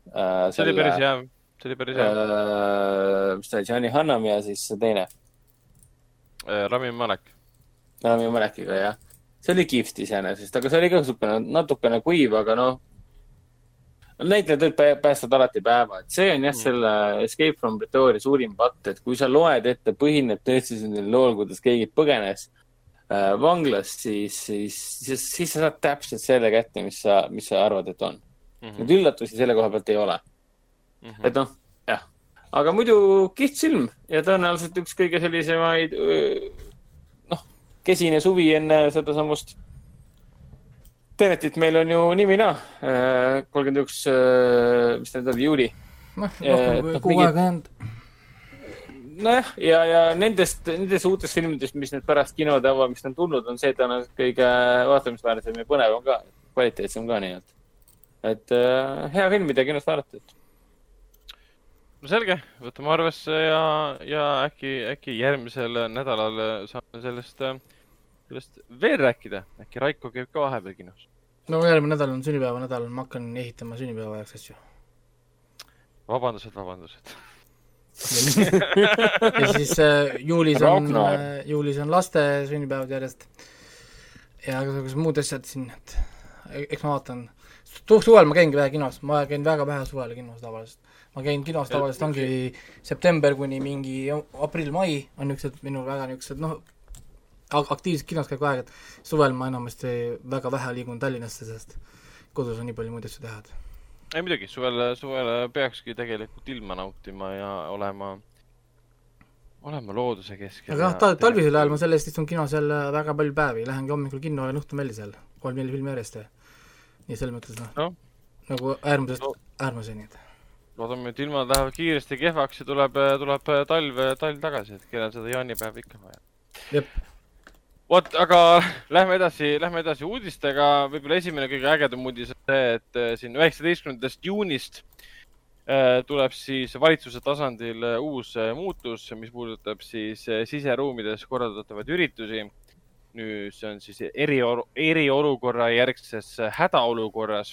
see oli päris hea, see oli päris hea. äh, mis ta oli, Johnny Hunnam ja siis teine, Rami Malek. Rami Malekiga jah. see oli kihvt iseenesest, aga see oli ka niisugune natukene kuiv, aga noh, näitlejad võivad pä- päästa alati päeva, et see on jah, selle Escape from Pretoria suurim patt, et kui sa loed ette, põhineb tõesti sellel lool, kuidas keegi põgenes äh, vanglast, siis, siis, siis, siis sa saad täpselt selle kätte, mis sa, mis sa arvad, et on. Mhm. Neid üllatusi selle koha pealt ei ole. et noh, jah, aga muidu kihvt silm ja tõenäoliselt üks kõige sellisemaid, noh, kesine suvi enne sedasamust. Tenetit meil on ju nimi naa, kolmkümmend üks, mis ta nüüd oli, juuli. noh, Eh, rohkem kui noh, kuu aega jäänud. nojah, ja, ja nendest, nendest uutest filmidest, mis nüüd pärast kinode avamist on tulnud, on see tõenäoliselt kõige vaatamisväärsem ja põnevam ka, kvaliteetsem ka nii-öelda. et äh, hea film, mida kinos vaadata, et no selge, võtame arvesse ja, ja äkki, äkki järgmisel nädalal saame sellest, sellest veel rääkida. äkki Raiko käib ka vahepeal kinos. no järgmine nädal on sünnipäevanädal, ma hakkan ehitama sünnipäeva ajaks asju. vabandused, vabandused. ja siis äh, juulis on äh,, juulis on laste sünnipäevad järjest ja igasugused muud asjad siin, et e- eks ma vaatan. suvel ma käingi vähe kinos, ma käin väga vähe suvel kinos tavaliselt. ma käin kinos tavaliselt ongi september kuni mingi aprill-mai on niisugused minu väga niisugused noh, aktiivsed kinos käib kogu aeg, et suvel ma enamasti väga vähe liigun Tallinnasse, sest kodus on nii palju muid asju teha, et ei muidugi, suvel, suvel peakski tegelikult ilma nautima ja olema, olema looduse keskel. aga noh, tal-, talvisel ajal ma selle eest istun kinos jälle väga palju päevi, lähengi hommikul kinno ja õhtul välja seal, kolm-neli filmi järjest ja nii selles mõttes noh no., nagu äärmusest no. äärmuseni, et loodame, et ilmad lähevad kiiresti kehvaks ja tuleb, tuleb talv, talv tagasi, et kellel seda jaanipäeva ikka vaja. Jep. vot, aga lähme edasi, lähme edasi uudistega. võib-olla esimene kõige ägedam uudis on see, et äh, siin üheksateistkümnendast juunist äh, tuleb siis valitsuse tasandil äh, uus muutus, mis puudutab siis siseruumides korraldatavaid üritusi. nüüd see on siis eriolu-, eriolukorra järgses hädaolukorras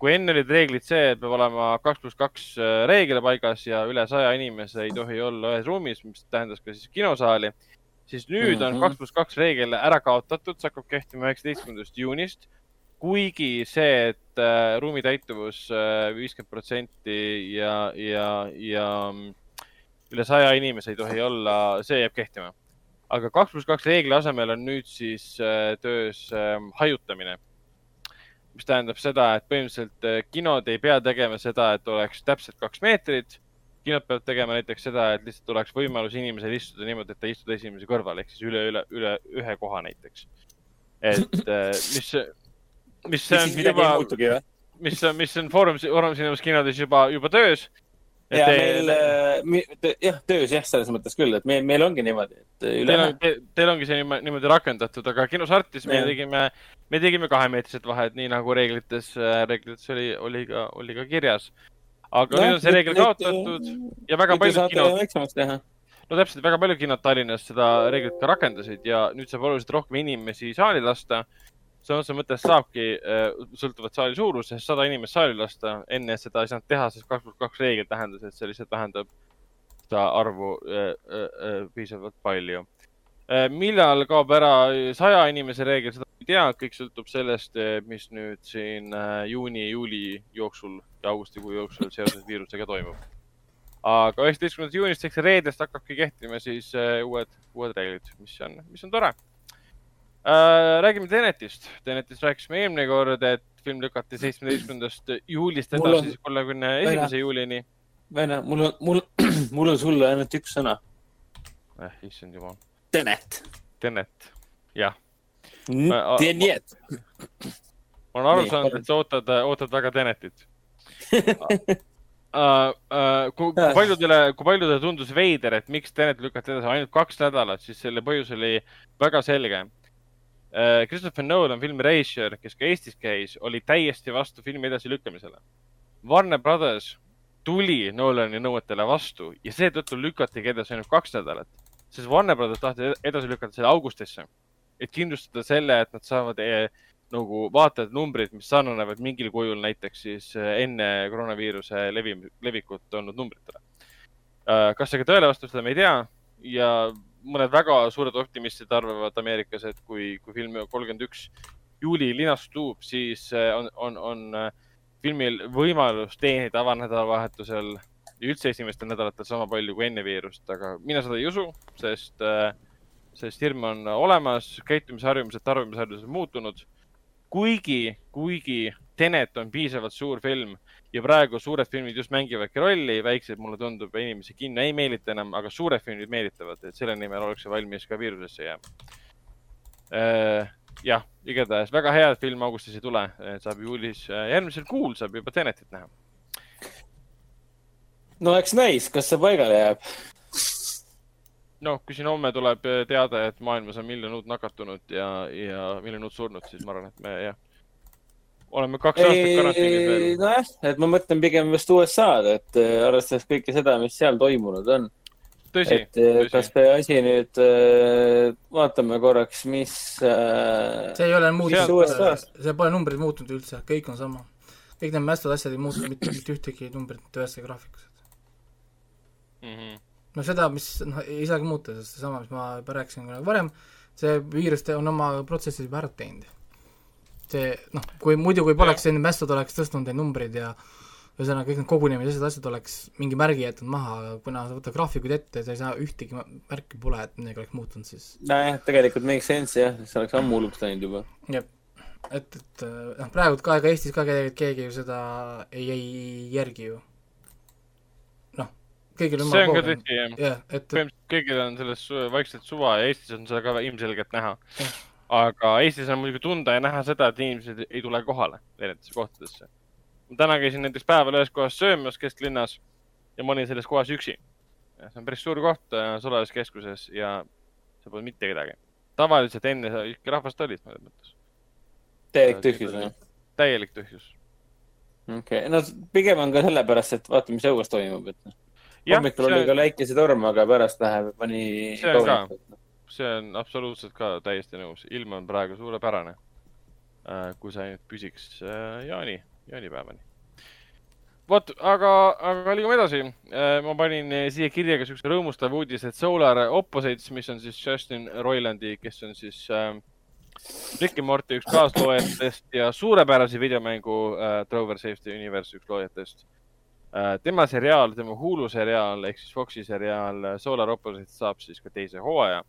kui enne olid reeglid see, et peab olema kaks pluss kaks reegel paigas ja üle saja inimese ei tohi olla ühes ruumis, mis tähendas ka siis kinosaali, siis nüüd mm -hmm. on Mhm. kaks pluss kaks reegel ära kaotatud, see hakkab kehtima üheksateistkümnendast juunist. kuigi see, et äh, ruumi täituvus viiskümmend protsenti ja, ja, ja mm, üle saja inimese ei tohi olla, see jääb kehtima. aga kaks pluss kaks reegli asemel on nüüd siis äh, töös äh, hajutamine. mis tähendab seda, et põhimõtteliselt äh, kinod ei pea tegema seda, et oleks täpselt kaks meetrit. Kinod peavad tegema näiteks seda, et lihtsalt oleks võimalus inimesel istuda niimoodi, et ta istub esimese kõrval ehk siis üle, üle, üle ühe koha näiteks. et äh, mis mis siis on juba mis mis on Foorum, Foorum Cinemas kinodes juba, juba töös. ja meil, jah, töös jah, selles mõttes küll, et meil, meil ongi niimoodi, et üle Teil on, teil ongi see niimoodi, rakendatud, aga kinos Artis me Jah. tegime, me tegime kahemeetrised vahed, nii nagu reeglites, reeglites oli, oli ka, oli ka kirjas. Aga no, nüüd on see reegel kaotatud ja väga paljud kinod, no täpselt, väga paljud kinod Tallinnas seda reeglit ka rakendasid ja nüüd saab oluliselt rohkem inimesi saali lasta. sõna otseses mõttes saabki, sõltuvalt saali suurusest, sada inimest saali lasta, enne seda ei saanud teha, sest kaks pluss kaks reegel tähendas, et see lihtsalt vähendab seda arvu äh, äh, äh, piisavalt palju. millal kaob ära saja inimese reegel, seda ei tea, kõik sõltub sellest, mis nüüd siin äh, juuni, juuli jooksul ja augustikuu jooksul seoses viirusega toimub. aga üheksateistkümnendast juunist ehk reedest hakkabki kehtima siis äh, uued, uued reeglid, mis on, mis on tore räägime Tenetist. Tenetist rääkisime eelmine kord, et film lükati seitsmeteistkümnendast juulist edasi kolmekümne esimese juulini. Vene, mul on, mul, mul on sulle ainult üks sõna. eh, issand jumal. Tenet. Tenet, jah. Ma- Tenet. ma olen aru Nii, saanud, et sa ootad, ootad väga Tenetit uh,. Uh, kui, kui paljudele, kui paljudele tundus veider, et miks Tenet lükati edasi ainult kaks nädalat, siis selle põhjus oli väga selge uh,. Christopher Nolan, filmi režissöör, kes ka Eestis käis, oli täiesti vastu filmi edasilükkamisele. Warner Brothers tuli Nolani nõuetele vastu ja seetõttu lükatigi edasi ainult kaks nädalat, sest Warner Brothers tahtis edasi lükata selle augustisse, et kindlustada selle, et nad saavad eh, nagu vaatajate numbrid, mis sarnanevad mingil kujul näiteks siis eh, enne koroonaviiruse levi, levikut olnud numbritele. kas see ka tõele vastab, seda me ei tea ja mõned väga suured optimistid arvavad Ameerikas, et kui, kui film kolmkümmend üks juuli linastub, siis eh, on, on, on eh, filmil võimalus teenida avanädalavahetusel ja üldse esimestel nädalatel sama palju kui enne viirust, aga mina seda ei usu, sest, sest hirm on olemas, käitumisharjumused, tarbimisharjumused on muutunud. kuigi, kuigi Tenet on piisavalt suur film ja praegu suured filmid just mängivadki rolli, väiksed, mulle tundub, inimesi kinno ei meelita enam, aga suured filmid meelitavad, et selle nimel ollakse valmis ka viirusesse jääma. jah, igatahes väga hea, et film augustis ei tule, saab juulis, järgmisel kuul saab juba Tenetit näha. no eks näis, kas see paigale jääb. noh, kui siin homme tuleb teade, et maailmas on miljon uut nakatunut ja, ja miljon uut surnut, siis ma arvan, et me jah, oleme kaks aastat karantiinis veel. nojah, et ma mõtlen pigem just USA-d, et äh, arvestades kõike seda, mis seal toimunud on. tõsi, et kas tõsi. see asi nüüd, vaatame korraks, mis see ei ole muutunud see pole numbrid muutunud üldse, kõik on sama. kõik need mästud asjad ei muutu mitte, mitte ühtegi numbrit ühesse graafikus. Mhm. No seda, mis noh, ei saagi muuta, sest seesama, mis ma juba rääkisin kunagi varem, see viirus on oma protsessi juba ära teinud. see noh, kui muidu, kui poleks need mästud oleks tõstnud neid numbreid ja ühesõnaga kõik need kogunemised, asjad oleks mingi märgi jätnud maha, aga kuna sa võtad graafikuid ette, sa ei saa ühtegi märki pole, et midagi oleks muutunud, siis nojah, tegelikult make sense jah, see oleks ammu hulluks läinud juba. jah, et, et noh, praegu ka, ega Eestis ka keegi ju seda ei, ei järgi ju. noh, kõigil on see on ka tõsi jah. jah, et, põhimõtteliselt kõigil on sellest su- vaikselt suva ja Eestis on seda ka ilmselgelt näha Jah.. aga Eestis on muidugi tunda ja näha seda, et inimesed ei tule kohale erinevatesse kohtadesse. ma täna käisin näiteks päeval ühes kohas söömas kesklinnas ja ma olin selles kohas üksi. see on päris suur koht Solajas keskuses ja seal pole mitte kedagi. tavaliselt enne ikka rahvast olid mõnes mõttes. täielik tühjus või? täielik tühjus. okei okay., no pigem on ka sellepärast, et vaata, mis õues toimub, et hommikul oli ka läikesetorm, aga pärast läheb nii See on ka. see on absoluutselt ka täiesti nõus, ilm on praegu suurepärane. kui see ainult püsiks äh, jaani, jaanipäevani. vot, aga, aga liigume edasi. ma panin äh, siia kirja ka siukse rõõmustava uudise, et Solar Opposites, mis on siis Justin Roilandi, kes on siis äh, Rick and Morty üks kaasloojatest ja suurepärase videomängu äh, Trover Safety Universe üks loojatest äh,. Tema seriaal, tema Hulu seriaal ehk siis Foxi seriaal äh, Solar Opposite saab siis ka teise hooaja.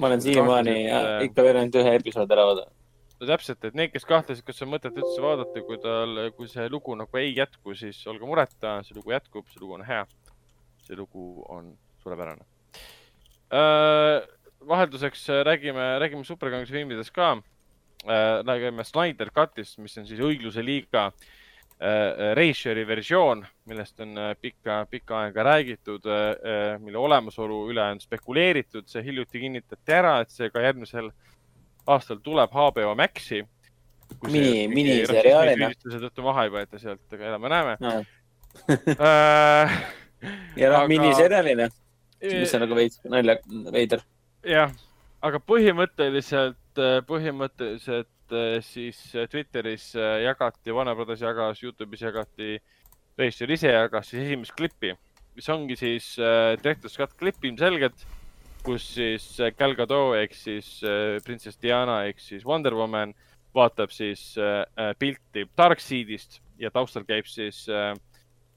ma olen siiamaani äh, ikka veel ainult ühe episoodi ära vaadanud. no täpselt, et need, kes kahtlesid, kas on mõtet üldse vaadata, kui tal, kui see lugu nagu ei jätku, siis olge mureta, see lugu jätkub, see lugu on hea. see lugu on suurepärane äh, vahelduseks äh, räägime, räägime superkanguse filmidest ka. räägime Snyder Cutist, mis on siis õigluse liiga Reisjeri versioon, millest on äh, pikka, pikka aega räägitud, mille olemasolu üle on spekuleeritud. see hiljuti kinnitati ära, et see ka järgmisel aastal tuleb HBO Maxi. mini, miniseriaalina. tõttu maha ei võeta sealt, aga elame-näeme no. äh, ja noh Aga-, miniseriaalina, mis on nagu veits nalja, veider. jah, aga põhimõtteliselt, põhimõtteliselt siis eh, Twitteris eh, jagati, Warner Brothers jagas, Youtube'is jagati, režissöör ise jagas siis esimest klippi, mis ongi siis äh, Director's Cut klipp ilmselgelt, kus siis eh, Gal Gadot ehk siis äh, printsess Diana ehk siis Wonder Woman vaatab siis äh, pilti Darkseidist ja taustal käib siis äh,,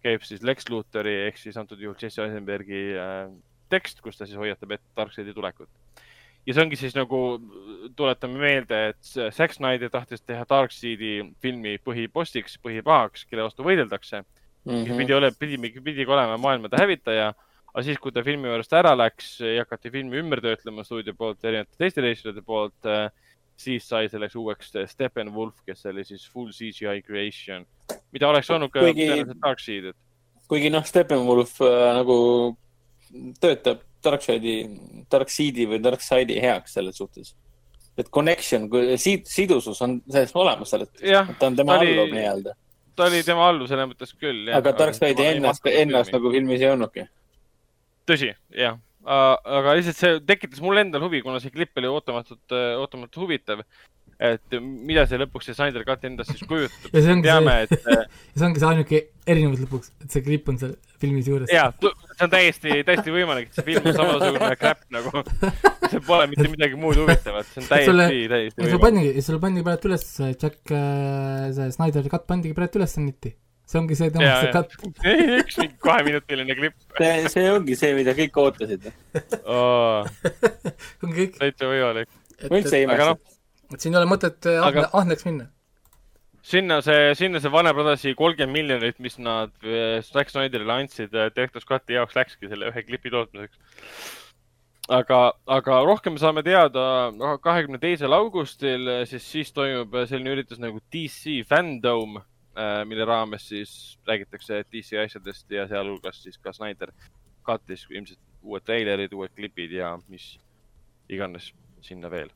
käib siis Lex Luthori ehk siis antud juhul Jesse Eisenbergi äh, tekst, kus ta siis hoiatab ette Darkseidi tulekut. Ja see ongi siis nagu, tuletame meelde, et Zack Snyder tahtis teha Darkseidi filmi põhipostiks, põhipahaks, kelle vastu võideldakse. Mhm. kes pidi olema, pidi, pidigi olema maailmade hävitaja. aga siis, kui ta filmi juurest ära läks ja hakati filmi ümber töötlema stuudio poolt, erinevate teiste režissööride poolt, siis sai selleks uueks Steppenwolf, kes oli siis full CGI creation, mida oleks olnud ka Kuigi- tõenäoliselt Darkseid, kuigi noh, Steppenwolf äh, nagu töötab Darkseidi, Darkseidi või Darkside'i heaks selles suhtes. et connection, sidusus on olemas selles jah, ta on tema oli- alluv nii-öelda. ta oli tema allu selles mõttes küll. aga Darkside'i ennast, ennast nagu filmis ei olnudki. tõsi, jah. aga lihtsalt see tekitas mul endal huvi, kuna see klipp oli ootamatult, ootamatult huvitav. Et mida see lõpuks see Snyder Cut endast siis kujutab. ja see ongi teame, see, et äh, ja see ongi see ainuke erinevus lõpuks, et see klipp on seal filmis juures. ja see on täiesti, täiesti võimalik, et see film on samasugune crap nagu. see pole mitte midagi muud huvitavat, see on Sulle- täiesti, täiesti sul võimalik. pandigi, sul pandi praegu üles see Jack, see Snyder cut pandigi praegu üles netti. see ongi see tema see ja cut, üks mingi kaheminutiline klipp. see, see ongi see, mida kõik ootasid. see ongi kõik. täitsa võimalik. ma üldse ei aga imesta., et siin ei ole mõtet äh, Aga- ahneks minna. sinna see, sinna see Warner Brothersi kolmkümmend miljonit, mis nad eh, Zack Snyderile andsid eh, Director's Cut'i jaoks läkski selle ühe klipi tootmiseks. aga, aga rohkem me saame teada kahekümne teisel augustil, siis, siis toimub selline üritus nagu DC Fandom, mille raames siis räägitakse DC asjadest ja sealhulgas siis ka Snyder Cut'is ilmselt uued treilerid, uued klipid ja mis iganes sinna veel.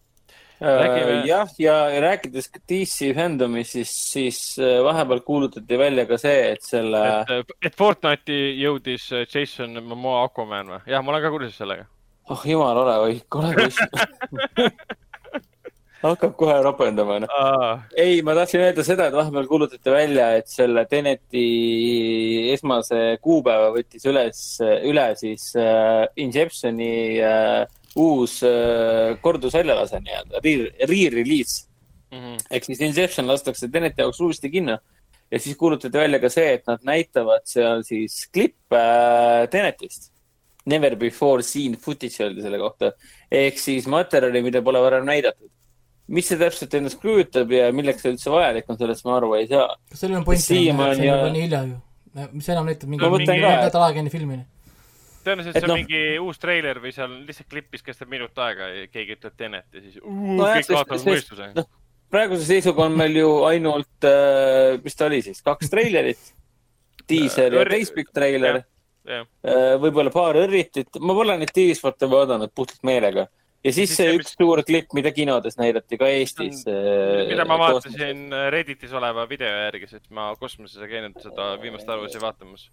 Räägime- jah, ja rääkides DC fandomist, siis, siis äh, vahepeal kuulutati välja ka see, et selle, et, et Fortnite'i jõudis Jason Momoa Aquaman või? jah, ma olen ka kursis sellega. oh jumal ole, ole poiss. hakkab kohe ropendama, noh. ei, ma tahtsin öelda seda, et vahepeal kuulutati välja, et selle Teneti esmase kuupäeva võttis üles, üle siis äh, Inceptioni äh, uus äh, kordusväljalase nii-öelda, re-release. Mhm. ehk siis Inception lastakse Teneti jaoks uuesti kinno ja siis kuulutati välja ka see, et nad näitavad seal siis klippe äh, Tenetist. Never before seen footage öeldi selle kohta ehk siis materjali, mida pole varem näidatud. mis see täpselt endast kujutab ja milleks see üldse vajalik on, sellest ma aru ei saa. kas sellel on point, see on ja- juba nii hilja ju. mis enam näitab mingi et- nädal aega enne filmini. Tõenäoliselt see on noh- mingi uus treiler või seal lihtsalt klipp, mis kestab minut aega ja keegi ütleb Tenet ja siis uh, Nojah, kõik kaotavad mõistuse. noh, praeguse seisuga on meil ju ainult, mis ta oli siis, kaks treilerit. diiser ja teistpikk treiler, jah, võib-olla paar õrritit, ma pole neid diisfote vaadanud puhtalt meelega. ja siis Siis see üks suur klipp, mida kinodes näidati ka Eestis. mida ma vaatasin Redditis oleva video järgi, sest ma kosmoses ei käinud seda viimast arvusi vaatamas.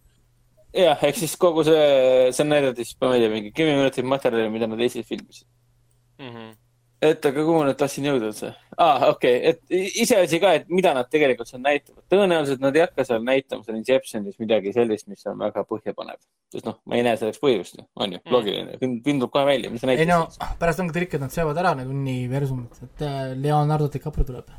jah, ehk siis kogu see, see näidati siis, ma ei tea, mingi kümme minutit materjali, mida nad Eestis filmisid. Mhm. et aga kuhu ma nüüd tahtsin jõuda üldse? aa ah,, okei okay., et iseasi ka, et mida nad tegelikult seal näitavad. tõenäoliselt nad ei hakka seal näitama seal Inceptionis midagi sellist, mis on väga põhjapanev. sest noh, ma ei näe selleks põhjust, on ju, loogiline, pind tuleb kohe välja, mis sa ei no pärast ongi trikk, et nad seovad ära need universumid, et äh, Leonardo DiCaprio tuleb.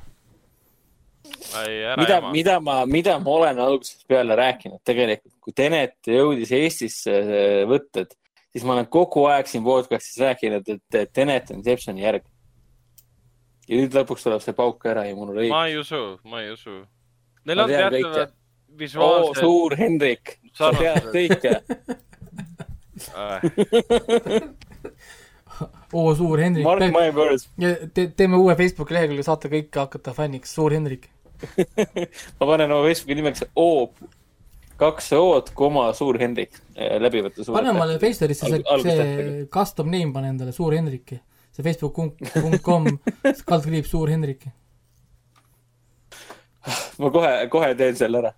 mida, mida ma, mida ma olen algusest peale rääkinud tegelikult, kui Tenet jõudis Eestisse äh, võtted, siis ma olen kogu aeg siin podcast'is rääkinud, et Tenet on Inceptioni järg. ja nüüd lõpuks tuleb see pauk ära ja mul on õigus. ma ei usu, ma ei usu. Neil on teatavad visuaalsed suur Hendrik, sa tead kõike. oo, suur Hendrik Mark my words. teeme uue Facebooki lehekülje, saate kõik hakata fänniks, suur Hendrik. Ma panen oma Facebooki nimeks O, kaks O-d, koma suur Hendrik, läbi võtta suur. pane omale Facebookisse see, see custom name pane endale, suur Hendrik. see facebook.com, kaldkriips suur Hendrik. ma kohe, kohe teen selle ära.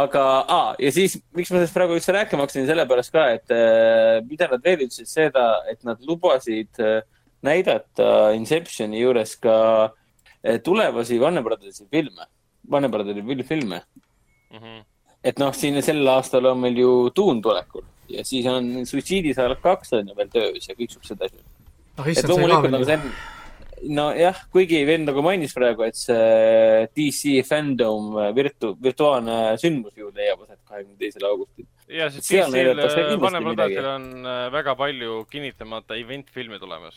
aga ah,, ja siis, miks ma sellest praegu üldse rääkima hakkasin, sellepärast ka, et äh, mida nad veel ütlesid, seda, et nad lubasid äh, näidata Inceptioni juures ka äh, tulevasi Warner Brothersi filme, Warner Brotheri fil- filme. Mhm. et noh, siin sel aastal on meil ju Tuun tulekul ja siis on Suitsiidisaal kaks on ju veel töös ja kõik siuksed asjad. et issand, see ka veel. on, nojah, kuigi vend nagu mainis praegu, et see DC fandom virtu-, virtuaalne sündmus ju leiab aset kahekümne teisel augustil. ja Seal DC-l kindlasti Warner. Brothersil on äh, väga palju kinnitamata event-filme tulemas.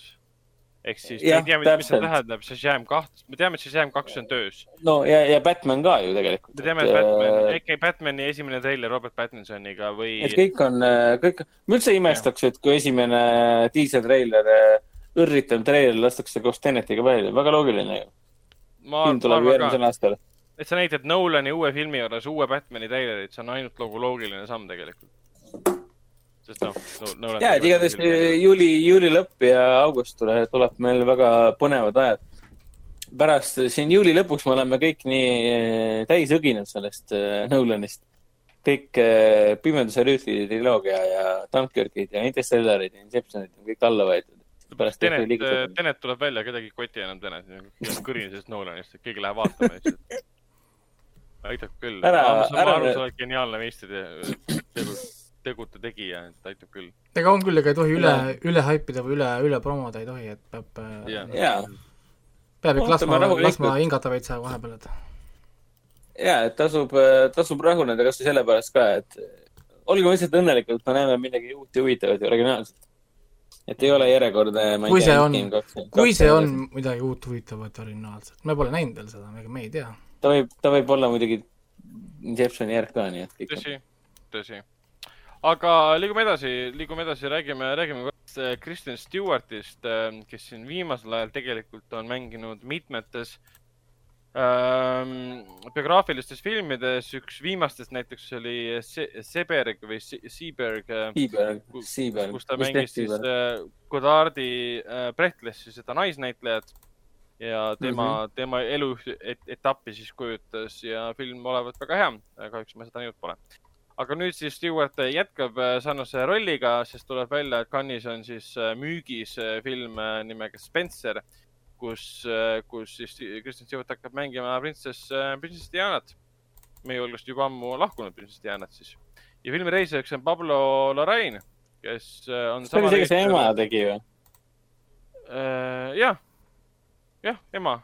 Ehk siis me Jah, ei tea, mis see täpselt. tähendab, see Sham kaht, me teame, et see Sham kaks on töös. no ja, ja Batman ka ju tegelikult. me teame, et Batman, äkki Batman'i esimene treiler Robert Pattinsoniga või et kõik on, kõik, ma üldse ei imestaks, et kui esimene diiseltreiler, õrritav treiler lastakse koos Tenetiga välja, väga loogiline ju. ma film tuleb järgmisel aastal. et sa näitad Nolani uue filmi juures uue Batman'i treilerit, see on ainult nagu loogiline samm tegelikult. Sest noh no,, ja, et igatahes juuli, juuli lõpp ja august tuleb, tuleb meil väga põnevad ajad. pärast siin juuli lõpuks me oleme kõik nii eh, täis õginud sellest eh, Nolanist. kõik eh, Pimeduse rüütli triloogia ja Dunkirkid ja Interstellarid ja Inceptionid on kõik alla võetud. pärast Tenet. Tenet tuleb välja, kedagi ei koti enam Tenet, kõrin sellest Nolanist, et keegi läheb vaatama lihtsalt. aitab küll. Ära- ära- sa oled geniaalne meister, tegu, tegute tegija, et aitab küll. ega on küll, ega ei tohi üle, üle haipida või üle, üle promoda ei tohi, et peab yeah., jaa, peab ikka laskma, laskma hingata veits vahepeal, et ja, et tasub, tasub rahuneda kasvõi sellepärast ka, et olgem lihtsalt õnnelikud, et me näeme midagi uut ja huvitavat ja originaalset. et ei ole järjekordne. kui see on, kui see on midagi uut, huvitavat ja originaalset, me pole näinud veel seda, ega me ei tea. ta võib, ta võib olla muidugi Inceptioni järg ka, nii et tõsi, tõsi. Aga liigume edasi, liigume edasi, räägime, räägime korraks äh, Kristen Stewartist, kes siin viimasel ajal tegelikult on mänginud mitmetes ähm, biograafilistes filmides, üks viimastest näiteks oli Se- Seberg või Se- Seberg, kus ta mängis siis äh, Godardi äh, Breathlessi seda naisnäitlejat ja tema mm, -hmm. tema elu et, etappi siis kujutas ja film olevat väga hea. kahjuks ma seda näinud pole. Aga nüüd siis Stewart jätkab äh, sarnase rolliga, sest tuleb välja, et Cannes'is on siis äh, müügis äh, film nimega Spencer, kus, kus siis Kristen Stewart hakkab mängima printsess, printsess Dianat. meie hulgast juba ammu lahkunud printsess Dianat siis. ja filmi reisijaks on Pablo Larrain, kes on see oli see, kes ema tegi või? Jah, jah, ema.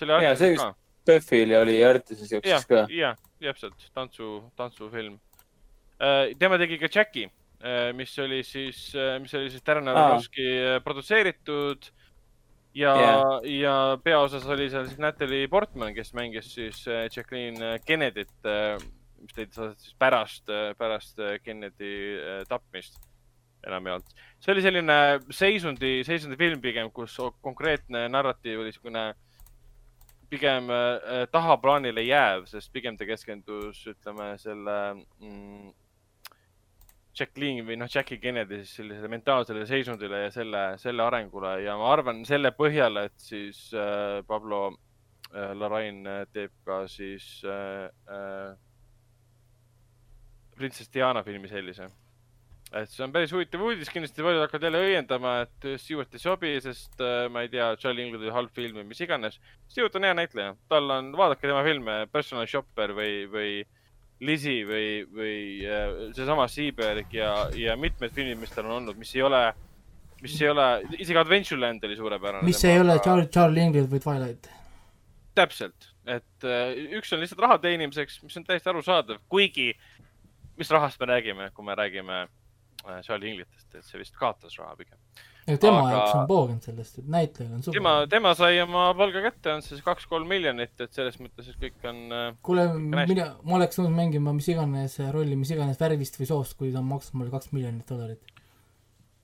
Jaa, see ka. Buffil oli Artises jooksis ka,. jah, täpselt, tantsu, tantsufilm. tema tegi ka Jacki, mis oli siis, mis oli siis Darren. Aronofsky äh, produtseeritud. ja Jah. ja peaosas oli seal siis Natalie Portman, kes mängis siis äh, Jacqueline Kennedyt, mis leidis aset siis pärast, pärast äh, Kennedy äh, tapmist enamjaolt. see oli selline seisundi, seisundi film pigem, kus konkreetne narratiiv oli niisugune pigem äh, tahaplaanile jääv, sest pigem ta keskendus, ütleme selle mm, Jacqueline või noh, Jackie Kennedy siis sellisele mentaalsele seisundile ja selle, selle arengule ja ma arvan selle põhjal, et siis äh, Pablo äh, Larrain äh, teeb ka siis äh, äh, printsess Diana filmi sellise. Et see on päris huvitav uudis, kindlasti paljud hakkavad jälle õiendama, et Stewart ei sobi, sest äh, ma ei tea, Charlie England oli halb film või mis iganes. Stewart on hea näitleja, tal on, vaadake tema filme, Personal Shopper või, või Lizzie või, või äh, seesama Seaberg ja, ja mitmed filmid, mis tal on olnud, mis ei ole, mis ei ole, isegi Adventureland oli suurepärane. mis ei ole Charlie, Charlie England või Twilight. täpselt, et äh, üks on lihtsalt raha teenimiseks, mis on täiesti arusaadav, kuigi mis rahast me räägime, kui me räägime äh, Charlie Inglitest, et see vist kaotas raha pigem. tema Aga- jaoks on poogenud sellest, et näitlejal on tema, suva. tema sai oma palga kätte, on siis kaks-kolm miljonit, et selles mõttes, et kõik on äh, kuule, mina, ma oleks nõus mängima mis iganes rolli, mis iganes värvist või soost, kui ta on maksnud mulle kaks miljonit dollarit.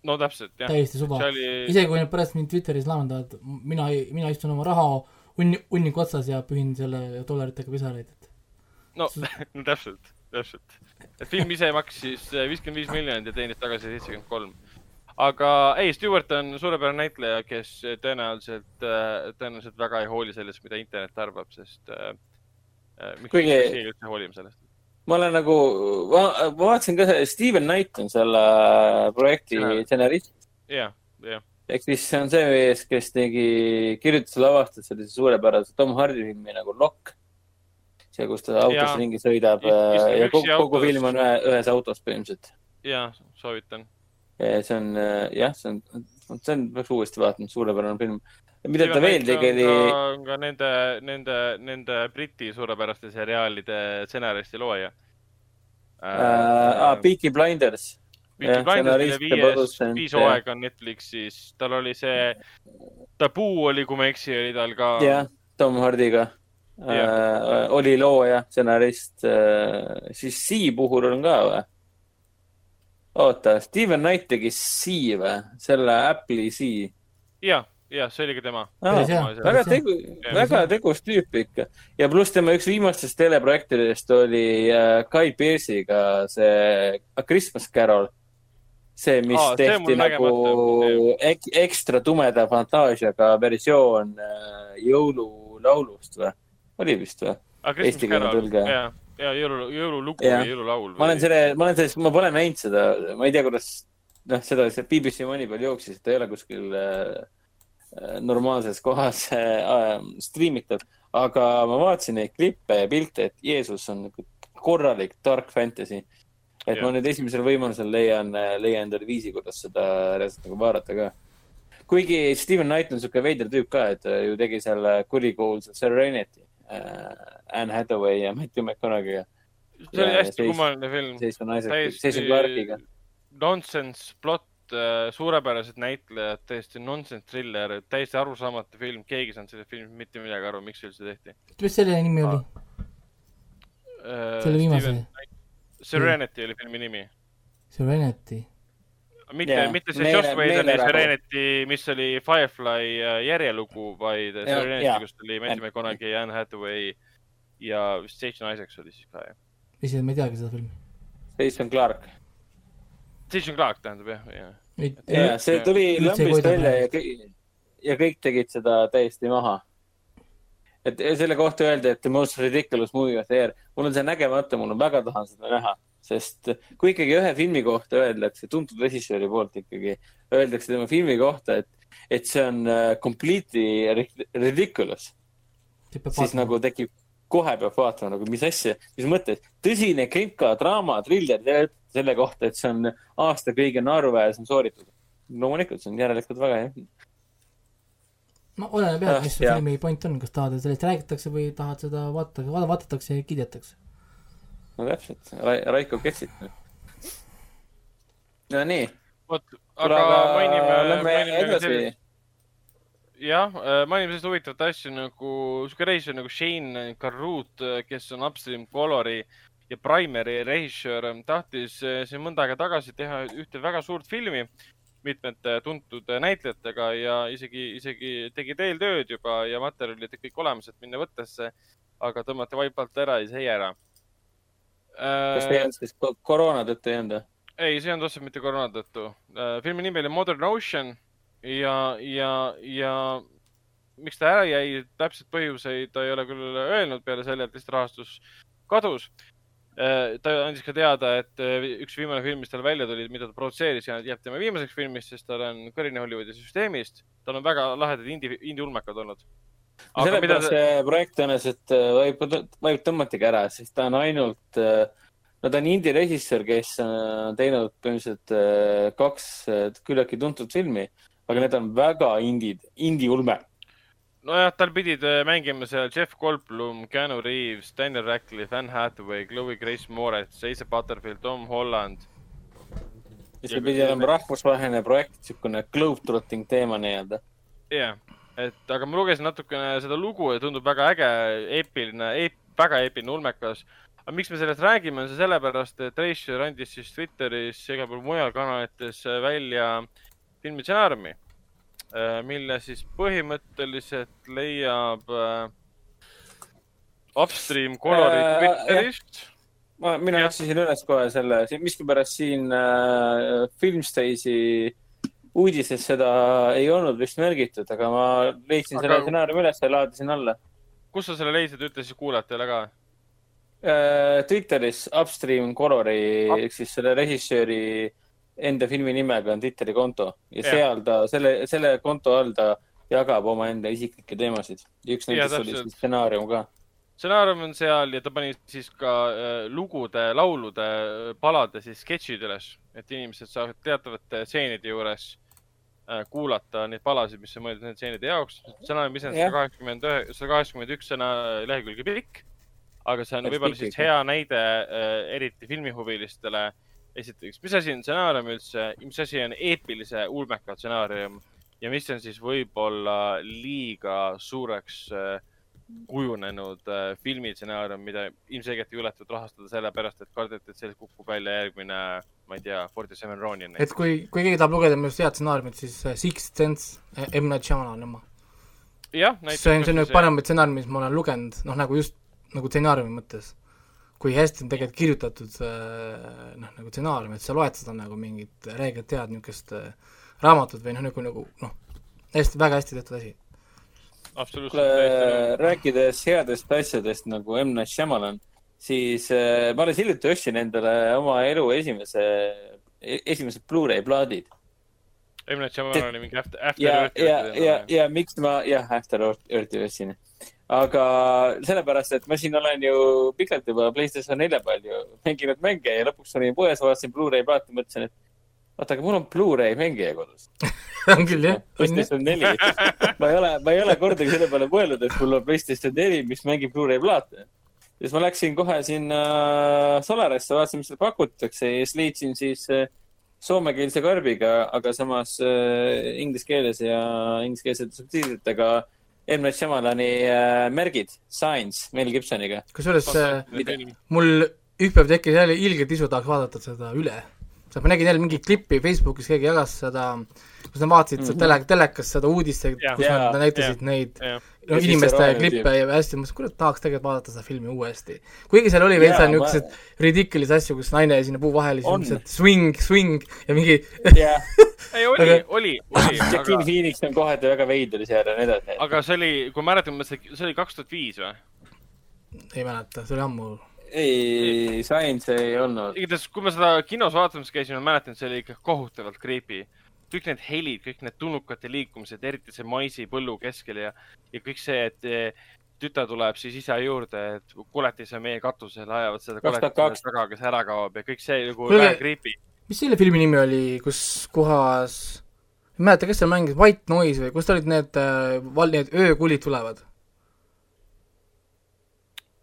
no täpselt jah. täiesti suva. Charlie, isegi kui nad pärast mind Twitteris laamendavad, mina, mina istun oma raha unni, hunniku otsas ja pühin selle dollaritega pisaraid, et no, no täpselt, täpselt. et film ise maksis äh, viiskümmend viis miljonit ja teenis tagasi seitsekümmend kolm. aga ei, Stewart on suurepärane näitleja, kes tõenäoliselt, tõenäoliselt väga ei hooli sellest, mida internet arvab, sest äh, äh, miks Kuigi- keegi üldse hoolib sellest? ma olen nagu, ma vaatasin ka, Steven Knight on selle projekti stsenarist. jah, jah, ehk siis see on see mees, kes tegi, kirjutas ja lavastas sellise suurepärase Tom Hardy filmi nagu Lock. see, kus ta autos Jaa. ringi sõidab äh, ja kogu, üksi kogu autos. film on ühe, ühes autos põhimõtteliselt. ja soovitan. see on äh, jah, see on, see on, peaks uuesti vaatama, suurepärane film. mida ta veel tegi, oli, on ka nende, nende, nende Briti suurepäraste seriaalide stsenarist ja looja äh, Peaky Blinders. Peaky Blinders oli stsenarist ja viies, viis hooaega on Netflixis, tal oli see, Taboo oli, kui ma ei eksi, oli tal ka. jah, Tom Hardyga äh, oli looja, stsenarist äh,, siis Sea puhul on ka või? oota, Steven Knight tegi Sea või, selle Apple'i Sea ja, ja see oli ka tema. Hea. väga tegu, väga tegus tüüp ikka ja pluss tema üks viimastest teleprojektidest oli äh, Guy Pearce'iga see A Christmas Carol. see, mis Aa, see tehti mul nagu ek, ekstra tumeda fantaasiaga versioon äh, jõululaulust või? Oli vist või? Eestikeelne tõlge. ja, ja jõulu, jõululugu või jõululaul. ma olen selle, ma olen sellest, ma pole näinud seda, ma ei tea, kuidas, noh, seda see BBC Money peal jooksis, et ta ei ole kuskil äh, äh, normaalses kohas äh, striimitav, aga ma vaatasin neid klippe ja pilte, et Jeesus on nagu korralik dark fantasy. et Jah. ma nüüd esimesel võimalusel leian, leian endale viisi, kuidas seda reaalselt nagu vaadata ka. kuigi Steven Knight on siuke veider tüüp ka, et ta ju tegi selle kurikuulsa Serenity äh,, Anne Hathaway ja Matthew McConaughey'ga, see oli hästi kummaline film. seitsme naisega, Jason Clarke'iga. nonsense plott, suurepärased näitlejad, täiesti nonsense thriller, täiesti arusaamatu film, keegi ei saanud sellest filmist mitte midagi aru, miks see üldse tehti. mis selle nimi oli? selle viimase, Serenity oli filmi nimi. Serenity. Mitte yeah,, mitte see Joss Whedoni. Serenity, mis oli Firefly äh, järjelugu, vaid Ja- Serenity jaa., kus oli Matthew McConaughey, Anne Hathaway ja vist Jason Isaacs oli siis ka, jah. ise ma ei teagi seda filmi. Jason Clark. Jason Clark tähendab jah, jah. ja see tuli lambist välja ja kõik, ja kõik tegid seda täiesti maha. et selle kohta öeldi, et the most ridiculous movie of the year. mul on see nägemata, mul on väga tahan seda näha, sest kui ikkagi ühe filmi kohta öeldakse, tuntud režissööri poolt ikkagi öeldakse tema filmi kohta, et, et see on äh, completely ri- ridiculous, siis nagu tekib, kohe peab vaatama nagu, mis asja, mis mõttes, tõsine krika, draama, triller, selle kohta, et see on aasta kõige naeruväärsem sooritus. loomulikult, see on järelikult väga hea. no oleneb jah, Ah, mis su jah. filmi point on, kas tahad, et sellest räägitakse või tahad seda vaadata, vaadatakse ja kiidetakse. No täpselt Ra, Raiko Ketsit. no nii, vot, aga mainime, lähme edasi. jah, mainime sellist huvitavat asja nagu, sihuke režissöör nagu Shane Carruth, kes on Upstream Colori ja Primeri režissöör, tahtis eh, siin mõnda aega tagasi teha ühte väga suurt filmi mitmete tuntud näitlejatega ja isegi, isegi tegi eeltööd juba ja materjalid ja kõik olemas, et minna võttesse, aga tõmmati vaipalt ära ja sai ära. Kas te ei olnud siis ko- koroona tõttu ei olnud või? ei, see ei olnud otseselt mitte koroona tõttu. filmi nimi oli Modern Ocean ja, ja, ja miks ta ära jäi, täpseid põhjuseid ta ei ole küll öelnud peale selle, et lihtsalt rahastus kadus. Äh, ta andis ka teada, et äh, üks viimane film, mis tal välja tuli, mida ta produtseeris jääb tema viimaseks filmiks, sest tal on kõrine Hollywoodi süsteemist. tal on väga lahedad indie, indie-ulmekad olnud. Sellepärast see ta... projekt tõenäoliselt äh, võib, võib tõmmatagi ära, sest ta on ainult, no ta on indie-režissöör, kes on teinud põhimõtteliselt kaks küllaltki tuntud filmi, aga need on väga indie, indie-ulme nojah, tal pidid äh, mängima seal Jeff Goldblum, Keanu Reaves, Daniel Radcliffe, Anne Hathaway, Chloe Grace Moretz, Asa Butterfield, Tom Holland. ja see pidi olema rahvusvaheline projekt, niisugune globetrotting teema nii-öelda. jah yeah., et aga ma lugesin natukene seda lugu ja tundub väga äge, eepiline eep,, väga eepiline, ulmekas. aga miks me sellest räägime, on see sellepärast, et Reischer andis siis Twitteris ja igal pool mujal kanalites välja filmi stsenaariumi Äh, mille siis põhimõtteliselt leiab äh, Upstream Colorid äh, Twitterist. ma, mina otsisin üles kohe selle, miskipärast siin äh, Filmstage'i uudises seda ei olnud vist märgitud, aga ma leidsin aga... selle stsenaariumi üles ja laadisin alla. kus sa selle leidsid, ütle siis kuulajatele ka äh,. Twitteris Upstream Colori Up... ehk siis selle režissööri enda filmi nimega on Twitteri konto ja, ja. seal ta, selle, selle konto all ta jagab omaenda isiklikke teemasid. üks nendest oli siis stsenaarium ka. stsenaarium on seal ja ta pani siis ka äh, lugude, laulude, palade siis sketšid üles, et inimesed saavad teatavate stseenide juures kuulata neid palasid, mis on mõeldud nende stseenide jaoks. stsenaarium ise on sada kaheksakümmend ühe, sada kaheksakümmend üks sõna lehekülge pikk, aga see on võib-olla siis hea näide äh, eriti filmihuvilistele. Esiteks, mis asi on stsenaarium üldse, mis asi on eepilise ulmeka stsenaarium? Ja mis on siis võib-olla liiga suureks äh, kujunenud äh, filmistsenaarium, mida ilmselgelt ei juletud rahastada sellepärast, et kardeti, et sellest kukub välja järgmine, ma ei tea, Forty Seven Ronin. et kui, kui keegi tahab lugeda minu arust head stsenaariumit, siis äh, Sixth Sense, M. Night Shyamalan oma. näiteks. see on, see on üks paremaid stsenaariume, mis ma olen lugenud, noh, nagu just nagu stsenaariumi mõttes kui hästi on tegelikult kirjutatud äh, noh, nagu stsenaarium, et sa loed seda nagu mingit reeglit head niisugust äh, raamatut või noh, nagu, nagu noh, hästi, väga hästi tehtud asi. absoluutselt. rääkides headest asjadest nagu M. Night Shyamalan, siis äh, ma alles hiljuti ostsin endale oma elu esimese, e-, esimesed Blu-ray plaadid. Night Shyamalan oli mingi After, After ja, Earthi. ja, ja, ja miks ma, jah, After Earthi ostsin aga sellepärast, et ma siin olen ju pikalt juba PlayStation nelja peal ju mänginud mänge ja lõpuks olin poes, vaatasin Blu-ray plaati, mõtlesin, et vaata, aga mul on Blu-ray mängija kodus on küll jah. PlayStation neli. ma ei ole, ma ei ole kordagi selle peale mõelnud, et mul on PlayStation neli, mis mängib Blu-ray plaate. Siis ma läksin kohe sinna Solarisse, vaatasin, mis seal pakutakse ja siis leidsin siis äh, soomekeelse karbiga, aga samas äh, inglise keeles ja ingliskeelsete subtiitritega M. Night Shyamalani äh, märgid, Signs Mel Gibsoniga. kusjuures äh, mul üks päev tekkis jälle ilgelt isu, tahaks vaadata seda üle. Ma nägin jälle mingit klippi Facebookis, keegi jagas seda, kus nad vaatasid mm -hmm. tele, telekas seda uudist, kus yeah, nad näitasid yeah, neid yeah no inimeste klippe ja hästi, ma mõtlesin, kurat, tahaks tegelikult vaadata seda filmi uuesti. kuigi seal oli veits niisuguseid ma... ridiculous asju, kus naine jäi sinna puu vahele, siis et swing, swing ja mingi yeah. ei, oli aga..., oli, oli. Jacqueline aga... Phoenix on kohati väga veider seal ja nii edasi. aga see oli, kui ma mäletan, see oli kaks tuhat viis või? ei mäleta, see oli ammu. Ei, Science ei olnud. igatahes, kui ma seda kinos vaatamas käisin, ma mäletan, see oli ikka kohutavalt creepy kõik need helid, kõik need tulnukate liikumised, eriti see maisipõllu keskel ja, ja kõik see, et tütar tuleb siis isa juurde, et koletis on meie katusel, ajavad seda koletist taga, kes ära kaob ja kõik see nagu väga creepy. mis selle filmi nimi oli, kus kohas, ei mäleta, kes seal mängis, White Noise või kust olid need äh,, need öökulid tulevad?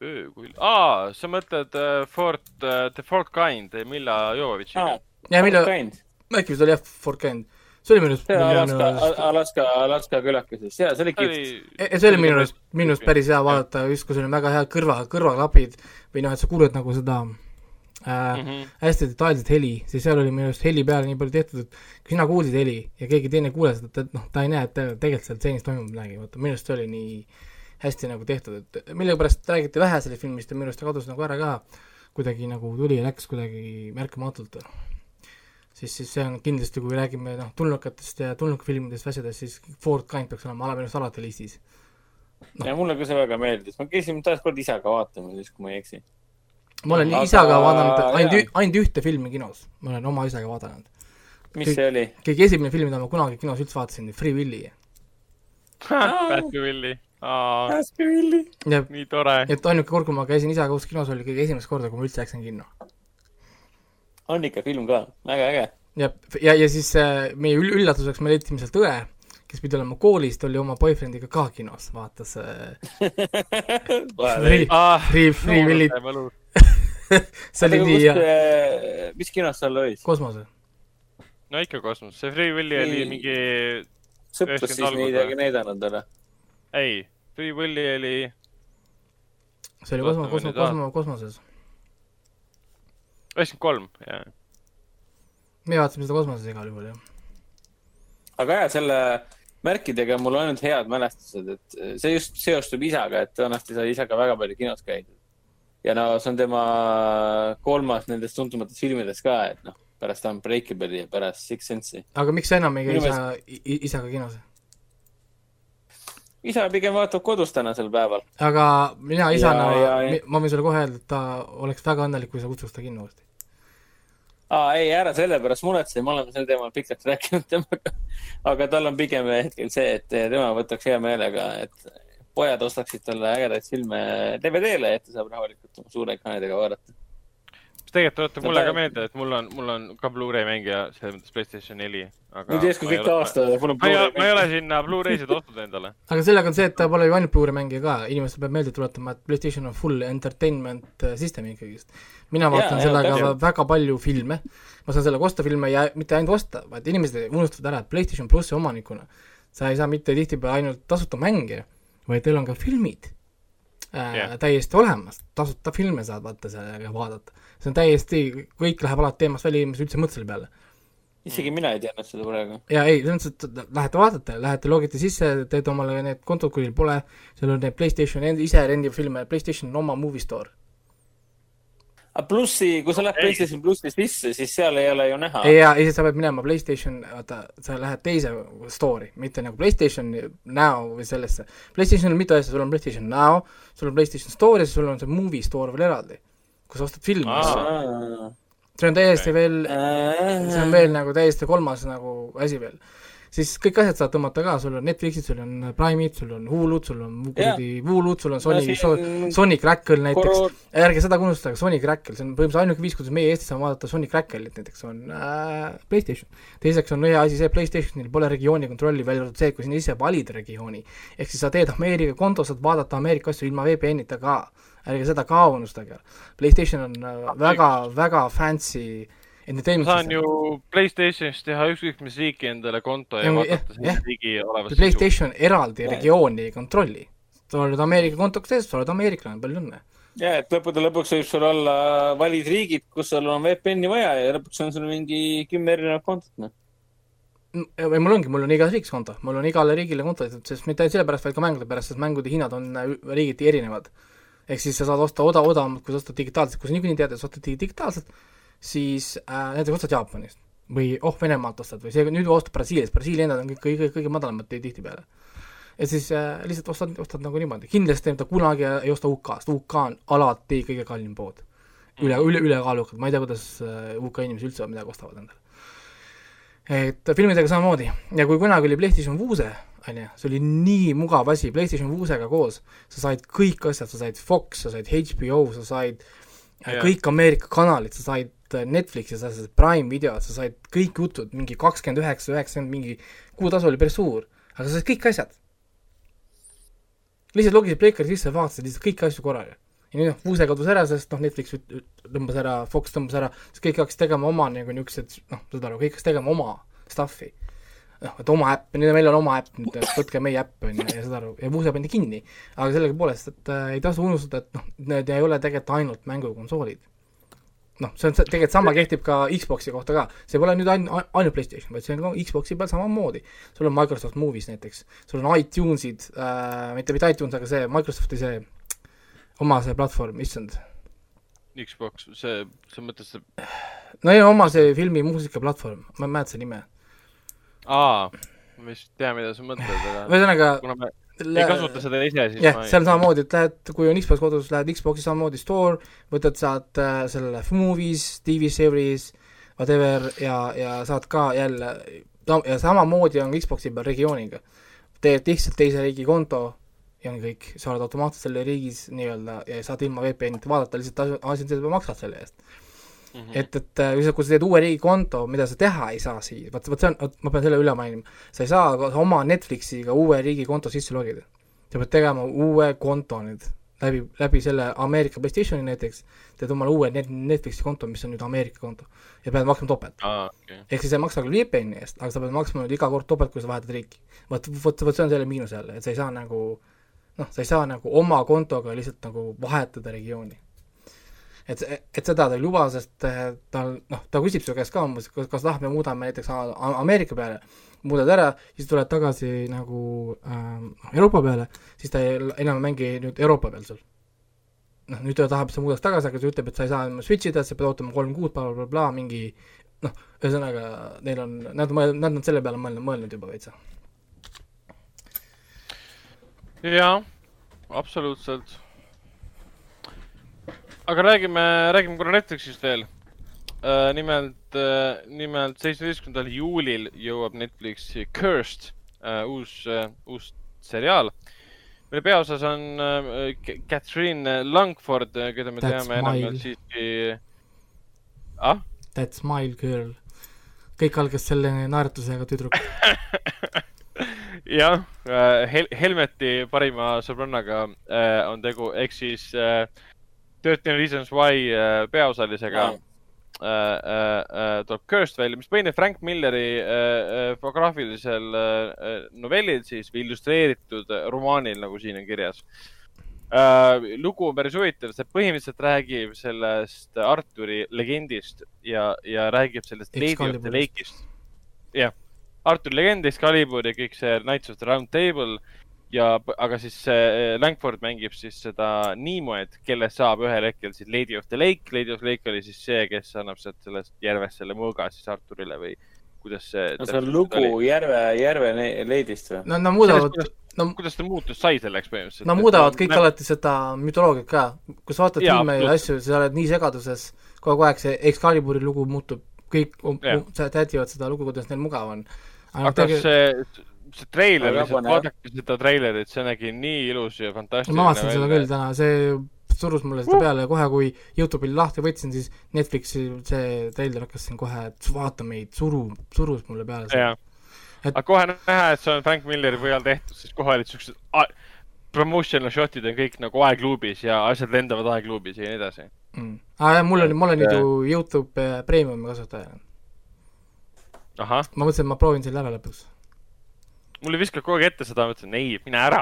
Öökull, aa, sa mõtled uh, Fort uh,, The Fort Kind, Milla Jovovitšiga ah,? jah, Milla, äkki vist oli jah, Fort Kind see oli minu arust. Alaska, Alaska, Alaska külakeses, jaa, see oli kihvt. E, see oli minu arust, minu arust päris hea vaadata, just kui sul on väga head kõrva, kõrvaklapid või noh, et sa kuuled nagu seda äh, mm -hmm. hästi detailset heli, siis seal oli minu arust heli peale nii palju tehtud, et kui sina kuulsid heli ja keegi teine ei kuule seda, et noh, ta ei näe, et tegelikult seal stseenis toimub midagi, vaata minu arust see oli nii hästi nagu tehtud, et millegipärast räägiti vähe sellest filmist ja minu arust ta kadus nagu ära ka, kuidagi nagu tuli ja läks kuidagi märkamatult siis, siis see on kindlasti, kui räägime noh, tulnukatest ja tulnukafilmidest, asjadest, siis Ford Kind peaks olema ala minust alati listis no.. ja mulle ka see väga meeldis, ma käisin taas kord isaga vaatamas, siis kui ma ei eksi. ma olen Aga- isaga vaadanud ainult ainult ühte filmi kinos, ma olen oma isaga vaadanud. mis see oli? kõige esimene film, mida ma kunagi kinos üldse vaatasin, Free Willy. Päästke Willy. Willy. ja, nii tore. et ainuke kord, kui ma käisin isaga koos kinos, oli kõige esimest korda, kui ma üldse läksin kinno. on ikka film ka, väga äge. ja, ja, ja siis äh, meie ül- üllatuseks me leidsime sealt õe, kes pidi olema koolist, oli oma boyfriendiga ka kinos, vaatas äh, Free, Ah, Free, Free Willyt, see oli nii hea. hea. mis kinos sa olid? kosmose. no ikka kosmos, see Free Willy oli mingi, sõprus 90 siis midagi näidanud või? ei, Free Willy oli, see oli kosmo, kosmo, kosmo, kosmoses. üheksakümmend kolm, jah. me vaatasime seda kosmoses igal juhul, jah. aga jaa, selle märkidega on mul ainult head mälestused, et see just seostub isaga, et tõenäoliselt sai isaga väga palju kinos käidud. ja no see on tema kolmas nendest tuntumatest filmidest ka, et noh, pärast Unbreakable'i ja pärast Six Sense'i. aga miks sa enam ei käi isa, isaga kinos? Isa pigem vaatab kodus tänasel päeval. aga mina isana ma võin sulle kohe öelda, et ta oleks väga õnnelik, kui sa kutsuks ta kinno uuesti. aa, ei, ära selle pärast muretse, me oleme sel teemal pikalt rääkinud temaga. aga tal on pigem hetkel see, et tema võtaks hea meelega, et pojad ostaksid talle ägedaid filme DVD-le, et ta saab rahulikult oma suure ekraanidega vaadata. Tegelikult tuletab mulle ka meelde, et mul on, mul on ka Blu-ray mängija, selles mõttes Playstation neli. nüüd järsku kõik aastad, mul on ma ei ole, ma ei Blu-ray ole sinna Blu-ray'sid ostnud endale. aga sellega on see, et ta pole ju ainult Blu-ray mängija ka, inimestele peab meelde tuletama, et PlayStation on full entertainment äh, system ikkagist. mina vaatan jaa, sellega täpselt. väga palju filme, ma saan sellega osta filme ja mitte ainult osta, vaid inimesed unustavad ära, et PlayStation plussi omanikuna sa ei saa mitte tihtipeale ainult tasuta mänge, vaid teil on ka filmid äh, Jah. täiesti olemas, tasuta filme saad vaata sellega vaadata. see on täiesti, kõik läheb alati teemast välja, inimesed üldse ei mõtle selle peale. isegi mina ei teadnud seda praegu. ja ei, selles mõttes, et lähete vaatate, lähete logite sisse, teete omale need kontod, kui teil pole, seal on need PlayStation endi- ise rendib filme, PlayStation on oma movie store. Aga plussi, kui sa lähed. PlayStation plussi sisse, siis seal ei ole ju näha. ja, ja siis sa pead minema PlayStation, vaata, sa lähed teise store'i, mitte nagu PlayStation Now või sellesse. PlayStationil on mitu asja, sul on PlayStation Now, sul on PlayStation Store ja siis sul on see movie store veel eraldi, kus ostad filme Aa.. see on täiesti Okei. veel, see on veel nagu täiesti kolmas nagu asi veel. Siis kõik asjad saad tõmmata ka, sul on Netflixid, sul on Prime'id, sul on Hulu'd, sul on kuradi Hulu'd, sul on Sony, Sony Crackle näiteks, ärge seda ka unustage, Sony Crackle, see on põhimõtteliselt ainuke viis, kuidas meie Eestis saame vaadata Sony Crackle'it näiteks on äh, PlayStation. teiseks on hea asi see, PlayStationil pole regiooni kontrolli, välja arvatud see, kui sina ise valid regiooni. ehk siis sa teed Ameerika konto, saad vaadata Ameerika asju ilma VPN-ita ka. ärge seda ka unustage. PlayStation on äh, väga, väga fancy entertainment saan ju Playstationist teha ükskõik mis riiki endale konto ja Ja, vaadata jah, selle riigi olevat sisu. PlayStation eraldi Jah. regiooni ei kontrolli. sa oled Ameerika kontoks sees, sa oled ameeriklane, palju õnne. ja, et lõppude lõpuks võib sul olla valid riigid, kus sul on VPN-i vaja ja lõpuks on sul mingi kümme erinevat kontot, noh. või mul ongi, mul on igas riigis konto, mul on igale riigile konto, sest mitte ainult sellepärast, vaid ka mängude pärast, sest mängude hinnad on äh, riigiti erinevad. ehk siis sa saad osta oda-, odavamalt, kui sa ostad digitaalselt, kui sa niikuinii tead, et sa ostad digi- digitaalselt, siis äh, näiteks ostad Jaapanist või oh, Venemaalt ostad või see, nüüd ostad Brasiiliast, Brasiilia hinnad on kõik kõige, kõige madalamad ti- tihtipeale. ja siis äh, lihtsalt ostad, ostad nagu niimoodi, kindlasti ta kunagi ei osta UK-st, UK on alati kõige kallim pood. üle, üle, ülekaalukalt, ma ei tea, kuidas äh, UK inimesed üldse midagi ostavad endale et filmidega samamoodi ja kui kunagi oli PlayStation Vuse, onju, see oli nii mugav asi, PlayStation Vusega koos sa said kõik asjad, sa said Fox, sa said HBO, sa said yeah. Jaa. kõik Ameerika kanalid, sa said äh, Netflixi, sa said Prime videod, sa said kõik jutud, mingi kakskümmend üheksa, üheksakümmend, mingi kuutasu oli päris suur, aga sa said kõik asjad. lihtsalt logisid Playcari sisse, vaatasid lihtsalt kõiki asju korraga. ja nüüd noh, Vuse kadus ära, sest noh, Netflix tõmbas ära, Fox tõmbas ära, siis kõik hakkasid tegema oma nagu niisugused noh, saad aru, kõik hakkasid tegema oma stuff'i. noh, et oma äpp, nüüd meil on oma äpp nüüd, et võtke meie äpp on ju, ja saad aru, ja Vuse pandi kinni. aga sellegipoolest, et äh, ei tasu unustada, et noh, need ei ole tegelikult ainult mängukonsoolid. noh, see on tegelikult sama kehtib ka Xbox'i kohta ka, see pole nüüd ainult, ainult PlayStation, vaid see on ka Xbox'i peal samamoodi. sul on Microsoft Movies näiteks, sul on iTunesid äh,, mitte mitte iTunes, aga see Microsofti see oma see platvorm, issand. Xbox, see, sa mõtled see, no ja oma see filmi muusikaplatvorm, ma ei mäleta selle nime. aa, ma vist tean, mida sa mõtled, aga ühesõnaga, kuna me, ei kasuta seda ise, siis jah, seal samamoodi, et lähed, kui on Xbox kodus, lähed Xbox'i samamoodi store, võtad sealt äh, selle Movies, TV series, whatever ja, ja saad ka jälle, ja samamoodi on Xbox'i peal regiooniga. teed lihtsalt teise riigi konto ja on kõik, sa oled automaatselt selle riigis nii-öelda ja saad ilma VPN-ita vaadata, lihtsalt asjad, sa maksad selle eest. Mm -hmm. et, et äh, kui sa, kui sa teed uue riigi konto, mida sa teha ei saa siis, vot, vot see on, vot ma pean selle üle mainima, sa ei saa oma Netflixiga uue riigi konto sisse logida. sa pead tegema uue konto nüüd läbi, läbi selle Ameerika PlayStationi näiteks, teed omale uue net-, Netflixi konto, mis on nüüd Ameerika konto ja pead maksma topelt. aa, okei. ehk siis ei maksa küll VPN-i eest, aga sa pead maksma nüüd iga kord topelt, kui sa vahetad riiki. vot, vot, vot see on selle miinus jälle, et sa ei saa nagu noh, sa ei saa nagu oma kontoga lihtsalt nagu vahetada regiooni. et, et seda ta ei luba, sest eh, tal noh, ta küsib su käest ka umbes, kas, kas tahab, me muudame näiteks Ameerika peale, muudad ära, siis tuled tagasi nagu ähm, Euroopa peale, siis ta ei, enam ei mängi nüüd Euroopa peal sul. noh, nüüd ta tahab, sa muudaks tagasi, aga ta ütleb, et sa ei saa enam switch ida, sa pead ootama kolm kuud bla,, blablabla, mingi noh, ühesõnaga neil on, nad nad on selle peale mõelnud, mõelnud juba veitsa. jaa, absoluutselt. Aga räägime, räägime korra Netflixist veel. nimelt, nimelt seitsmeteistkümnendal juulil jõuab Netflixi Cursed, uus, uus seriaal, mille peaosas on K- Catherine Langford, keda me That's teame enamjaolt siiski ah?. That smile girl. kõik algas selle naeratusega tüdruk. jah, Hel-, Helmeti parima sõbrannaga äh, on tegu, ehk siis äh, Thirteen Reasons Why äh, peaosalisega Jaa. äh, äh, äh, tuleb Cursed välja, mis põhineb Frank Milleri äh, äh, biograafilisel äh, novellil siis või illustreeritud romaanil, nagu siin on kirjas äh,. lugu on päris huvitav, see põhimõtteliselt räägib sellest Arturi legendist ja, ja räägib sellest Excaliburist. Lake'ist. jah, Arturi legend, Excalibur ja kõik see Knights of the Round Table ja, aga siis see Langford mängib siis seda Nimoed, kellest saab ühel hetkel siis Lady of the Lake. Lady of the Lake oli siis see, kes annab sealt sellest järvest selle mõõga siis Arturile või kuidas see. no see on lugu Järve, Järve ne- leidist või? no nad muudavad, no kuidas ta muutus sai selleks põhimõtteliselt? nad muudavad kõik alati seda mütoloogiat ka. kui sa vaatad filme ja asju, sa oled nii segaduses, kogu aeg see Excaliburi lugu muutub, kõik um, um, sätivad seda lugu, kuidas neil mugav on. aga see, see treiler lihtsalt, vaadake seda treilerit, see nägi nii ilus ja fantastiline ma vaatasin seda küll täna, see surus mulle seda peale ja kohe, kui Youtube'il lahti võtsin, siis Netflixi see treiler hakkas siin kohe, et vaata meid, suru, surus mulle peale Et- aga kohe näha, et see on Frank Milleri põhjal tehtud, siis kohe olid siuksed promotional shot'id on kõik nagu aegluubis ja asjad lendavad aegluubis ja nii edasi. mm.. aa jah, mul on, ma olen nüüd ju Youtube eh, Premiumi kasutaja. ma mõtlesin, et ma proovin selle ära lõpuks. Mulle viskab kogu aeg ette seda, ma ütlesin ei, mine ära.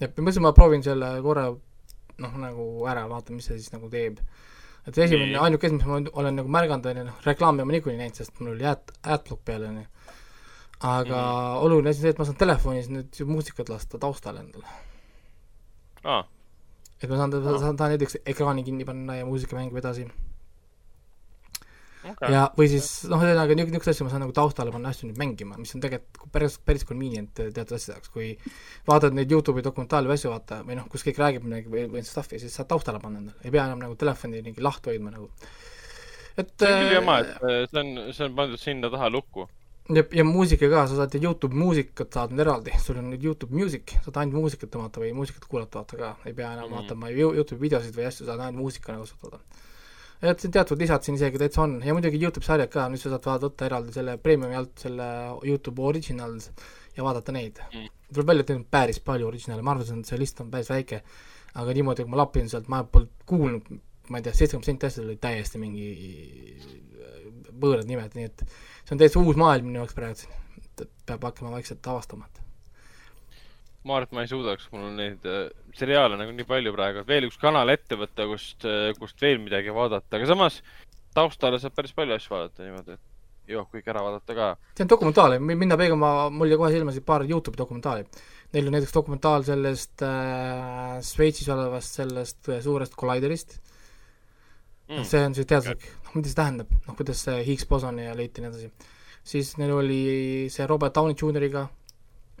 jah, ma mõtlesin, ma proovin selle korra noh, nagu ära, vaatan, mis see siis nagu teeb. et esimene Nii., ainuke asi, mis ma olen nagu märganud, on ju noh, reklaami ma niikuinii näinud, sest mul oli ad, adblock peal, on ju. aga mm oluline asi on see, et ma saan telefonis nüüd muusikat lasta taustale endale. aa, et ma saan saan ta näiteks ekraani kinni panna ja muusika mängib edasi okei. ja, või siis noh, ühesõnaga niisugune, niisuguseid asju ma saan nagu taustale panna asju nüüd mängima, mis on tegelikult päris, päris convenient teatud asjade jaoks, kui vaatad neid Youtube'i dokumentaale või asju, vaata, või noh, kus keegi räägib midagi või, või stuff'i, siis saad taustale panna endale, ei pea enam nagu telefoni mingi lahti hoidma nagu. et see on küll jama, et äh, äh, see on, see on pandud sinna taha lukku. ja, ja muusika ka, sa saad Youtube muusikat saad nüüd eraldi, sul on nüüd Youtube Music, saad ainult muusikat tõmmata või muusikat kuulata vaata ka, ei pea enam Mhm. vaatama Yo- Youtube'i videosid või asju, saad ainult muusika nagu kasutada. Et siin teatud lisad siin isegi täitsa on. Ja muidugi Youtube sarjad ka, nüüd sa saad vaadata eraldi selle premiumi alt selle Youtube Originals ja vaadata neid. Mm. tuleb välja, et neid on päris palju originale, ma arvasin, et see list on päris väike, aga niimoodi, kui ma lapin sealt, ma polnud kuulnud, ma ei tea, seitsekümmend protsenti asjadel olid täiesti mingi võõrad nimed, nii et see on täitsa uus maailm minu jaoks praegu, et peab hakkama vaikselt avastama, et ma arvan, et ma ei suudaks, mul on neid äh, seriaale nagu nii palju praegu, et veel üks kanal ette võtta, kust, kust veel midagi vaadata, aga samas taustale saab päris palju asju vaadata niimoodi, et jõuab kõik ära vaadata ka. see on dokumentaal, minna peegama, mul jäi kohe silma siin paar Youtube'i dokumentaali. Neil on näiteks dokumentaal sellest äh, Šveitsis olevast sellest äh, suurest Colliderist mm., see on siis teaduslik, noh mida see tähendab, noh kuidas see Higgs bosoni ja leiti ja nii edasi. siis neil oli see Robert Downey Jr.iga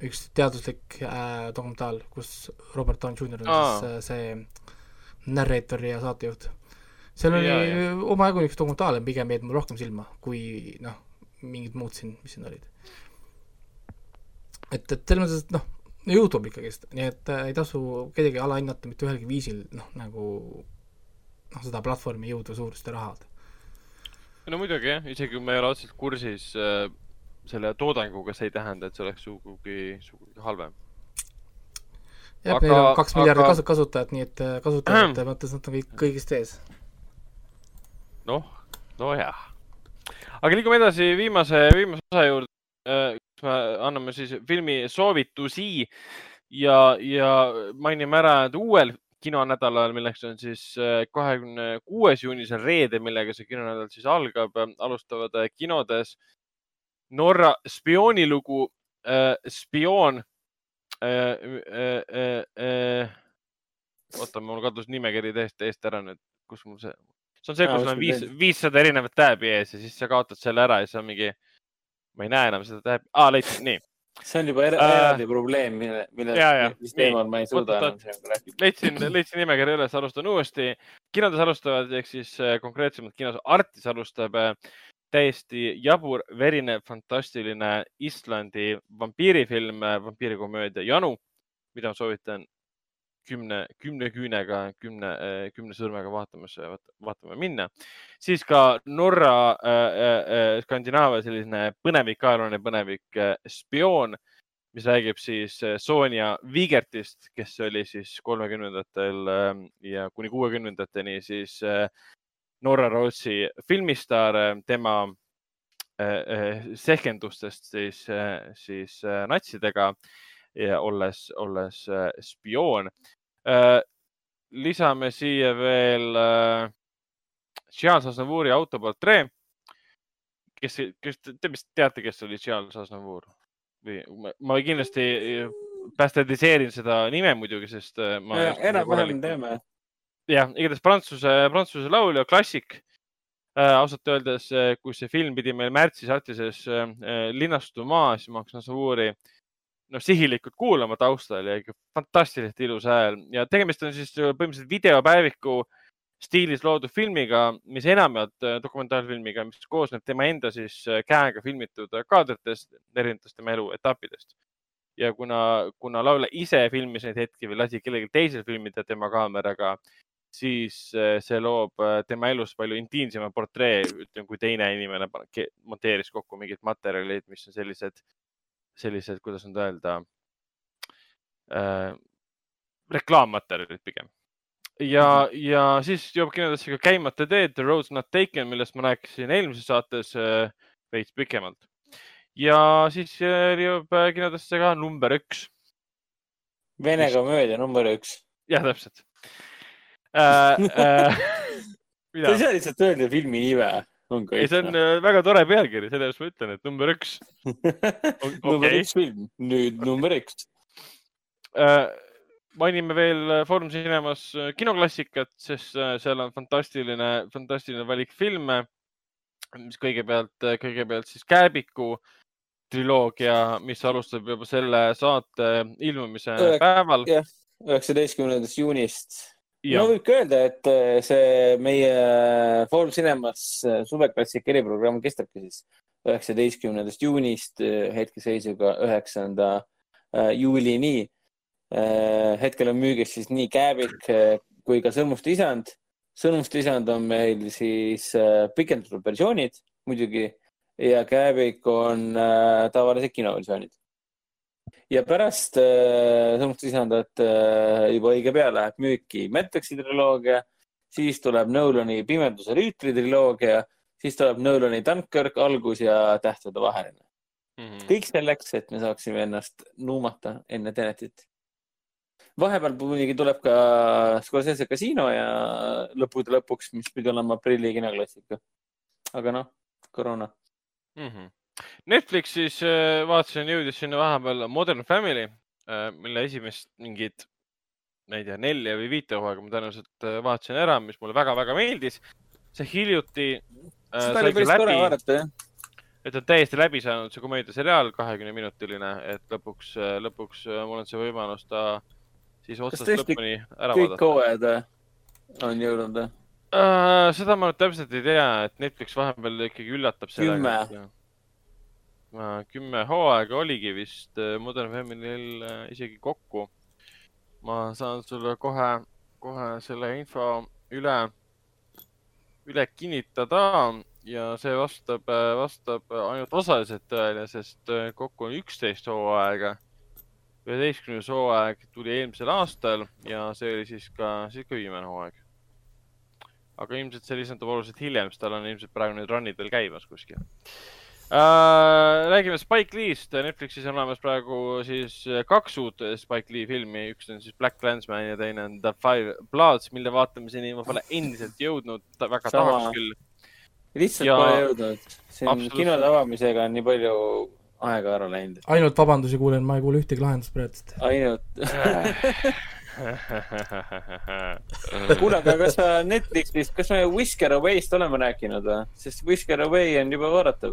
üks teaduslik äh, dokumentaal, kus Robert Downey Jr on Aa. siis äh, see narrator ja saatejuht. seal oli Jaa, jaa. omajagu niisugust dokumentaale pigem jäid mulle rohkem silma, kui noh, mingid muud siin, mis siin olid. et, et selles mõttes, et noh, Youtube ikkagist, nii et äh, ei tasu kedagi alahinnata mitte ühelgi viisil, noh nagu noh, seda platvormi jõudu, suurust ja rahad. no muidugi jah, isegi kui me ei ole otseselt kursis äh, selle toodanguga, see ei tähenda, et see oleks sugugi, sugugi halvem. jah, meil on kaks miljardit aga- kasu-, kasutajat, nii et äh, kasutajate mõttes nad on kõik kõigist ees. noh, nojah. aga liigume edasi viimase, viimase osa juurde, kus me anname siis filmi soovitusi ja, ja mainime ära, et uuel kinonädalal, milleks on siis kahekümne kuues juunisel reede, millega see kinonädal siis algab, alustavad äh, kinodes Norra spioonilugu äh,, spioon äh,. Äh, äh, oota, mul kadus nimekiri täiesti eest ära nüüd, kus mul see, see on see, kus on viis viissada erinevat tääbi ees ja siis sa kaotad selle ära ja siis on mingi, ma ei näe enam seda tääbi, aa leidsin, nii, see on juba er- Äh, eraldi probleem, mille, mille mis teemal ma ei suuda enam rääkida. leidsin, leidsin nimekirja üles, alustan uuesti. kinodes alustavad ehk siis äh, konkreetsemalt kinos Artis alustab äh, täiesti jabur, verine, fantastiline Islandi vampiirifilm, vampiirikomöödia Janu, mida soovitan kümne, kümne küünega, kümne, kümne sõrmega vaatamas, vaatama minna. siis ka Norra äh,, äh, Skandinaavia selline põnevik, ajalooline põnevik äh, Spioon, mis räägib siis äh, Sonja Vigertist, kes oli siis kolmekümnendatel äh, ja kuni kuuekümnendateni siis äh, Norra-Rootsi filmistaar, tema äh, äh, sehkendustest siis, siis natsidega ja olles, olles spioon. lisame siia veel Charles Aznavouri autoportree. kes, kes, te vist teate, kes oli Charles Aznavour või ma, kindlasti bastardiseerin seda nime muidugi, sest ma. enam-vähem teeme. jah, igatahes prantsuse, prantsuse laulja, klassik äh,. ausalt öeldes, kui see film pidi meil märtsis Artises äh, linnastuma, siis ma hakkasin Aznavouri noh, sihilikult kuulama taustal ja ikka fantastiliselt ilus hääl ja tegemist on siis põhimõtteliselt videopäeviku stiilis loodud filmiga, mis enamjaolt äh, dokumentaalfilmiga, mis koosneb tema enda siis äh, käega filmitud kaadritest, erinevatest tema elu etappidest. ja kuna, kuna laulja ise filmis neid hetki või lasi kellelgi teisel filmida tema kaameraga, siis äh, see loob äh, tema elust palju intiimsema portree, ütleme, kui teine inimene monteeris kokku mingid materjalid, mis on sellised, sellised, kuidas nüüd öelda äh,, reklaammaterjalid pigem. ja, ja siis jõuab kinodesse ka Käimata teed, The Road's Not Taken, millest ma rääkisin eelmises saates äh, veits pikemalt. ja siis äh, jõuab äh, kinodesse ka number üks. Vene komöödia number üks. jah, täpselt äh,. Äh, saa lihtsalt öelda filmi nime. ei, see on äh, väga tore pealkiri, sellepärast ma ütlen, et number üks number okei. üks film, nüüd number üks. äh,. mainime veel äh, Foorum Cinemas äh, kinoklassikat, sest seal on fantastiline, fantastiline valik filme, mis kõigepealt, kõigepealt siis Kääbiku triloogia, mis alustab juba selle saate ilmumise Ühek- päeval. üheksateistkümnendast juunist. No võib ka öelda, et äh, see meie Foorum Cinemas äh, suveklassika eriprogramm kestabki siis üheksateistkümnendast juunist hetkeseisuga üheksanda juulini. hetkel on müügis siis nii Kääbik kui ka Sõrmuste isand. Sõrmuste isand on meil siis pikendatud versioonid muidugi ja Kääbik on tavalised kinoversioonid. Ja pärast äh, Sõrmuste isandat äh, juba õige pea läheb müüki Matrixi triloogia, siis tuleb Nolani Pimeduse rüütli triloogia, siis tuleb Nolani Dunkirk algus ja Tähtede vaheline. Mhm. kõik selleks, et me saaksime ennast nuumata enne Tenetit. vahepeal muidugi tuleb ka Scorsese Casino ja lõppude lõpuks, mis pidi olema aprilli kinoklassika. aga noh, koroona. Mhm. Netflixis äh, vaatasin, jõudis sinna vahepeal Modern Family, mille esimest mingit, ma ei tea, nelja või viite hooaega ma tõenäoliselt äh, vaatasin ära, mis mulle väga-väga meeldis. see hiljuti äh, seda oli päris tore vaadata jah. et on täiesti läbi saanud see komöödiaseriaal, kahekümne minutiline, et lõpuks, lõpuks äh, mul on see võimalus ta siis otsast lõpuni ära kõik vaadata. hooajad äh, on jõudnud või? Seda ma nüüd täpselt ei tea, et Netflix vahepeal ikkagi üllatab sellega. kümme hooaega oligi vist äh, Modern Family'l äh, isegi kokku. ma saan sulle kohe, kohe selle info üle, üle kinnitada ja see vastab, vastab ainult osaliselt tõele, sest äh, kokku on üksteist hooaega. üheteistkümnes hooaeg tuli eelmisel aastal ja see oli siis ka, siis ka viimane hooaeg aga ilmselt see lisandub oluliselt hiljem, sest tal on ilmselt praegu need run'id veel käimas kuskil uh,. räägime Spike Lee'st, Netflixis on olemas praegu siis kaks uut Spike Lee filmi, üks on siis Black Clansman ja teine on The Five Bloods, mille vaatamiseni ma pole endiselt jõudnud, väga Sama. tahaks küll. lihtsalt Ja- pole jõudnud. siin Absoluutselt. kinode avamisega on nii palju aega ära läinud. ainult vabandusi kuulen, ma ei kuule ühtegi lahendust praegu. ainult. kuule, aga kas sa Netflixist, kas me Whisker Away'st oleme rääkinud või? sest Whisker Away on juba vaadatav.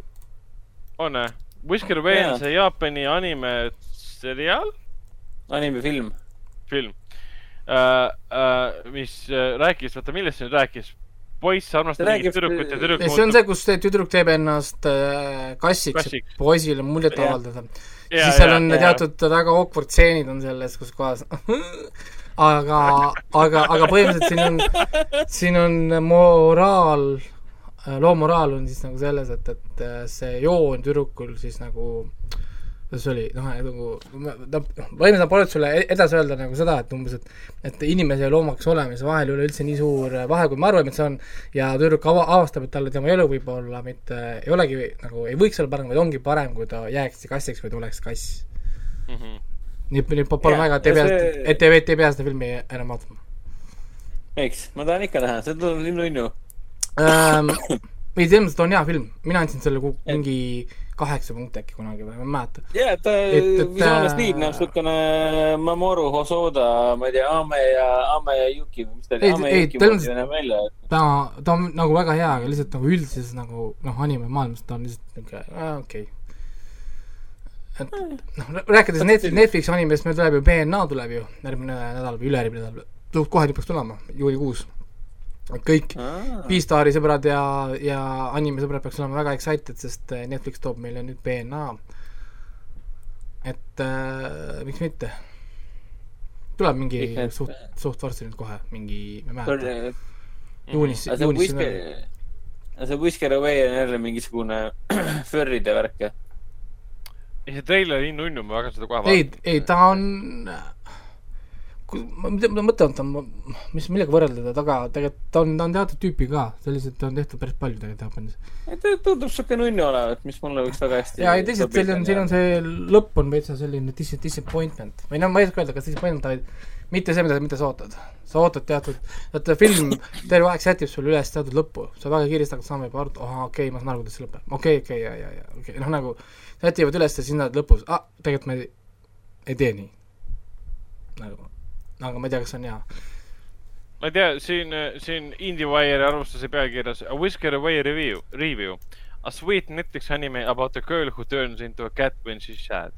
On jah? Whisker Away Jaa. on see Jaapani anime seriaal, animefilm. film uh,, uh, mis uh, rääkis, vaata millest see nüüd rääkis? poiss armastab mingit tüdrukut ja tüdruk see on see, kus see tüdruk teeb ennast äh, kassiks, Kassiks. et poisile muljet Jah. avaldada. Ja, siis seal on ja. teatud väga awkward stseenid on selles, kus kohas aga, aga, aga põhimõtteliselt siin on, siin on moraal, loo moraal on siis nagu selles, et, et äh, see joon tüdrukul siis nagu kuidas see oli, noh, nagu ta, põhimõtteliselt ma polnud sulle e-, edasi öelda nagu seda, et umbes, et et inimese ja loomaks olemise vahel ei ole üldse nii suur vahe, kui me arvame, et see on ja tüdruk ava-, avastab, et talle tema elu võib-olla mitte, ei olegi nagu, ei võiks olla parem, vaid ongi parem, kui ta jääks kassiks või ta oleks kass. mm. -hmm. nii, nii pa- palun väga, et ei pea et ei, et ei pea seda filmi enam vaatama eks, ma tahan ikka näha, see tundub nii nunnu. ähm,. ei, selles mõttes ta on hea film, mina andsin selle mingi kaheksa punkti äkki kunagi või, ma ei mäleta. ja, ta Et- et, visuaalstiil äh, näeb siukene Mamoru Hosoda, ma ei tea, Ame ja, Ame ja Yuki või mis ta oli, Ame ja Yuki moodi näeb välja. ta, ta on nagu väga hea, aga lihtsalt nagu üldises nagu noh, anime maailmas ta on lihtsalt niuke, okei. et noh, rääkides Netflix, Netflixi animest, meil tuleb ju BNA tuleb ju järgmine nädal või ülejärgmine nädal, kohe peaks tulema, juulikuus. Kõik Beastari sõbrad ja, ja animesõbrad peaks olema väga excited, sest äh, Netflix toob meile nüüd BNA. et äh, miks mitte. tuleb mingi need- suht, suht varsti nüüd kohe mingi, ma ei mäleta, aga juunis, see juunis see Whisker Away on jälle mingisugune furride värk, jah? ei, see treiler nii nunnu, ma väga seda kohe ei, ei ta on, ma ma mõtlen, ta on, mis, millega võrrelda teda taga, tegelikult ta on, ta on teatud tüüpi ka, selliseid on tehtud päris palju tegelikult Jaapanis. ta tundub siuke nunnu olevat, mis mulle võiks väga hästi ja ei teisalt, siin on, siin on see lõpp on veitsa selline dis-, disappointment või noh, ma ei oska öelda, kas disappointment, vaid mitte see, mida, mida sa ootad. sa ootad teatud, vaata film terve aeg sätib sulle üles teatud lõppu, sa väga kiiresti hakkad saama juba aru, et ahah, okei okay,, ma saan aru, kuidas see lõpeb, okei okay,, okei okay,, ja, ja, ja okei okay., noh nagu sätivad üles ja siis näed lõpus, ah, tegelikult me ei, ei tee nii. nagu, aga ma ei tea, kas see on hea. ma ei tea, siin, siin IndieWire arvustuse pealkirjas A Whisker Away review, review. A sweet Netflix anime about a girl who turns into a cat when she's sad.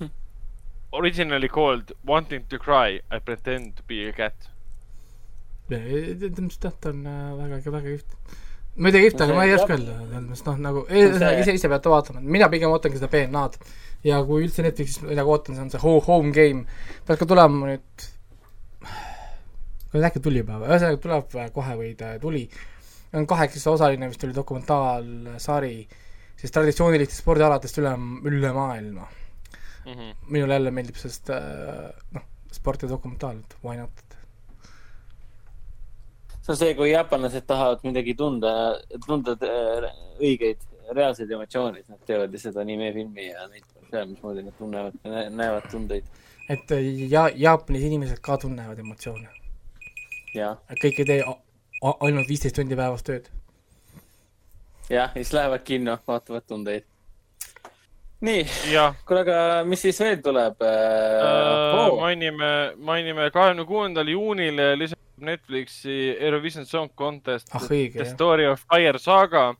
Originally called Wanting to cry, I pretend to be a cat. jah, ta on äh, väga, väga kihvt. ma ei tea, kihvt, aga ma ei oska öelda, selles mõttes noh, nagu ühesõnaga ise, ise peate vaatama, mina pigem ootangi seda BNA-d ja kui üldse Netflixis midagi ootan, see on see Ho- Home Game, peaks ka tulema nüüd, kas äkki tuli juba või, ühesõnaga tuleb kohe või ta tuli, on kaheksaosaline vist oli dokumentaalsari siis traditsioonilistest spordialadest üle, üle maailma. Mhm. minule jälle meeldib sellest äh, noh, sport ja dokumentaal, et why not. see on see, kui jaapanlased tahavad midagi tunda, tunda äh, õigeid, reaalseid emotsioone, siis nad teevad lihtsalt animefilmi ja näitavad seal, mismoodi nad tunnevad, näevad tundeid. et äh, ja Jaapanis inimesed ka tunnevad emotsioone. ja, kõik ei tee ainult viisteist tundi päevas tööd. ja siis lähevad kinno, vaatavad tundeid. nii, jah, kuule, aga mis siis veel tuleb äh,? Oh, mainime, mainime kahekümne kuuendal juunil lisab Netflixi Eurovision Song Contest ah õige The jah, Story of Fire Saga.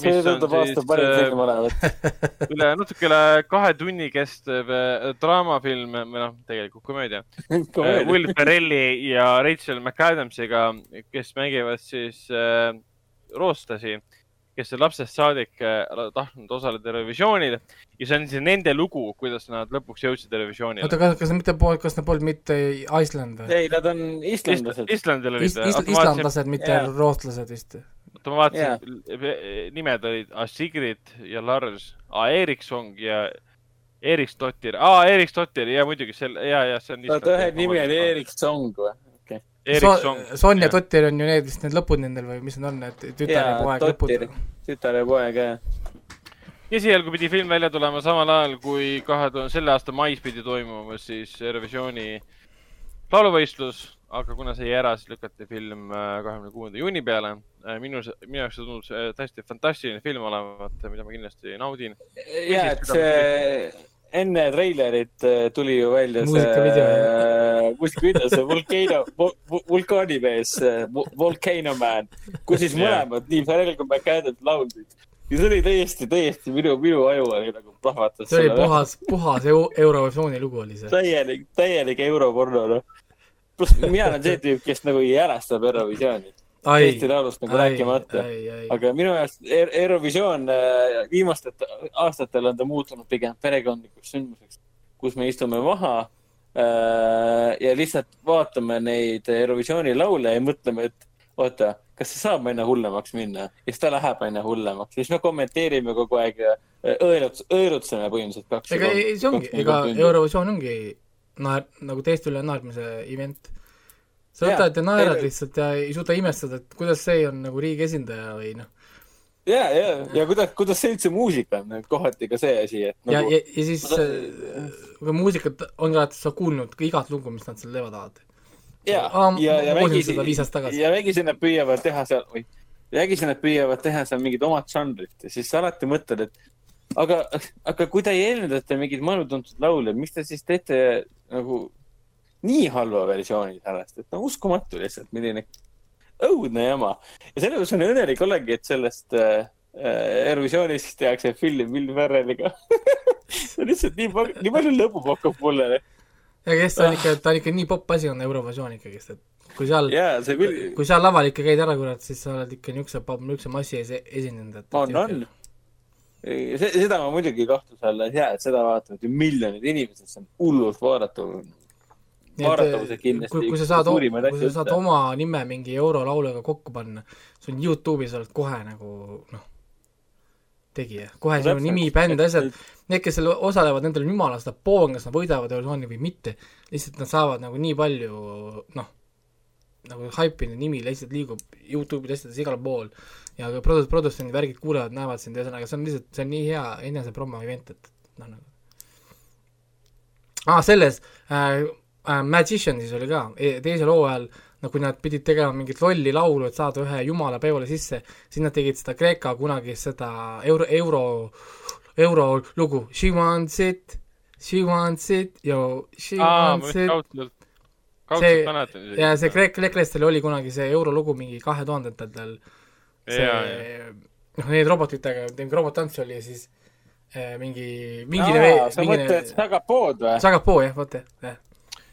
See tundub aasta parim äh, film olevat. üle natuke üle kahe tunni kestev äh, draamafilm või noh, tegelikult komöödia. Will Ferrelli ja Rachel McAdamsiga, kes mängivad siis äh, rootslasi, kes on lapsest saadik äh, tahtnud osaleda Eurovisioonil ja see on siis nende lugu, kuidas nad lõpuks jõudsid Eurovisioonile oota, kas, kas nad mitte, kas nad polnud mitte Iceland või? ei, nad on islandlased. Islandil olid Is-, is-, islandlased, mitte Jaa. rootslased vist. oota, ma vaatasin, nimed olid ah, Sigrid ja Lars ah,, Erikson ja Eriksdottir ah,, Eriksdottir ja muidugi selle, ja, ja see on. oota, ühe nimi oli Erik Song või? Erikson. Sonja. Tottir on ju need vist need lõpud nendel või mis need on, need tütar ja poeg lõpud? tütar ja poeg, jah. esialgu pidi film välja tulema samal ajal, kui kahe tuhande, selle aasta mais pidi toimuma siis Eurovisiooni lauluvõistlus, aga kuna see jäi ära, siis lükati film äh, kahekümne kuuenda juuni peale. minu, minu jaoks see tundus äh, täiesti fantastiline film olevat, mida ma kindlasti naudin. ja, et see enne treilerit äh, tuli ju välja Muusikavideo, see muusikavideo, see Volcano, vulkaanimees, Volcano Man, kus siis mõlemad, nii Pharrell kui McAdams laulsid. ja see oli täiesti, täiesti minu, minu aju oli nagu plahvatas. see oli puhas, puhas eu-, Eurovisiooni lugu oli see. täielik, täielik europorno, noh. pluss mina olen see tüüp, kes nagu ei järastab Eurovisiooni. Eesti Laulust nagu rääkimata. ei, ei, aga minu jaoks Eurovisioon äh, viimastel aastatel on ta muutunud pigem perekondlikuks sündmuseks, kus me istume maha äh, ja lihtsalt vaatame neid Eurovisiooni laule ja mõtleme, et oota, kas see saab aina hullemaks minna ja siis ta läheb aina hullemaks, siis me kommenteerime kogu aeg ja õeluts-, õelutseme põhimõtteliselt kaks. ega ei, see ongi, ega Eurovisioon ongi naer-, nagu teiste üle naermise event. Sa võtad ja naerad ei- lihtsalt ja ei suuda imestada, et kuidas see on nagu riigi esindaja või noh. ja, ja, ja kuidas, kuidas see üldse muusika on, kohati ka see asi, et ja, nagu ja, ja siis äh, kui muusikat on ka, et sa kuulnud ka igat lugu, mis nad seal teevad alati. ja ja, ja ma vägisi ja vägisi nad püüavad teha seal, või vägisi nad püüavad teha seal mingit omat žanrit. Ja siis sa alati mõtled, et aga, aga kui te eeldate mingeid maailmatuntud laule, miks te siis teete nagu nii halva versiooni sellest, et no uskumatu lihtsalt, milline õudne jama. ja sellepärast on õnnelik olengi, et sellest äh, äh, Eurovisioonist tehakse film Will Ferrelliga see on lihtsalt nii, nii palju lõbu pakub mulle. ja kes ta on ikka, ta on ikka nii popp asi on Eurovisioon ikkagist, et kui seal, ja see kui seal laval ikka käid ära, kurat, siis sa oled ikka niisuguse, niisuguse massi ees e- esinenud, et on, on. seda ma muidugi kahtluse alla ei sea, et seda vaatavad ju miljonid inimesed, see on hullult vaadatav. Nii et, vaadatavused kindlasti kui, kui sa saad, kui sa saad oma nime mingi eurolauluga kokku panna, sul on Youtube'is oled kohe nagu noh, tegija, kohe sinu nimi, bänd, asjad, need, kes seal osalevad, nendel on jumala seda poon, kas nad võidavad Eurovisiooni või mitte, lihtsalt nad saavad nagu nii palju noh, nagu haipi, nende nimi lihtsalt liigub Youtube'is asjades igal pool. Ja ka produ-, produtsendid, värgid kuulevad, näevad sind, ühesõnaga see on lihtsalt, see on nii hea enesepromo event, et noh, nagu aa ah,, selles äh, äh, Magicianis oli ka e teisel hooajal, no kui nad pidid tegema mingit lolli laulu, et saada ühe jumala peole sisse, siis nad tegid seda Kreeka kunagi seda euro, euro, euro lugu She wants it, she wants it, yo, she aa, wants it. kaudselt, See- kaudselt isegi. ja see kreek, kreeklastel oli kunagi see eurolugu mingi kahe tuhandendatel, see noh, need robotitega, mingi robottants oli ja siis äh, mingi, mingi sa mõtled Sagapood või? Sagapoo jah, vot jah, jah.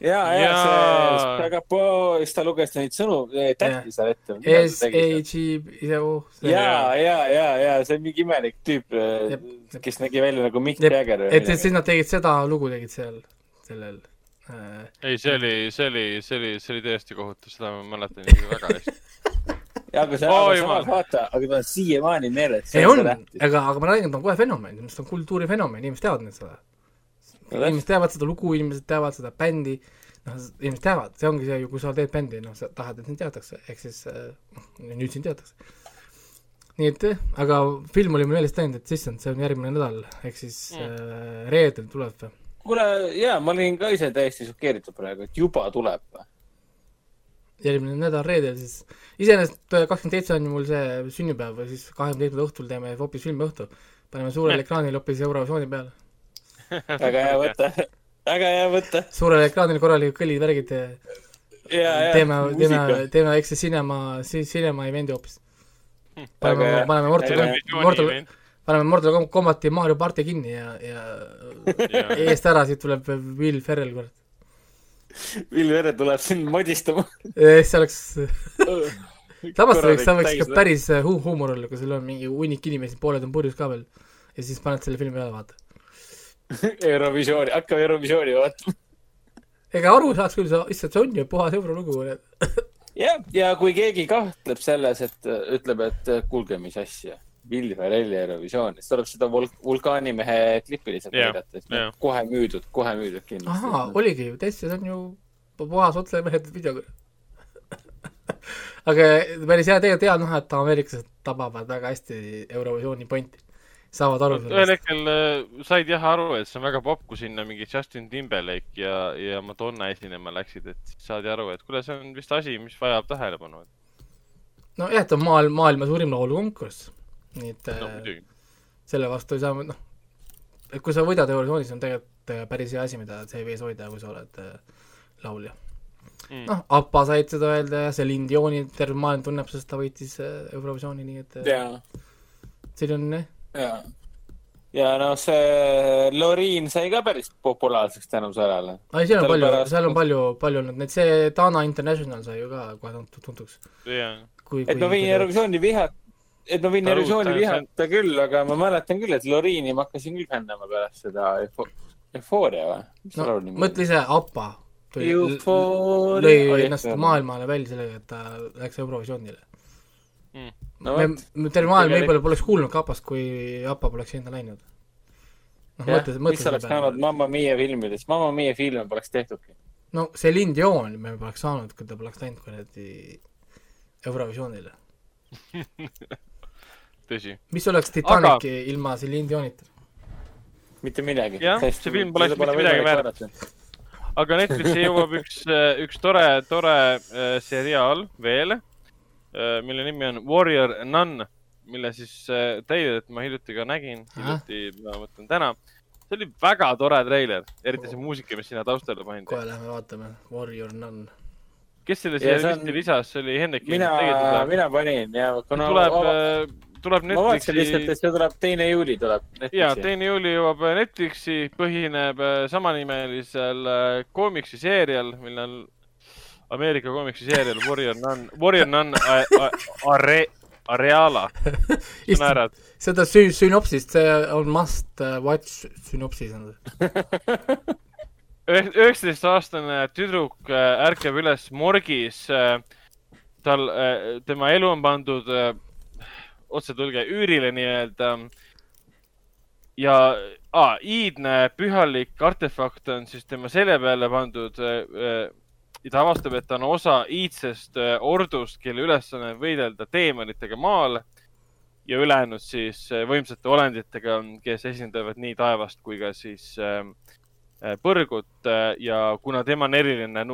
ja, ja see Sagapoo, siis ta luges neid sõnu, tähti seal ette. S H I O. ja, ja, ja, ja see on mingi imelik tüüp Jep,, kes nägi välja nagu Mick Jagger et, et siis nad tegid seda lugu tegid seal, sellel äh, ei, see oli, see oli, see oli, see oli täiesti kohutav, seda ma mäletan väga hästi. ja aga see, Oi, aga samas vaata, aga ta on siiamaani meeles. ei on, aga, aga ma räägin, ta on kohe fenomen, ta on kultuurifenomen, inimesed teavad nüüd seda. Inimesed teavad seda lugu, inimesed teavad seda bändi, noh, inimesed teavad, see ongi see ju, kui sa teed bändi, noh, sa tahad, et sind teatakse, ehk siis äh, noh, nüüd sind teatakse. nii et jah, aga film oli mul meelest läinud, et issand, see on järgmine nädal, ehk siis äh, reedel tuleb või? kuule, jaa, ma olin ka ise täiesti šokeeritud praegu, et juba tuleb. järgmine nädal reedel siis, iseenesest äh, kakskümmend seitse on ju mul see sünnipäev või siis kahekümne seitsmendal õhtul teeme hoopis filmiõhtu. paneme suurele ekraanile hoopis Eurovisiooni peale. Väga hea võte, väga hea võte. suurele ekraanile korralikud kõllid, värgid teeme, teeme, teeme väikse cinema, cinema event'i hoopis. paneme Aga-, paneme Mortal Mortal, paneme Mortal Combati Mario party kinni ja, ja eest ära, siit tuleb Will Ferrell, kurat. Will Vere tuleb sind modistama. see oleks, samas see võiks, see võiks ikka päris hu- huumor olla, kui sul on mingi hunnik inimesi, pooled on purjus ka veel. ja siis paned selle filmi peale, vaata. Eurovisiooni, hakkame Eurovisiooni vaatama. ega aru saaks küll, sa, issand, see on ju puhas eurolugu. jah, ja kui keegi kahtleb selles, et ütleb, et kuulge, mis asja, Will Ferrelli Eurovisioon, siis tuleb seda vul-, vulkaanimehe klippi lihtsalt näidata, siis kohe müüdud, kohe müüdud ahaa, kindlasti. oligi ju, teist see on ju puhas otsemehed video. aga päris hea, tegelikult hea näha, et ameeriklased tabavad väga hästi Eurovisiooni pointi. Saavad aru ühel sellest. hetkel äh, said jah aru, et see on väga popp, kui sinna mingi Justin Timberlake ja, ja Madonna esinema läksid, et siis saadi aru, et kuule, see on vist asi, mis vajab tähelepanu. nojah, et on maailm, maailma suurim laulukonkurss. nii et no äh, selle vastu ei saa, noh, et kui sa võidad Eurovisioonis, on tegelikult äh, päris hea asi, mida CV-s hoida, kui sa oled äh, laulja Mm. noh, Appa said seda öelda ja Celine Dioni terve maailm tunneb, sest ta võitis äh, Eurovisiooni, nii et on jah, ja, ja noh, see Loriin sai ka päris populaarseks tänu sellele. ei seal on palju Sellepärast-, seal on palju, palju olnud neid, see Dana International sai ju ka kohe tuntuks. kui, et ma võin Eurovisiooni vihata, et ma võin Eurovisiooni vihata küll, aga ma mäletan küll, et Loriini ma hakkasin küll fännama pärast seda Eufo- Eufooria või? no mõtle ise, Appa tuli- lõi ennast maailmale välja sellega, et ta läks Eurovisioonile. No me terve maailm Tegelikult- võib-olla poleks kuulnud ka Appast, kui Appa poleks sinna läinud. noh, jah, mõtle, mis mõtle oleks saanud Mamma Mia filmidest, Mamma Mia filme poleks tehtudki. no Celine Dion me poleks saanud, kui ta poleks läinud kuradi Eurovisioonile. tõsi. mis oleks Titanici Aga... ilma Celine Dionita? mitte midagi. Jah, see film poleks mitte midagi väärt.. aga Netflixi jõuab üks, üks tore, tore äh, seriaal veel, mille nimi on Warrior Nun, mille siis äh, treilerit ma hiljuti ka nägin, hiljuti, ma mõtlen täna. see oli väga tore treiler, eriti see muusika, mis sinna taustale pandi. kohe lähme vaatame, Warrior Nun. kes selle siia see on- listi lisas, see oli Hendrik. mina, mina panin ja kuna tuleb ma,, tuleb ma vaatasin lihtsalt, Netflixi et see tuleb teine juuli tuleb ja Netflixi. teine juuli jõuab Netflixi, põhineb äh, samanimelisel äh, koomiksiseerial, mille Ameerika koomiksiseerial Warrior Nun, Warrior Nun Are-, Areala. sa naerad? seda sü-, sünopsist, see on must uh, watch sünopsis on see. üheksateistaastane tüdruk äh, ärkab üles morgis. tal, tema elu on pandud otsetõlge üürile nii-öelda. ja ah, iidne pühalik artefakt on siis tema selja peale pandud. Ja ta avastab, et ta on osa iidsest äh, ordust, kelle ülesanne on võidelda teemonitega maal ja ülejäänud siis äh, võimsate olenditega, kes esindavad nii taevast kui ka siis äh, äh, põrgut ja kuna tema on eriline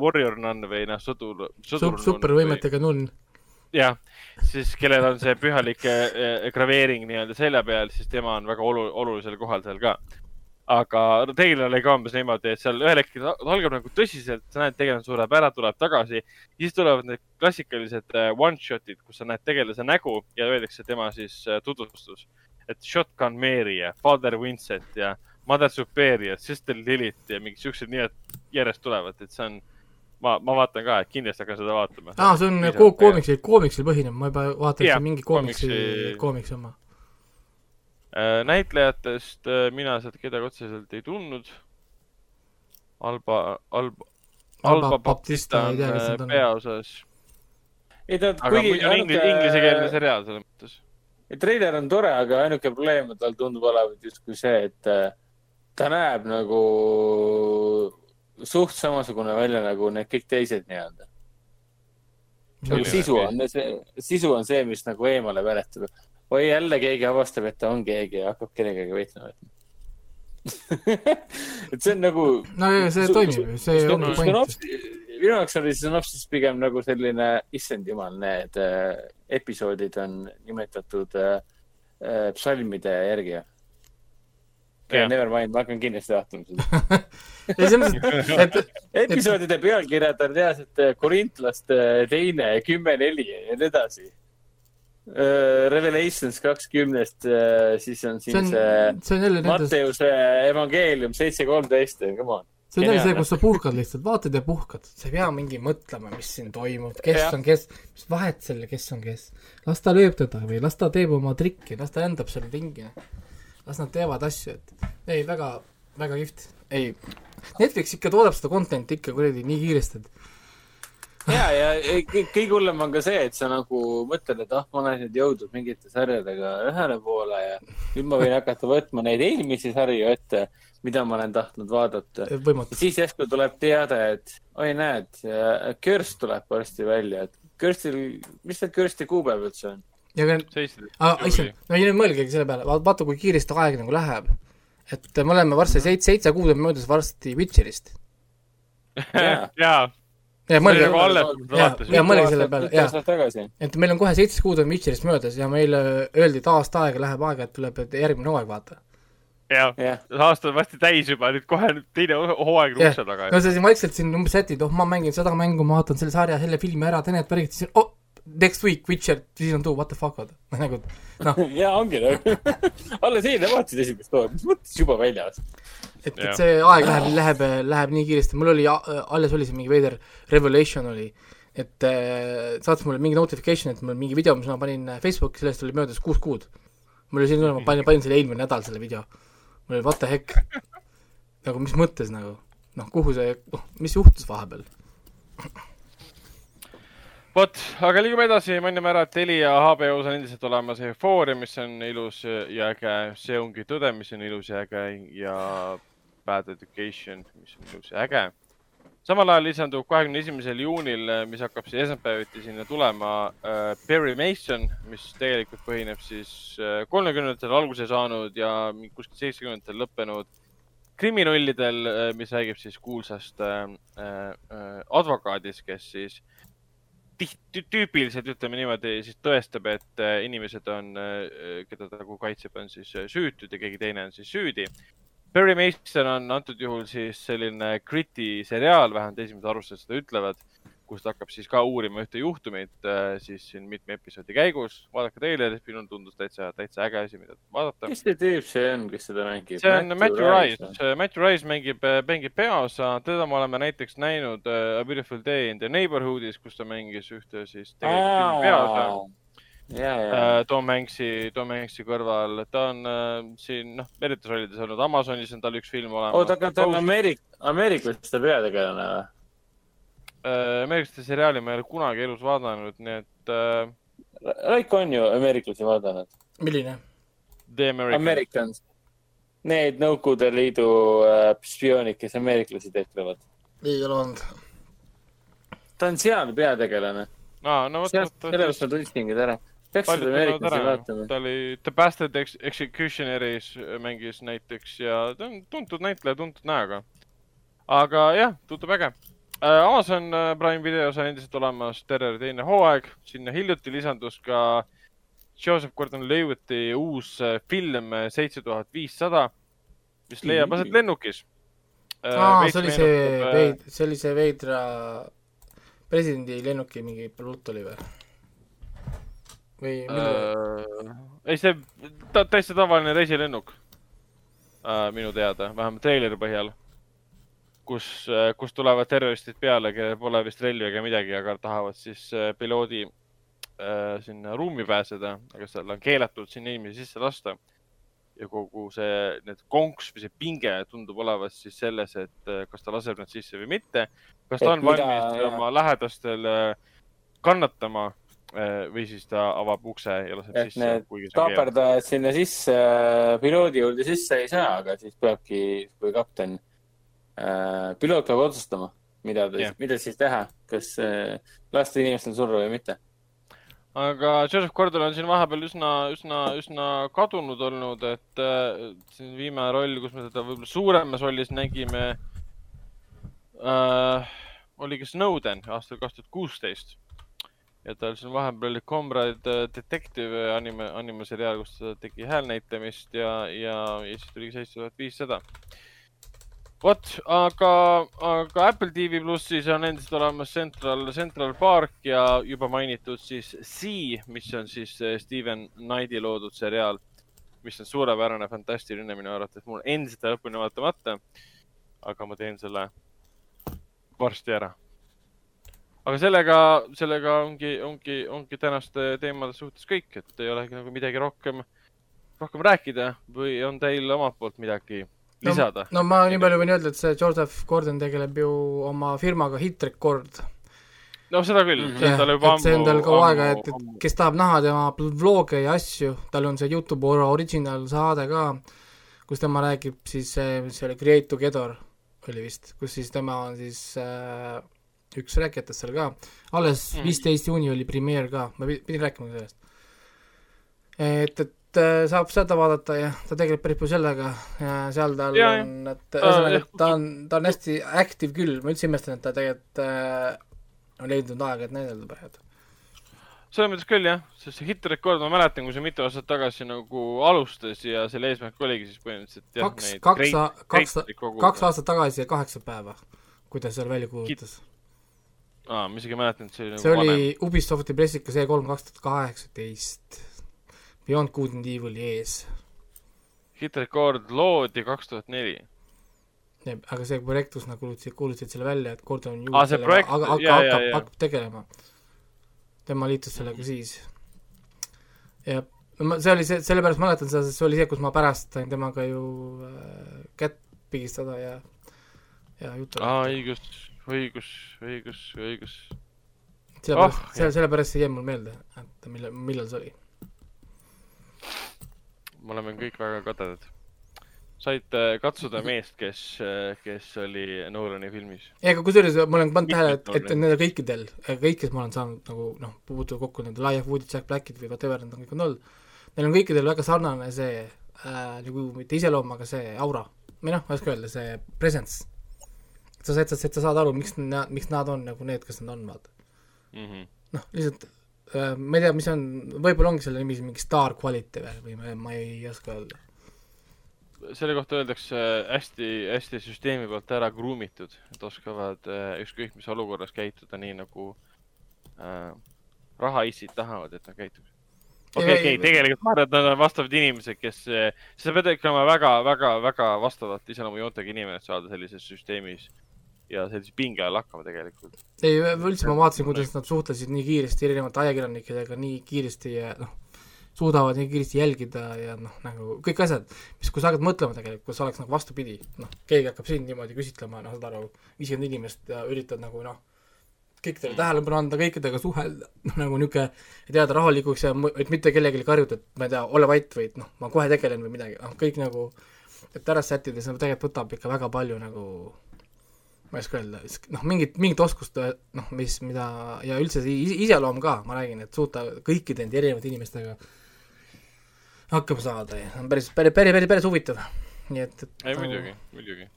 warrior nun või noh, sõdur, sõdur. supervõimetega nunn. jah, siis kellel on see pühalik graveering nii-öelda selja peal, siis tema on väga olu-, olulisel kohal seal ka. Aga tegelane oli ka umbes niimoodi, et seal ühel hetkel algab nagu tõsiselt, sa näed, tegelane sureb ära, tuleb tagasi. siis tulevad need klassikalised äh, one-shot'id, kus sa näed tegelase nägu ja öeldakse tema siis äh, tutvustus. et Shotgun Mary ja Father Vincent ja Mother Superior Sister Lilith ja mingid siuksed nimed järjest tulevad, et see on, ma, ma vaatan ka, et kindlasti hakkan seda vaatama. aa, see on ko-, koomiksil, koomiksil põhineb, ma juba vaatan, et see on mingi koomiksi koomiksi-, koomiksi oma. Äh, näitlejatest äh, mina sealt kedagi otseselt ei tundnud. Alba, Alba, Alba Baptista on ei tea, äh, peaosas, ei ta, on inglis, inglisekeelne seriaal selles mõttes. treiler on tore, aga ainuke probleem tal tundub olevat justkui see, et ta näeb nagu suht samasugune välja nagu need kõik teised nii-öelda. nagu sisu on see, sisu on see, mis nagu eemale väletab. oi, jälle keegi avastab, et ta on keegi ja hakkab kellegagi võitlema. et see on nagu. no ja see toimib ju, see ongi point. minu jaoks oli see synopsis pigem nagu selline, issand jumal, need äh, episoodid on nimetatud äh, äh, psalmide järgi. Jah. Never mind, ma hakkan kindlasti vaatama seda. ja selles mõttes, et episoodide pealkirjad on reaalselt äh, korintlaste teine, kümme, neli ja nii edasi. Uh, Revelations kakskümnest, siis on see siin on see,, see on jälle nendest, Matteuse evangeelium seitse kolmteist, come on. see on jälle see, kus sa puhkad lihtsalt, vaatad ja puhkad, sa ei pea mingi mõtlema, mis siin toimub, kes Jah. on kes, mis vahet sellel, kes on kes. las ta lööb teda või las ta teeb oma trikki, las ta lendab seal ringi. las nad teevad asju, et ei, väga, väga kihvt. ei, Netflix ikka toodab seda content'i ikka kuradi nii kiiresti, et ja, ja kõige hullem on ka see, et sa nagu mõtled, et ah, ma olen nüüd jõudnud mingite sarjadega ühele poole ja nüüd ma võin hakata võtma neid eelmisi sarju ette, mida ma olen tahtnud vaadata. võimatu. siis järsku tuleb teade, et oi, näed, Kirst tuleb varsti välja, et Kirstil, mis see Kirsti kuupäev üldse on? ja ka, seitseteist aa, issand, no ei nüüd mõelgegi selle peale, vaata kui kiiresti aeg nagu läheb. et me oleme varsti seitse, seitse kuud on möödas varsti Witcherist. jaa, ja mõelge nagu, Jaa, jaa.. mõelge selle peale, jaa. et meil on kohe seitse kuud on Witcherist möödas ja meile öeldi, et aasta aega läheb aega, et tuleb järgmine hooaeg vaata. jah, jah, aasta on varsti täis juba, nüüd kohe teine hooaeg on ukse taga no. sa siin vaikselt siin umbes sätid, oh ma mängin seda mängu, ma vaatan selle sarja, selle filmi ära, teen need värgid, siis oh, next week Witcher season two, what the fuck, vaata. nagu noh, ja ongi nagu. alles eile vaatasid esimest hooaega, mis mõttes juba väljas? et, et see aeg läheb, läheb, läheb nii kiiresti, mul oli, alles oli see mingi veider revelation oli, et äh, saatis mulle mingi notification, et mul mingi video, mis ma panin Facebooki, sellest oli möödas kuus kuud. mul oli selline, ma panin, panin selle eelmine nädal selle video. mul oli what the heck, nagu mis mõttes nagu, noh, kuhu see, noh, mis juhtus vahepeal? vot, aga liigume edasi, mainime ära, et Telia HBO-s on endiselt olemas. Euphoria, mis on ilus ja äge, See ongi tõde, mis on ilus ja äge ja Bad Education, mis on ilus ja äge. samal ajal lisandub kahekümne esimesel juunil, mis hakkab siis esmaspäeviti sinna tulema äh,, Perry Mason, mis tegelikult põhineb siis äh, kolmekümnendatel alguse saanud ja kuskil seitsmekümnendatel lõppenud kriminullidel, mis räägib siis kuulsast äh, äh, advokaadist, kes siis tihti, tüüpiliselt ütleme niimoodi, siis tõestab, et äh, inimesed on, keda ta nagu kaitseb, on siis äh, süütud ja keegi teine on siis süüdi. Barry Mason on antud juhul siis selline gritty seriaal, vähemalt esimesed arvustused seda ütlevad, kus ta hakkab siis ka uurima ühte juhtumit äh, siis siin mitme episoodi käigus. vaadake treilerit, minul tundus täitsa, täitsa äge asi, mida vaadata. kes see tüüp see on, kes seda mängib? see on Matthew Rice, Matthew Rice mängib, mängib peaosa, teda me oleme näiteks näinud äh, A Beautiful Day in the Neighborhoodis, kus ta mängis ühte siis tegelikult peaosa. ja, ja, Tom Hanks'i, Tom Hanks'i kõrval, ta on äh, siin noh, erinevates rollides olnud, Amazonis on tal üks film olemas. oota, aga ta on Ameerik-, ameeriklaste peategelane või? ameeriklaste seriaali ma ei ole kunagi elus vaadanud, nii et äh, Raiko on ju ameeriklasi vaadanud. milline? The American. Americans. Need Nõukogude Liidu äh, spioonid, kes ameeriklasi tehlevad. ei ole olnud. ta on seal peategelane. aa, no vot, vot, sellepärast ma tundsingi ta ära. Peaks seda ameeriklasi vaatama. ta oli The Bastard Ex- Executioneris mängis näiteks ja ta on tuntud näitleja, tuntud näoga. aga jah, tundub äge. Amazon äh, Prime videos on endiselt olemas Terrori teine hooaeg, sinna hiljuti lisandus ka Joseph Gordon-Levitti uus äh, film Seitse tuhat viissada, mis leiab aset lennukis. aa, see oli see veid-, see oli see veidra presidendi lennuki mingi pruut oli või? Või milline? äh,. ei, see ta, täitsa tavaline reisilennuk äh,. minu teada, vähemalt treileri põhjal. kus äh,, kus tulevad terroristid peale, kellel pole vist relvi ega midagi, aga tahavad siis äh, piloodi äh, sinna ruumi pääseda, aga seal on keelatud sinna inimesi sisse lasta. ja kogu see, need konks või see pinge tundub olevat siis selles, et äh, kas ta laseb nad sisse või mitte. kas ta Et on mida- valmis oma lähedastele kannatama äh, või siis ta avab ukse ja laseb et sisse, keelatud. kaaperdajad sinna sisse, piloodi juurde sisse ei saa, aga siis peabki, kui kapten äh,, piloot peab otsustama, mida ta yeah., mida siis teha, kas lasta inimestel surra või mitte. aga Joseph Gordon on siin vahepeal üsna, üsna, üsna kadunud olnud, et äh, siin viimane roll, kus me teda võib-olla suuremas rollis nägime äh,, oli ka Snowden aastal kaks tuhat kuusteist. Ja tal siin vahepeal oli Comrade äh, Detective anime, animaseriaal, kus ta tegi häälnäitamist ja, ja, ja siis tuli seitse tuhat viissada. vot, aga, aga Apple TV plussis on endiselt olemas Central, Central Park ja juba mainitud siis Sea, mis on siis eh, Steven Knighti loodud seriaal, mis on suurepärane, fantastiline minu arvates, mul endiselt lõpuni vaatamata. aga ma teen selle varsti ära. Aga sellega, sellega ongi, ongi, ongi tänaste teemade suhtes kõik, et ei olegi nagu midagi rohkem, rohkem rääkida või on teil omalt poolt midagi lisada? no ma nii palju võin öelda, et see Joseph Gordon tegeleb ju oma firmaga Hit Record. no seda küll Mhm. see on tal juba et see on tal kaua aega, et, ammu- et kes tahab näha tema vloge ja asju, tal on see Youtube original saade ka, kus tema räägib siis, mis see oli, Create Together oli vist, kus siis tema on siis äh, üks rääkijatest seal ka, alles viisteist juuni oli premeer ka, ma pi- pidin rääkima sellest. et, et äh, saab seda vaadata ja ta tegeleb päris palju sellega ja seal tal Ja, on, et ühesõnaga jah., ta on, ta on hästi active küll, ma üldse imestan, et ta tegelikult äh, on leidnud aega, et näidelda praegu. selles mõttes küll jah, sest see Hit Record, ma mäletan, kui see mitu aastat tagasi nagu alustas ja selle eesmärk oligi siis põhimõtteliselt jah, kaks, kaks kaks kaks aastat tagasi ja kaheksa päeva, kui ta seal välja kuulutas. aa, ma isegi mäletan, et see oli see nagu oli Ubisofti pressikas E3 kaks tuhat kaheksateist. Beyond Good and Evil'i ees. Hit Record loodi kaks tuhat neli. aga see projektus nagu kuulutasid, kuulutasid selle välja, et Gordon Yu Aa, see projekt- aga hakka- jaa, hakkab, hakkab tegelema. tema liitus sellega siis. ja no ma, see oli see, sellepärast mäletan seda, sest see oli see, kus ma pärast sain temaga ju äh, kätt pigistada ja, ja juttu aa, õigus, õigus, õigus, õigus. sellepärast selle, sellepärast see jäi mul meelde, et millal, millal see oli. me oleme kõik väga kadedad. saite katsuda meest, kes, kes oli Nolani filmis. ei, aga kusjuures ma olen pannud tähele, et, et nendel kõikidel, kõik, kes ma olen saanud nagu noh, puutuda kokku nende Live Woodid, Jack Blackid või whatever nad on kõik on olnud, neil on kõikidel väga sarnane see äh, nagu mitte iseloom, aga see aura. või noh, ma ei oska öelda, see presence. Sa saad, et sa saad aru, miks nad, miks nad on nagu need, kes nad on, vaata. Mhm. noh, lihtsalt äh, ma ei tea, mis on, võib-olla ongi selle nimi mingi star quality või, või ma, ma ei oska öelda. selle kohta öeldakse hästi, hästi süsteemi poolt ära gruumitud, et oskavad äh, ükskõik mis olukorras käituda nii nagu äh, rahaissid tahavad, et nad käituks. okei, Ei, okei ei,, tegelikult ma arvan, et nad on vastavad inimesed, kes, sa pead ikka olema väga, väga, väga vastavalt iseloomujoontega inimene, et saada sellises süsteemis ja sellise pinge all hakkama tegelikult. ei, üldse ma vaatasin, kuidas nad suhtlesid nii kiiresti erinevate ajakirjanikega nii kiiresti ja noh, suudavad nii kiiresti jälgida ja noh, nagu kõik asjad, mis, kui sa hakkad mõtlema tegelikult, kus oleks nagu vastupidi, noh, keegi hakkab sind niimoodi küsitlema, noh, saad aru, viiskümmend inimest ja üritad nagu noh, kõikidele tähelepanu anda, kõikidega suhelda, noh nagu niisugune, et jääda rahulikuks ja et mitte kellelegi karjuda, et ma ei tea, ole vait või et noh, ma kohe tegelen või midagi, noh kõik nagu, et ära sättida, see tegelikult võtab ikka väga palju nagu ma ei oska öelda, noh, mingit, mingit oskust noh, mis, mida ja üldse see is- iseloom ka, ma räägin, et suuta kõikide nende erinevate inimestega hakkama saada ja on päris, päris, päris, päris, päris huvitav. nii et, et ei, muidugi, muidugi.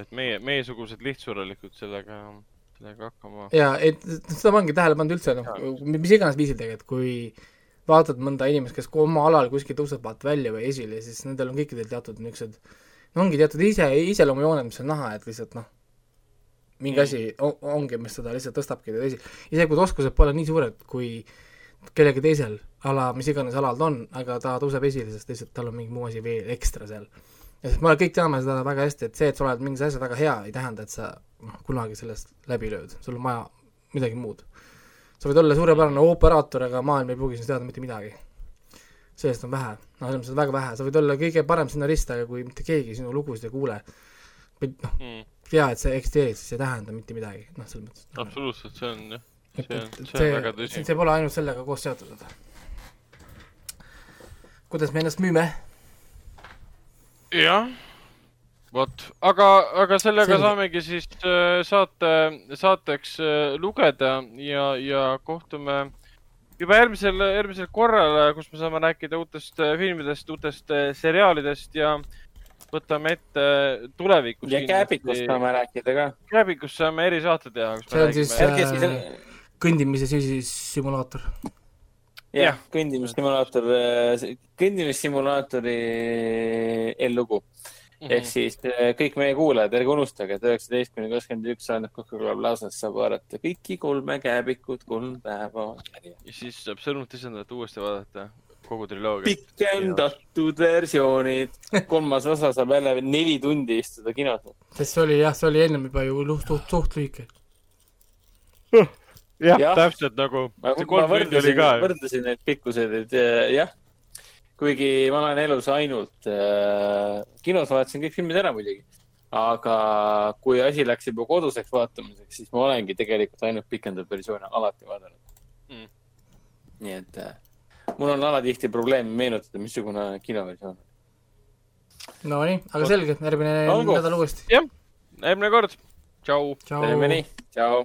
et meie, meiesugused lihtsurelikud sellega, sellega hakkama. ja et seda ma olengi tähele pannud üldse noh, mis iganes viisil tegelikult, kui vaatad mõnda inimest, kes oma alal kuskil tõuseb vaata välja või esile, siis nendel on kõikidel teatud niisugused ongi teatud ise, iseloomujooned, mis on näha, et lihtsalt noh, mingi asi on, ongi, mis seda lihtsalt tõstabki teda esile. isegi kui oskused pole nii suured, kui kellelgi teisel ala, mis iganes alal ta on, aga ta tõuseb esile, sest lihtsalt tal on mingi muu asi veel ekstra seal. ja sest me kõik teame seda väga hästi, et see, et sa oled mingis asjas väga hea, ei tähenda, et sa noh, kunagi sellest läbi lööd, sul on vaja midagi muud. sa võid olla suurepärane operaator, aga maailm ei pruugi sinust teada mitte midagi. Sellest on vähe, noh, selles mõttes on väga vähe, sa võid olla kõige parem stsenarist, aga kui mitte keegi sinu lugusid ei kuule, noh, Mm, tea, et sa eksisteerid, siis ei tähenda mitte midagi, noh, selles mõttes. absoluutselt, see on jah, see on et see on väga see, tõsi. see pole ainult sellega koos seotud, kuidas me ennast müüme, jah, vot, aga, aga sellega Selge. saamegi siis äh, saate, saateks äh, lugeda ja, ja kohtume juba järgmisel, järgmisel korral, kus me saame rääkida uutest äh, filmidest, uutest äh, seriaalidest ja võtame ette tulevikus. ja Kääbikust saame rääkida ka. Kääbikust saame erisaate teha, kus See me on siis, räägime ärge äh, siis, kõndimise simulaator. jah, kõndimissimulaator, kõndimissimulaatori eellugu. ehk siis eh, kõik meie kuulajad, ärge unustage, et üheksateist kuni kakskümmend üks ainult Coca-Cola Plaza's saab vaadata kõiki kolme käebikut kolm päeva. ja siis saab sõnumit lisandat uuesti vaadata, kogu triloogia. pikendatud versioonid, kolmas osa saab jälle neli tundi istuda kinos. sest see oli jah, see oli ennem juba ju suht, suht, suht lühike. jah Jah., täpselt nagu, ma, ma kolm tundi oli võrdlesin ka, võrdlesin neid pikkuseid, et eh, jah, kuigi ma olen elus ainult äh, kinos vaatasin kõik filmid ära muidugi, aga kui asi läks juba koduseks vaatamiseks, siis ma olengi tegelikult ainult pikendatud versioone alati vaadanud Mm. nii et äh, mul on alatihti probleem meenutada, missugune kinoversioon. Nonii, aga selge, järgmine nädal uuesti. järgmine kord, tšau. teeme nii, tšau.